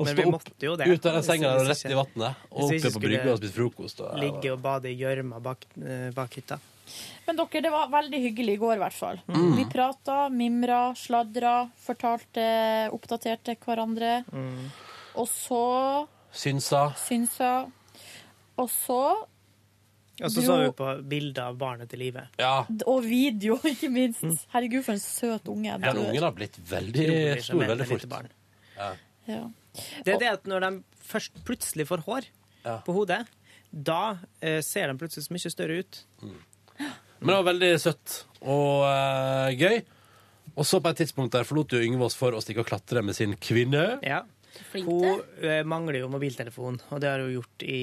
Ja. Å Men stå vi opp, måtte jo det. Ut av den senga og rett i vannet. Og opp igjen på brygga og spise frokost. Og, Ligge og bade i gjørma bak, eh, bak hytta. Men dere, det var veldig hyggelig i går, i hvert fall. Mm. Vi prata, mimra, sladra, fortalte, oppdaterte hverandre. Mm. Og så Synsa. synsa. Og så Og så så vi på bilder av barnet til livet. Ja. Og video, ikke minst. Herregud, for en søt unge. Den ungen har blitt veldig stor veldig fort. Ja. Ja. Det er det at når de først plutselig får hår på hodet, da eh, ser de plutselig så mye større ut. Men det var veldig søtt og eh, gøy. Og så på et tidspunkt der forlot jo Yngve oss for å stikke og klatre med sin kvinne. Ja. Hun eh, mangler jo mobiltelefon, og det har hun gjort i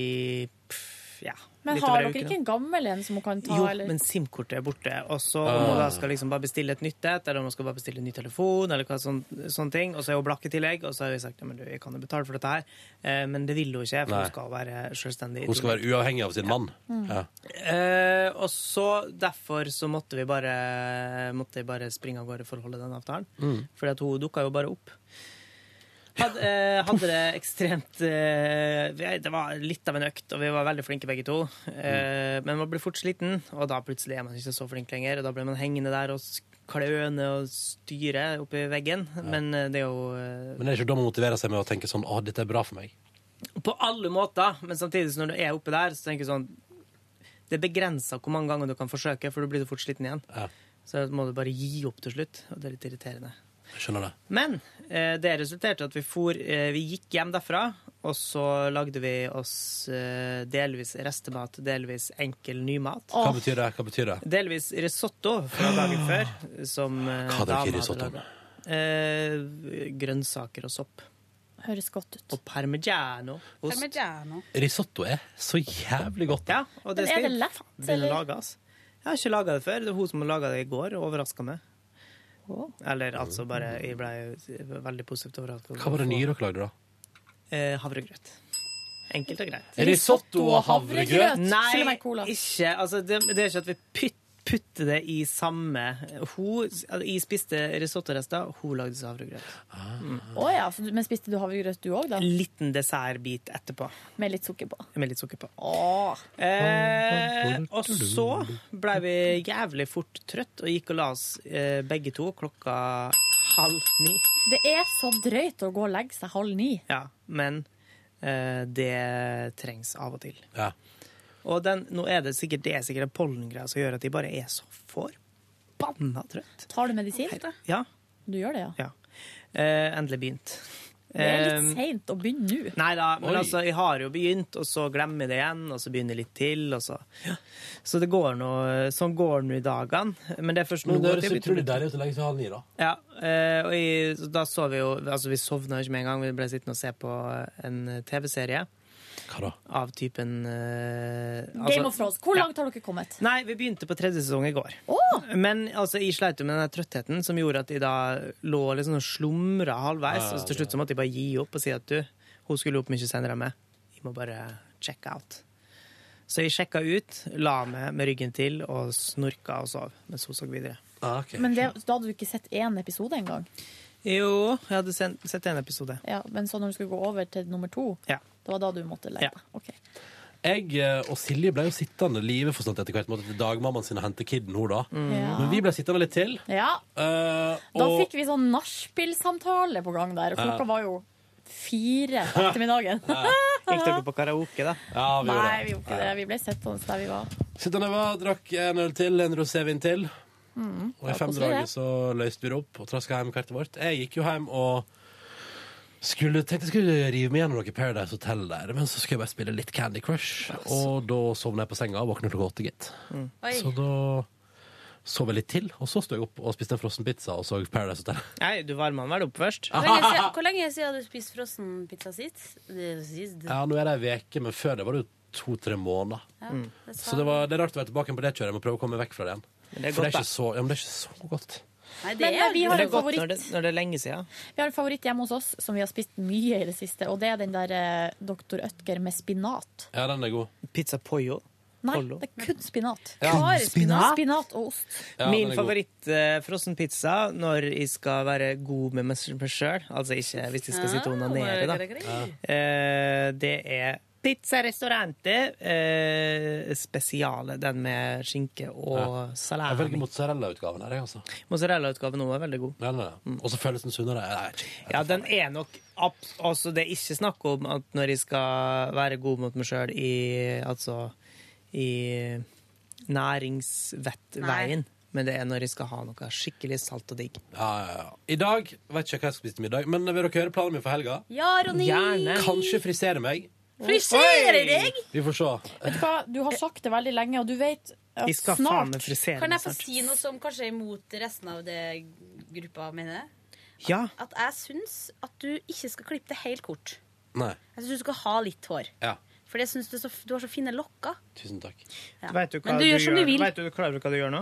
pff, ja, Men litt har dere ikke en gammel en som hun kan ta? Jo, eller? men SIM-kortet er borte. Og så Ah. om hun skal liksom bare bestille et nytt et, eller hun skal bare bestille en ny telefon, eller hva sånn, sånne ting. Og så er hun blakk i tillegg, og så har vi sagt ja, men du, jeg kan jo betale for dette her. Eh, men det vil hun ikke, for Nei. hun skal være selvstendig. Hun skal være uavhengig av sin mann. Mm. Ja. Eh, og så derfor så måtte vi bare Måtte bare springe av gårde for å holde den avtalen. Mm. At hun dukka jo bare opp. Hadde, eh, hadde det ekstremt eh, Det var litt av en økt, og vi var veldig flinke begge to. Eh, men man blir fort sliten, og da plutselig er man ikke så flink lenger. Og da blir man hengende der og kløne og styre oppi veggen. Men eh, det er jo eh, Men det er ikke da man motiverer seg med å tenke sånn Å, dette er bra for meg. på alle måter, men samtidig som når du er oppe der, så tenker jeg sånn Det er begrensa hvor mange ganger du kan forsøke, for du blir fort sliten igjen. Ja. Så må du bare gi opp til slutt, og det er litt irriterende. Skjønner det. Men eh, det resulterte i at vi for, eh, vi gikk hjem derfra, og så lagde vi oss eh, delvis restemat, delvis enkel nymat. Hva betyr det? Hva betyr det? Delvis risotto fra dagen før, som eh, Hva er det ikke hadde risotto? Eh, grønnsaker og sopp. Høres godt ut. Og parmigiano. Ost. Parmigiano. Risotto er så jævlig godt. Ja, og det Men er det lett, eller? Altså. Jeg har ikke laga det før. Det er hun som laga det i går og overraska meg. Eller altså bare Jeg ble veldig positivt overrasket. Hva var det nye dere lagde, da? Eh, havregrøt. Enkelt og greit. Risotto og havregrøt? Nei, ikke. Altså, det, det er ikke at vi pyt, putter det i samme Hun, altså, Jeg spiste risottorester, hun lagde havregrøt. Å ja, så du, men spiste du havregrøt du òg, da? Liten dessertbit etterpå. Med litt sukker på? Med litt sukker på. Oh. Eh, og så ble vi jævlig fort trøtt og gikk og la oss eh, begge to klokka halv ni. Det er så drøyt å gå og legge seg halv ni. Ja, men eh, det trengs av og til. Ja. Og den, nå er det sikkert det er sikkert en pollengreie som gjør at de bare er så forbanna trøtt. Tar du medisin? Ja. Du gjør det, ja? ja. Eh, endelig begynt. Det er litt Eh, seint å begynne nå. Nei da, men Oi. altså, jeg har jo begynt, og så glemmer jeg det igjen, og så begynner jeg litt til, og så Så det går nå Sånn går det nå i dagene. Men det er først nå Men det høres utrolig deilig ut å legge seg halv ni, da. Ja, eh, og jeg, da så vi jo Altså, vi sovna jo ikke med en gang. Vi ble sittende og se på en TV-serie. Hva da? Av typen eh, Game of Thrones. Hvor ja. langt har dere kommet? Nei, vi begynte på tredje sesong i går. Oh! Men altså, jeg sleit med den der trøttheten som gjorde at jeg da lå liksom og slumra halvveis. Ja, og så til slutt så måtte jeg bare gi opp og si at du, hun skulle opp mye senere enn meg. Jeg må bare check out. Så jeg sjekka ut, la meg med ryggen til og snorka og sov mens hun så videre. Ah, okay. Men det, da hadde du ikke sett én episode engang? Jo, jeg hadde sen- sett en episode. Ja, men så når du skulle gå over til nummer to, Ja. det var da du måtte lete? Ja. Ok. Jeg eh, og Silje ble jo sittende livet for sånt etter hvert. Måtte til dagmammaen sin og hente kiden hun da. Ja. Men vi ble sittende litt til. Ja, eh, da og fikk vi sånn nachspiel-samtale på gang der, og klokka var jo fire på ettermiddagen. Gikk dere på karaoke, da? Ja, vi gjorde Nei, det. vi gjorde ikke det. Vi ble sittende der vi var. Sittende var, drakk en øl til, en rosévin til. Mm. Og i fem dager så løste vi det opp og traska hjem kartet vårt. Jeg gikk jo hjem og skulle, tenkte jeg skulle rive meg gjennom noe Paradise Hotel der, men så skulle jeg bare spille litt Candy Crush. Og da sovna jeg på senga og våkna klokka åtte, gitt. Mm. Så da sov jeg litt til, og så sto jeg opp og spiste en frossenpizza og så Paradise Hotel. Nei, du varma den vel opp først? Hvor lenge, siden, hvor lenge siden har du spist frossenpizza sist? Det- sist? Ja, nå er det ei uke, men før det var det jo to-tre måneder. Ja, Mm. det Så det, var, det er rart å være tilbake på det kjøret. Jeg må prøve å komme vekk fra det igjen. Men det er For det godt, er ikke så, ja, men det er ikke så godt. Nei, det Men er vi Men har det en er godt favoritt. når det, når det er lenge siden. Vi har en favoritt hjemme hos oss som vi har spist mye i det siste, og det er den der eh, Dr. Ødger med spinat. Ja, den er god. Pizza pollo. Nei, Pollo. det er kun spinat. Ja. Bare spinat. spinat? og ost. Ja, Min den er god. eh, frossenpizza når jeg skal være god med meg sjøl, altså ikke hvis jeg skal sitte og onanere, da. Eh, det er Pizza Restaurante eh, spesiale, den med skinke og Ja. Jeg salami. velger mozzarella-utgaven her, jeg, altså. Mozzarella-utgaven òg er veldig god. Ja, er. Og så føles den sunnere. Jeg ikke. Ja, den er nok altså, Det er ikke snakk om at når jeg skal være god mot meg sjøl i Altså i næringsvettveien, men det er når jeg skal ha noe skikkelig salt og digg. Ja, ja, ja. I dag vet ikke hva jeg skal spise til middag, men vil dere høre planen min for helga? Ja, Ronny! Gjerne. Kanskje frisere meg. Frisere deg! Vi får se. Vet du hva, du har sagt det veldig lenge, og du vet at Jeg skal faen meg frisere Kan jeg få si noe som kanskje er imot resten av det gruppa mener? Ja. At jeg syns at du ikke skal klippe det helt kort. Nei. Jeg syns du skal ha litt hår. Ja. For jeg synes du, du har så fine lokker. Tusen takk. Ja. Vet du hva Men du gjør som du vil. Vet du, klarer du hva du gjør nå?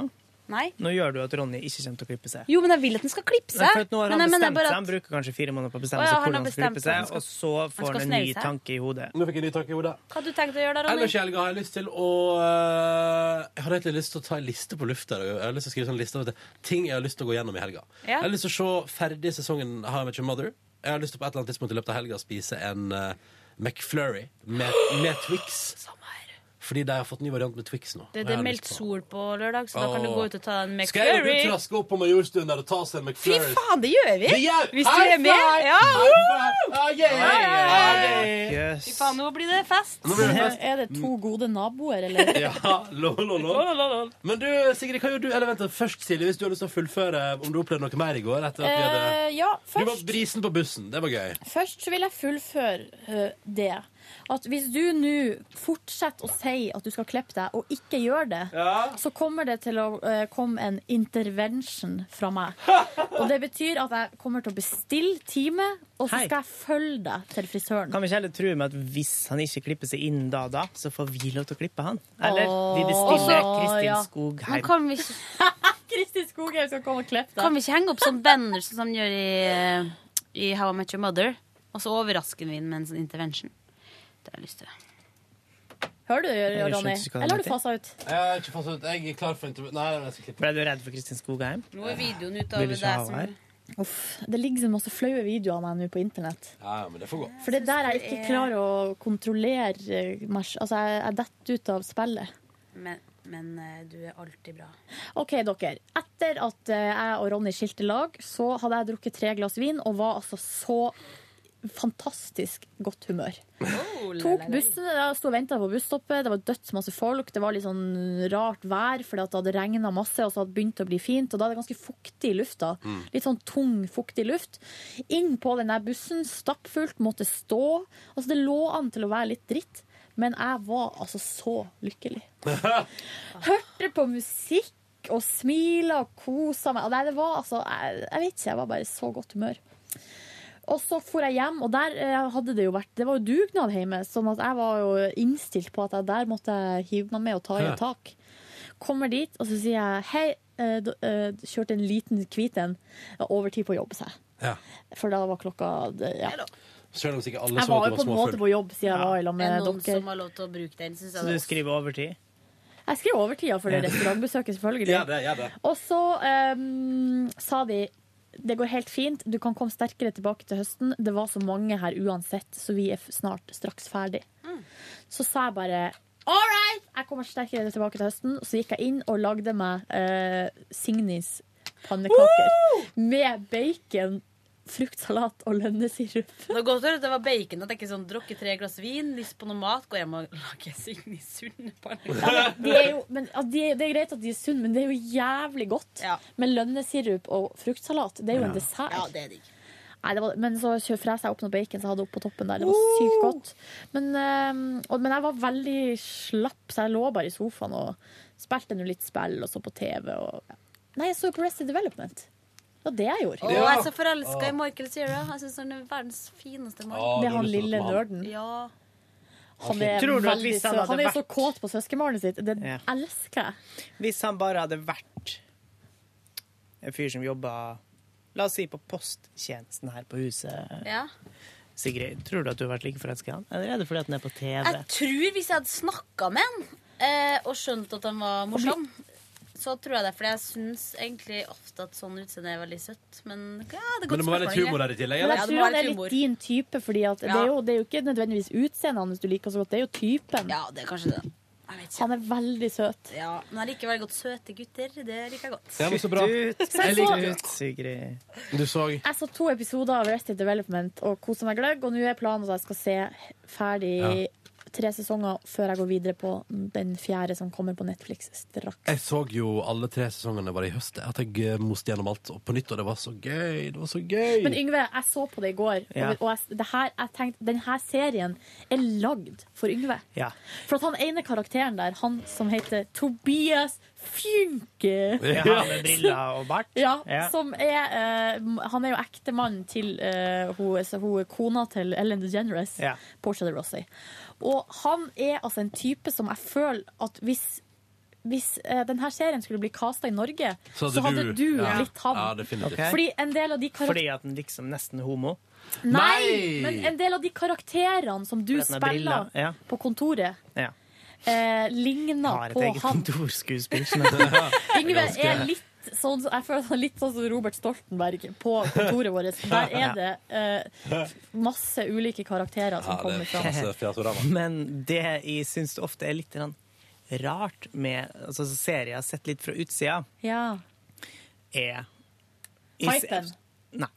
Nei. Nå gjør du at Ronny ikke kommer til å klippe seg. Jo, men jeg vil at den skal klippe seg. nå har han men, bestemt seg. at- Han bruker kanskje fire måneder på å bestemme Å ja, seg hvordan han skal klippe seg. Skal- og så får han, han en ny seg. tanke i hodet. Nå fikk jeg en ny tanke i hodet. Hva hadde du tenkt å gjøre da, Ronny? Ellers i helga har jeg lyst til å øh, Jeg har egentlig lyst til å ta en liste på lufta. Jeg har lyst til å skrive sånn liste over ting jeg har lyst til å gå gjennom i helga. Ja. Jeg har lyst til å se ferdig sesongen How I Met Your Mother. Jeg har lyst til på et eller annet tidspunkt i løpet av helga å spise en uh, McFlurry med, med Twix. Fordi de har fått ny variant med Twix nå. Det, det er meldt sol på lørdag, så da kan du gå ut og ta en McFlurry. Skal jeg og du traske opp på Majorstuen der og ta seg en McFlurry? Fy faen, det gjør vi! Det gjør- Hvis du er med. Ja. Ah, yeah, ah, yeah. Fy faen, nå blir det fest. Nå blir det fest. Er det to gode naboer, eller? Ja, lol, lol, lol. Men du, Sigrid, hva gjør du? Eller vent, først, Silje, hvis du har lyst til å fullføre om du opplevde noe mer i går? Etter at vi hadde... Eh, ja, Du var brisen på bussen. Det var gøy. først så vil jeg fullføre uh, det. At hvis du nå fortsetter å si at du skal klippe deg, og ikke gjør det, så kommer det til å eh, komme en intervention fra meg. Og det betyr at jeg kommer til å bestille time, og så Hei. skal jeg følge deg til frisøren. Kan vi ikke heller true med at hvis han ikke klipper seg inn da og da, så får vi lov til å klippe han? Eller Åh, vi bestiller Også- Kristin ja. Men Skogheim. kan vi ikke, Kristin Skogheim skal komme og klippe deg. kan vi ikke henge opp sånn banner som de gjør i, eh, i How I Met Your Mother? Og så overrasker vi den med en sånn intervention. Det har jeg lyst til. Hører du, Ronny? Eller har du fasa ut? Jeg har ikke fasa ut. Jeg er klar for intervju. Nei, jeg skal klippe. Ble du redd for Kristin Skogheim? Nå er videoen ut av deg som? Uff, det ligger så masse flaue videoer av meg nå på internett. Ja, ja, men det får gå. For det er der jeg ikke er- klarer å kontrollere Altså, jeg, jeg detter ut av spillet. Men, men eh, du er alltid bra. OK, dere. Etter at eh, jeg og Ronny skilte lag, så hadde jeg drukket tre glass vin og var altså så fantastisk godt humør. Tok bussen, sto og venta på busstoppet, det var dødsmasse folk. Det var litt sånn rart vær fordi at det hadde regna masse og så hadde det begynt å bli fint. Og da er det ganske fuktig i lufta. Litt sånn tung, fuktig luft. Inn på den der bussen, stappfullt, måtte stå. Altså Det lå an til å være litt dritt. Men jeg var altså så lykkelig. Hørte på musikk og smila og kosa meg. Og Nei, det var altså jeg, jeg vet ikke, jeg var bare i så godt humør. Og så for jeg hjem, og der eh, hadde det jo vært Det var jo dugnad hjemme, sånn at jeg var jo innstilt på at jeg der måtte hive meg med og ta i et tak. Kommer dit, og så sier jeg hei, eh, eh, kjørte en liten hvit en. Overtid på jobb, sa jeg. Ja. For da var klokka ja. Selv om sikkert alle Jeg så var jo på en måte på jobb siden jeg var i lag Er det noen som har lov til å bruke den? Synes jeg Så du skriver skriver overtid? Jeg skrev overtida for det restaurantbesøket, selvfølgelig. Ja, det, ja, det. Og så um, sa de det går helt fint, du kan komme sterkere tilbake til høsten. Det var så mange her uansett, så vi er snart straks ferdig. Så sa jeg bare all right, jeg kommer sterkere tilbake til høsten. Så gikk jeg inn og lagde meg eh, Signis pannekaker med bacon, fruktsalat og lønnesirup. Det godt å høre at det var bacon. At jeg ikke sånn drukker tre glass vin, lyst på noe mat, går hjem og lager Signy sunne Ja, pannekaker. er jo, men, ja, de, det er greit at de er sunne, men det er jo jævlig godt med lønnesirup og fruktsalat. Det er jo en dessert. Ja, det er digg. Nei, det var, men så fresa jeg opp noe bacon som jeg hadde oppå toppen der. Det var sykt godt. Men, øh, og, men jeg var veldig slapp, så jeg lå bare i sofaen og spilte nå litt spill og så på TV. Og, ja. Nei, jeg så på Rested Development. Det var det jeg gjorde. Å, jeg er så forelska i Michael Cera. Jeg syns han er verdens fineste mann. Det er han lille nerden. Ja. Han er, Tror du at veldig hvis han hadde han er så kåt på søskenbarnet sitt. Det Ja. elsker jeg. Hvis han bare hadde vært en fyr som jobba La oss si på posttjenesten her på huset. Ja. Sigrid, tror du at du har vært like forelska i han? Eller er det fordi at han er på TV? Jeg tror hvis jeg hadde snakka med han eh, og skjønt at han var morsom, så tror jeg det. For jeg syns egentlig ofte at sånn utseende er veldig søtt. Men ja, det, er Men det må være litt humor der i tillegg, eller? jeg tror det er litt din type, for ja. det, er jo, det er jo ikke nødvendigvis utseendet hans du liker så godt, det er jo typen. Ja, det er kanskje det. Han er veldig søt. Ja, men jeg liker veldig godt søte gutter. Det liker jeg godt. Ja, men så bra. Ut, jeg så- ut, Sigrid. Du så Jeg så to episoder av Rested Development og koser meg gløgg, og nå er planen at jeg skal se ferdig Ja. Tre sesonger før jeg går videre på den fjerde som kommer på Netflix straks. Jeg så jo alle tre sesongene bare i høst. At jeg moste gjennom alt og på nytt, og det var så gøy. Det var så gøy. Men Yngve, jeg så på det i går, Ja. og, jeg, det her, jeg tenkte, denne serien er lagd for Yngve. Ja. For at han ene karakteren der, han som heter Tobias Fynke! Ja, med briller og bart? Ja, Ja. som er uh, Han er jo ektemannen til uh, hun, hun kona til Ellen DeGeneres, Ja. Portia de Rossi. Og han er altså en type som jeg føler at hvis hvis eh, denne serien skulle bli casta i Norge, så hadde, du, Ja. blitt han. Ja, okay. Fordi en del av de Fordi at den liksom nesten er homo? Nei! Men en del av de karakterene som du spiller ja. på kontoret, Ja. eh, ligner Har et eget han. kontorskuespill. som heter- Yngve er litt sånn Jeg føler det er litt sånn som Robert Stoltenberg på kontoret vårt. Der er det eh, masse ulike karakterer som kommer fram. Men det jeg syns ofte er litt rart med altså, serier jeg har sett litt fra utsida, Ja. er Hypen. Nei.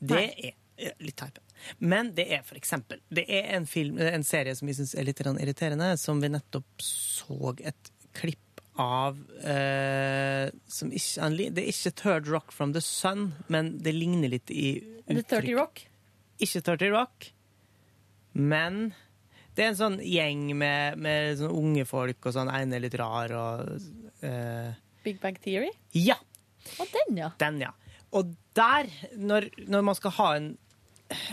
Det er litt hypen. Men det er for eksempel Det er en, film, en serie som vi syns er litt irriterende, som vi nettopp så et klipp av eh, som ikke, Det er ikke Third Rock from the Sun, men det ligner litt i Er det 30 Rock? Ikke 30 Rock, men det er en sånn gjeng med, med sånn unge folk, og sånn ene er litt rar, og eh, Big Bang Theory? Ja! Og den, ja. Den, ja. Og der, når, når man skal ha en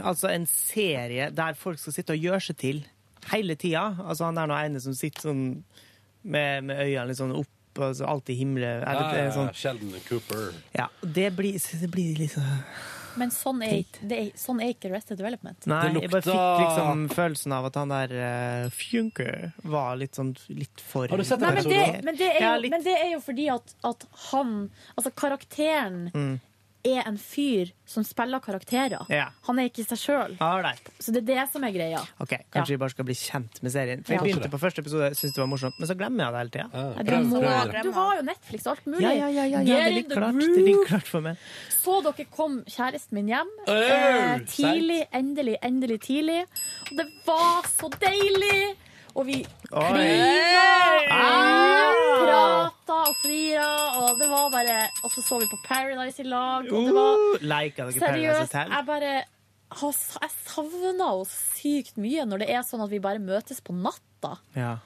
Altså en serie der folk skal sitte og gjøre seg til hele tida Altså han er nå ene som sitter sånn med, med øynene litt sånn opp, altså alltid himle det, det er sånn, Sheldon Cooper. ja, det blir, det blir litt sånn Men sånn er, er, sånn er ikke Rested Development. Nei, jeg bare fikk liksom følelsen av at han der uh, Fjunke var litt sånn litt for Har du sett men, det, men, Ja, men det er jo fordi at, at han Altså, karakteren Mm. Er en fyr som spiller karakterer. Ja. Han er ikke seg sjøl. Så det er det som er greia. OK, kanskje vi bare skal bli kjent med serien. For jeg Ja. begynte på første episode, syntes det var morsomt, men så glemmer jeg det hele tida. Ja, du, du har jo Netflix og alt mulig. Ja, ja, ja, ja, ja, det ligger klart. Det ligger klart for meg. Så dere kom kjæresten min hjem. Eh, tidlig, endelig, endelig tidlig. Og det var så deilig! Og vi klina Ah! og prata og flira, og det var bare Og så så vi på Paradise i lag, og det var Uh, Liker dere Paradise. Hotel? Jeg bare har, jeg savna henne sykt mye når det er sånn at vi bare møtes på natta. Ja.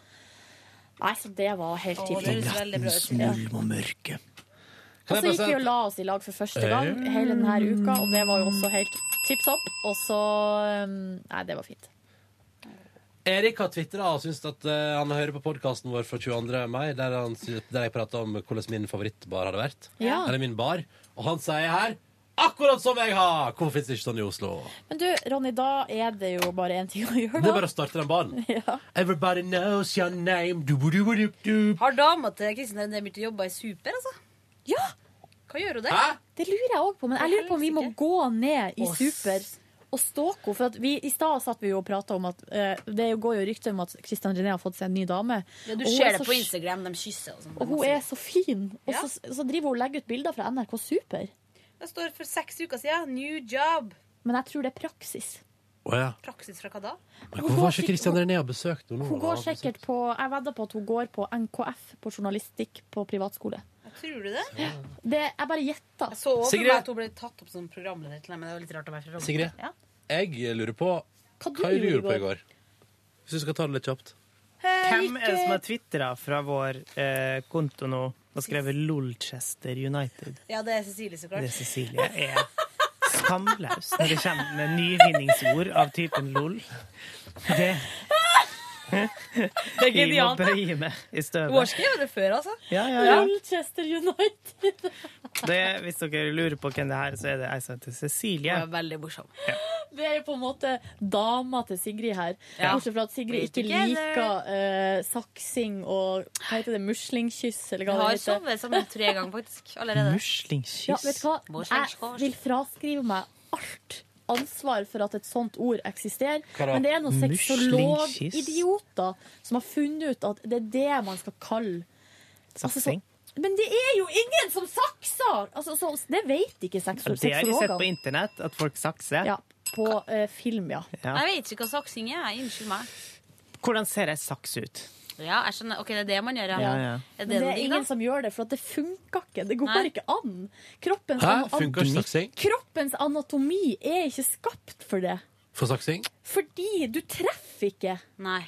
Nei, så det var helt tidlig. Nattens. Ja. og mørke. Og så gikk vi og la oss i lag for første gang hele denne uka, og det var jo også helt tipp topp. Og så Nei, det var fint. Erik har tvitra og syns at eh, han hører på podkasten vår fra 22. mai, der, han, sy- der jeg prata om hvordan min favorittbar hadde vært. Ja. Eller min bar. Og han sier her Akkurat som jeg har! Hvorfor fins det ikke sånn i Oslo? Men du, Ronny, da er det jo bare én ting å gjøre, Det er da. bare å starte den baren. Ja. Everybody knows your name. Du, du, du, du, du. Har dama til Kristin å jobbe i Super, altså? Ja! Hva gjør hun der? Hæ? Det lurer jeg òg på, men jeg lurer på om vi må gå ned i Super og stalke henne. For at vi, I stad satt vi jo og prata om at eh, det går jo rykter om at Christian René har fått seg en ny dame. Ja, du ser er det på Instagram, de kysser og sånn. Og hun er så fin. Og Ja. så, så driver hun og legger ut bilder fra NRK Super. Det står for seks uker siden. New job. Men jeg tror det er praksis. Oh, ja. Praksis fra hva da? Men hvorfor har ikke Christian René besøkt henne nå? Hun går sikkert på Jeg vedder på at hun går på NKF på journalistikk på privatskole. Tror du det? Det, jeg bare gjetta. Jeg så over Sigrid? meg at hun ble tatt opp som programleder til deg, men det var litt rart å være fra Romerike. Sigrid? Ja. Jeg lurer på Hva, du hva gjorde du i gjorde på i går? går. Hvis du skal ta det litt kjapt. Hvem er det som har tvitra fra vår eh, konto nå og skrevet Lolchester United? Ja, det er Cecilie, så klart. Det er Cecilie er skamløs når det kommer med nyvinningsord av typen lol. Det Det er må genialt. da. bøye meg i støvet. Warski gjorde det før, altså. Ja, ja, ja. Manchester United. Det, hvis dere lurer på hvem det er, så er det ei som heter Cecilie. Det er veldig morsom. Det er jo på en måte dama til Sigrid her. Ja. Bortsett fra at Sigrid ikke liker uh, saksing og hva heter det, muslingkyss, eller hva det heter. sovet sammen tre ganger, faktisk. Allerede. Muslingkyss. Ja, vet du hva? Jeg vil fraskrive meg alt ansvar for at et sånt ord eksisterer. Men det er noen sexologidioter som har funnet ut at det er det man skal kalle Altså, Saksing. Men det er jo ingen som sakser! Altså, så, det vet ikke sexologene. Det har jeg sett på internett, at folk sakser. Ja, på eh, film, ja. Ja. Jeg vet ikke hva saksing er. Unnskyld meg. Hvordan ser ei saks ut? Ja, jeg skjønner. Ok, det er det man gjør, ja. Ja, ja. Er Men det det noe er digg, ingen da? som gjør det, for at det funker ikke. Det går Nei. ikke an. Kroppens, Hæ? Funker ikke saksing? Kroppens anatomi er ikke skapt for det. For saksing? Fordi du treffer ikke. Nei.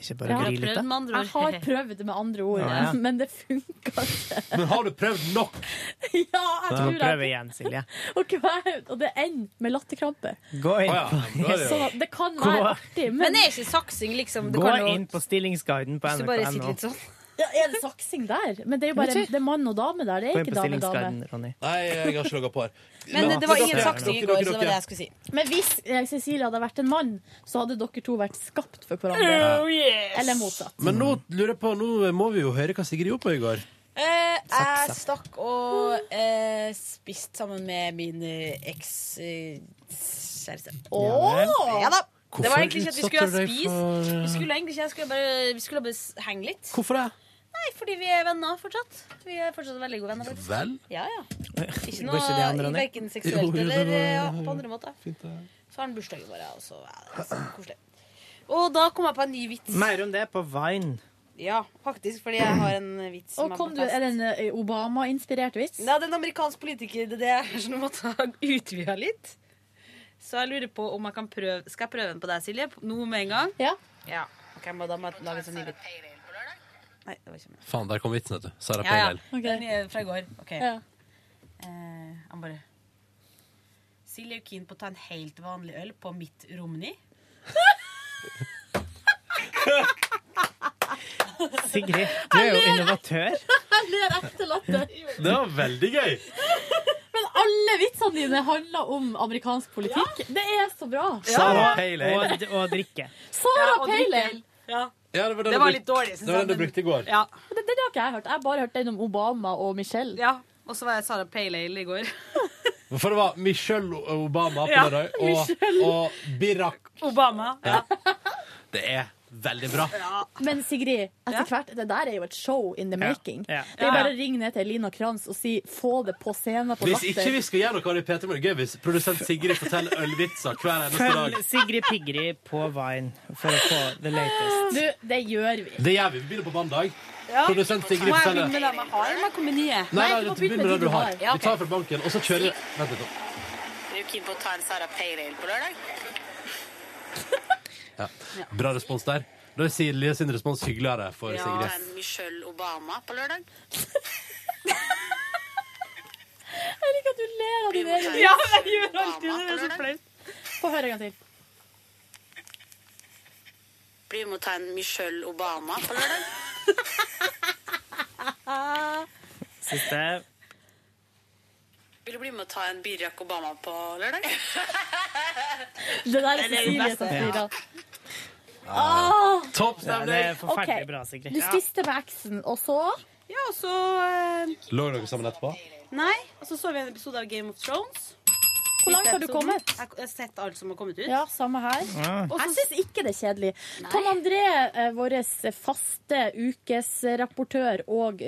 Det ikke bare å har litt, prøvd da. med andre Jeg har prøvd det med andre ord, Ja, ja. men det funker ikke. Men har du prøvd nok? Ja, jeg tror det. igjen, Silje. Og, og det ender med latterkrampe. Gå inn Oh, ja, det Sånn at det kan være artig, Men men er ikke saksing liksom Du gå kan inn på stillingsguiden på nrk.no. ja, Er det saksing der? Men det er jo bare det er mann og dame der. Det er ikke dame dame-dame. Ronny. Nei, jeg har ikke logga på her. Men det, det var ingen saksing i går, så det var det jeg skulle si. Men hvis eh, Cecilie hadde vært en mann, så hadde dere to vært skapt for hverandre. Oh, yes. Eller motsatt. Men nå lurer jeg på, nå må vi jo høre hva Sigrid gjorde på i går. Eh, jeg stakk og eh, spiste sammen med min eh, eks-kjæreste. Ja da. Det var egentlig ikke at vi skulle ha spist. for- Vi skulle egentlig ikke, jeg skulle bare, vi skulle bare henge litt. Hvorfor det? Nei, fordi vi er venner fortsatt. Vi er fortsatt veldig gode venner. faktisk. Vel? Ja, ja. Ikke Går noe ikke det andre, Ronny? verken seksuelt jo, det eller var- ja, på andre måter. Så har han bursdag i morgen, og så ja, det er så koselig. Og da kom jeg på en ny vits. Mer om det på Vine. Ja, faktisk, fordi jeg har en vits Og kom du, Er det en eh, Obama-inspirert vits? Ja, det er en amerikansk politiker. Det er det jeg som måtte ha utvida litt. Så jeg lurer på om jeg kan prøve Skal jeg prøve den på deg, Silje? Nå med en gang? Ja. Ja. Ok, må Da må jeg lage en sånn ny vits. Nei, det var ikke meg. Faen, der kom vitsen, vet du. Sara Ja, ja. Pale Den er fra i går. Ok. Ja. Eh, han bare Silje er keen på å ta en helt vanlig øl på mitt Romni. Sigrid, du er jo innovatør. Jeg ler ekte latter. Det var veldig gøy. Men alle vitsene dine handler om amerikansk politikk. Det er så bra. Sara Ale. Og, og drikke. Sara Pale drikke. Ja. Ja, det var, den Det du var litt dårlig, synes Det var jeg, den du men- brukte i går. Ja. Det, det har ikke jeg hørt. Jeg har bare hørt den om Obama og Michelle. ja. Og så var jeg Sara Pale Ale i går. For det var Michelle Obama på Ja, lørdag, og, Michelle. og Birak Obama. Ja. Det er veldig bra. Men Sigrid, etter hvert, det der er jo et show in the making. Ja. Det er bare å ringe ned til Elina Kranz og si 'få det på scenen' på Hvis ikke vi skal gjøre noe av det i P3 Morgen, gøy hvis produsent Sigrid forteller ølvitser hver eneste dag. Følg Sigrid Pigrid på Vine for å få the latest. Du, det gjør vi. Det gjør vi. Vi begynner på mandag. Ja. Produsent Sigrid Må jeg forteller begynne med det jeg har, eller må jeg komme med nye? Nei, Nei, du begynner med det du har. Vi tar fra banken, og så kjører vi Vent litt. Er du keen på å ta en Sara Pale Ale på lørdag? Ja. Bra respons der. Da er Silje sin respons hyggeligere for ja, Sigrid. en Michelle Obama på lørdag? Jeg liker at du ler av din egen Ja, jeg gjør alltid det. Det er så flaut. Få høre en gang til. Blir med å ta en Michelle Obama på lørdag? Siste. Vil du bli med og ta en Birack Obama på lørdag? Det der er Det er Cecilie som sier det. Åh! Topp stemning! det er forferdelig bra, Sigrid. Du spiste med eksen, og så Ja, og så eh, Lå dere sammen etterpå? Nei, og så så vi en episode av Game of Thrones. Hvor langt har du kommet? Jeg har sett alt som har kommet ut. Ja, samme her. Ja. Jeg syns ikke det er kjedelig. Tom André, eh, vår faste ukesrapportør og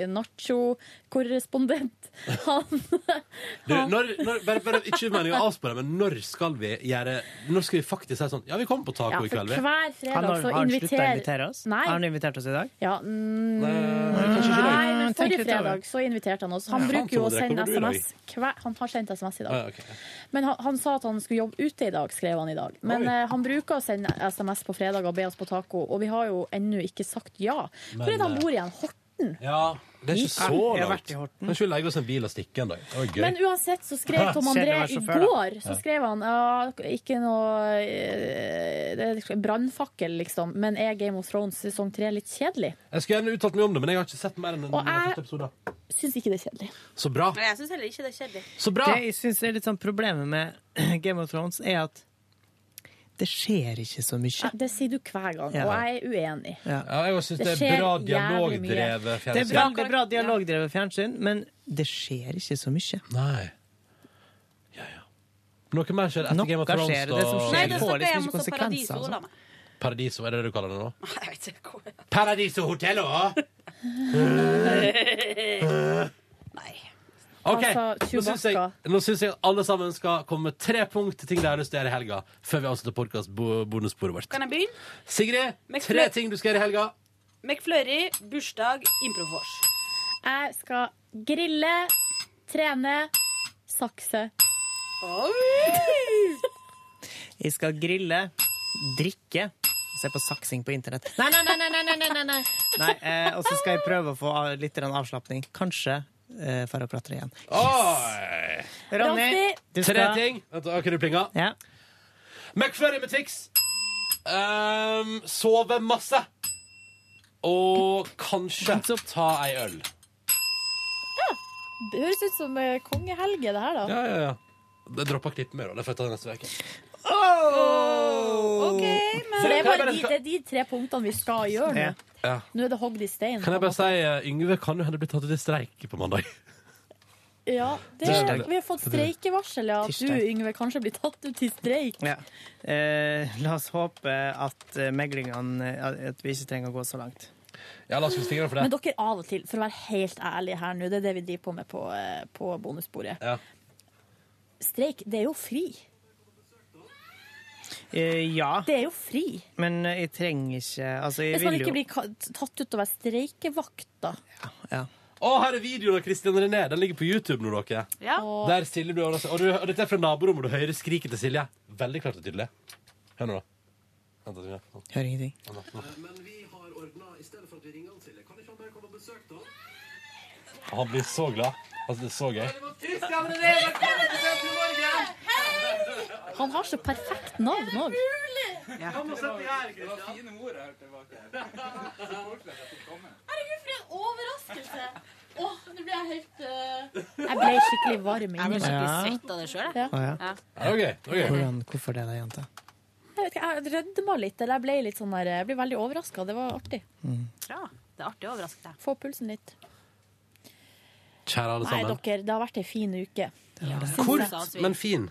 nacho-korrespondent, han Du, når, når, bare, bare, ikke meningen å avspore, men når skal vi gjøre Når skal vi faktisk si sånn Ja, vi kommer på taco Ja, i kveld, vi. hver fredag Han har, så har han slutta å invitere oss? Nei. Har han invitert oss i dag? Ja, mm, Nei, nei, men forrige fredag så inviterte han oss. Han Ja. bruker jo å sende? SMS hver, Han har sendt SMS i dag. Ah, okay. Men han, han sa at han skulle jobbe ute i dag, skrev han i dag. Men eh, han bruker å sende SMS på fredag og be oss på taco, og vi har jo ennå ikke sagt ja. Hvor er det han Men, bor igjen? Horten? Ja, det er ikke så Jeg har langt. vært i Horten. Kanskje vi legger oss en bil og stikker en dag. Det var gøy. Men uansett så skrev Tom André i går Så skrev han ja, ikke noe eh, er brannfakkel, liksom. Men er Game of Thrones sesong tre litt kjedelig? Jeg skulle gjerne uttalt meg om det, men jeg har ikke sett mer enn en Og jeg- første episode. Syns ikke det er kjedelig. Så bra. Nei, jeg syns heller ikke det er kjedelig. Så bra! Det jeg synes er litt sånn problemet med Game of Thrones, er at det skjer ikke så mye. Ja, Det sier du hver gang, Ja. og jeg er uenig. Ja. Ja, jeg syns Det det er bra dialogdrevet dialogdrevet Det er bra, det er bra dialogdrevet fjernsyn, men det skjer ikke så mye. Nei. Ja, ja. Noe mer skjer etter Noe Game of Thrones? skjer, det som skjer. Nei, det får liksom ikke konsekvenser, Paradiso. altså. Paradiso, er det det du kaller det nå? Jeg vet ikke hva Paradiso Hotello! òg? OK, Altså, nå syns jeg, nå syns jeg alle sammen skal komme med tre punkt til ting de har lyst til å gjøre i helga, før vi avslutter podkast-bonussporet vårt. Kan jeg begynne? Sigrid, tre ting du skal gjøre i helga. McFlurry, bursdag, improfors. Jeg skal grille, trene, sakse. Jeg skal grille, drikke, se på saksing på internett. Nei, nei, nei! nei, nei, nei, nei, nei. nei eh, og så skal jeg prøve å få litt avslapning. Kanskje for å klatre igjen. Yes. Ronny, du Tre ting. Vent, du plinga? Ja. McFlurry med Twix. Um, sove masse. Og kanskje ta ei øl. Det høres ut som eh, kongehelge, det her, da. Ja, ja, ja. Det droppa klippet med, og Det får jeg ta neste uke. OK, men det er bare de, det er de tre punktene vi skal gjøre nå. Ja. Nå er det hogd i stein. Kan jeg bare si, uh, Yngve kan jo hende bli tatt ut i streik på mandag. Ja, det, Tirsdag. Vi har fått streikevarsel, ja. At du, Tirsdag. Yngve, kanskje blir tatt ut i streik. Ja. Eh, la oss håpe at eh, meglingene At vi ikke trenger å gå så langt. Ja, la oss krysse fingrene for Men dere av og til, for å være helt ærlig her nå, det er det vi driver på med på, eh, på bonusbordet. Ja. Streik, det er jo fri. Eh, ja, Det er jo fri. men eh, jeg trenger ikke Altså, jeg Hvis man ikke jo blir tatt ut og være streikevakt, da. ja. Å, her er videoen av Christian René. Den ligger på YouTube nå, dere. Ja. Der Silje blir overrasket. Og, du, og dette er fra naborommet. Du hører skriket til Silje. Veldig klart og tydelig. Hør nå, da. Hører ingenting. Nå. Men vi har ordna I stedet for at vi ringer Silje, kan ikke han bare komme og besøke da? Han blir så glad. Altså, det er så gøy. Han har så perfekt navn òg. Kom og sett deg her, Christian. Fine mor her tilbake. Herregud, for en overraskelse! Åh, nå ble jeg helt Jeg ble skikkelig varm Jeg ble skikkelig Ja. svett av det sjøl. Ja. Å, ja. Ja. Ja, det var. Det var. Hvordan, hvorfor det, da, jente? Jeg vet ikke, jeg rødma litt. Eller jeg ble litt sånn der Jeg ble veldig overraska. Det var artig. Bra. Det er artig å overraske deg. Få pulsen litt. Kjære alle Nei, dere, det har vært ei fin uke. Kort, men fin.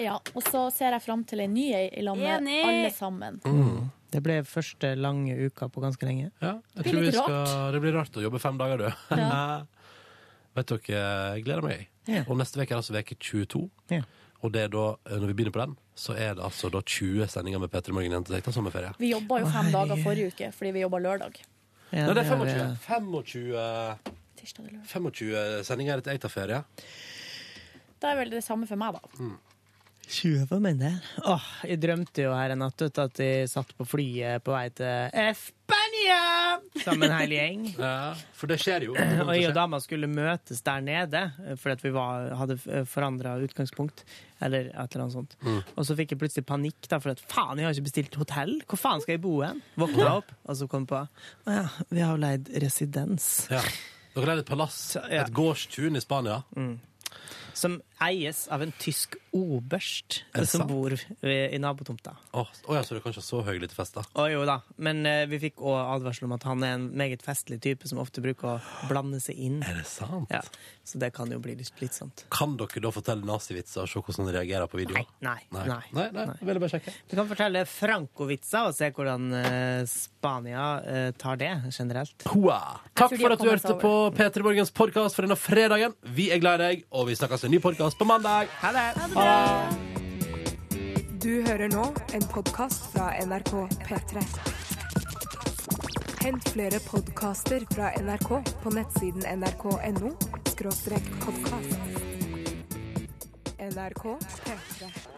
Ja, Og så ser jeg fram til ei ny ei i lag med alle sammen. Mm. Det ble første lange uka på ganske lenge. Ja, jeg blir tror vi litt skal, det blir rart å jobbe fem dager, du. Ja. Vet dere, jeg gleder meg. Ja. Og neste uke er altså uke 22. Ja. Og det er da, når vi begynner på den, så er det altså da 20 sendinger med Petter Morgen igjen til deg sommerferie. Vi jobba jo fem fem dager forrige uke fordi vi jobba lørdag. Ja, Nei, det er 25. 25, Tirsdag eller lørdag. 25 sendinger etter jeg tar ferie. Det er vel det samme for meg, da. 20 for min del. Åh, jeg drømte jo her en natt ut at jeg satt på flyet på vei til Espania sammen en hel gjeng. Ja, for det skjer jo. Og jeg og dama skulle møtes der nede, fordi at vi var, hadde forandra utgangspunkt. Eller et eller annet sånt. Mm. Og så fikk jeg plutselig panikk, da, for at faen, jeg har ikke bestilt hotell. Hvor faen skal jeg bo hen? Våkna opp, og så kom jeg på Å ja, vi har jo leid residens. Ja. Dere leide et palass, et gårdstun i Spania. som eies av en tysk oberst Er som sant? bor i nabotomta. Å oh ja, så det er kanskje så høylytt fest, da. Å jo da, men uh, vi fikk òg advarsel om at han er en meget festlig type som ofte bruker å blande seg inn. Er det sant? Ja, Så det kan jo bli litt slitsomt. Kan dere da fortelle nazivitser og se hvordan han reagerer på video? Nei. Nei. Nei. nei. Nei, nei, jeg bare sjekke. Du kan fortelle Franco-vitser og se hvordan uh, Spania uh, tar det generelt. Hoa. Takk for at du hørte på P3 Morgens podkast for denne fredagen. Vi er glad i deg, og vi snakkes i en ny podkast på mandag. Ha det! Du hører nå en podkast fra NRK P3. Hent flere podkaster fra NRK på nettsiden nrk.no podkast. NRK P3.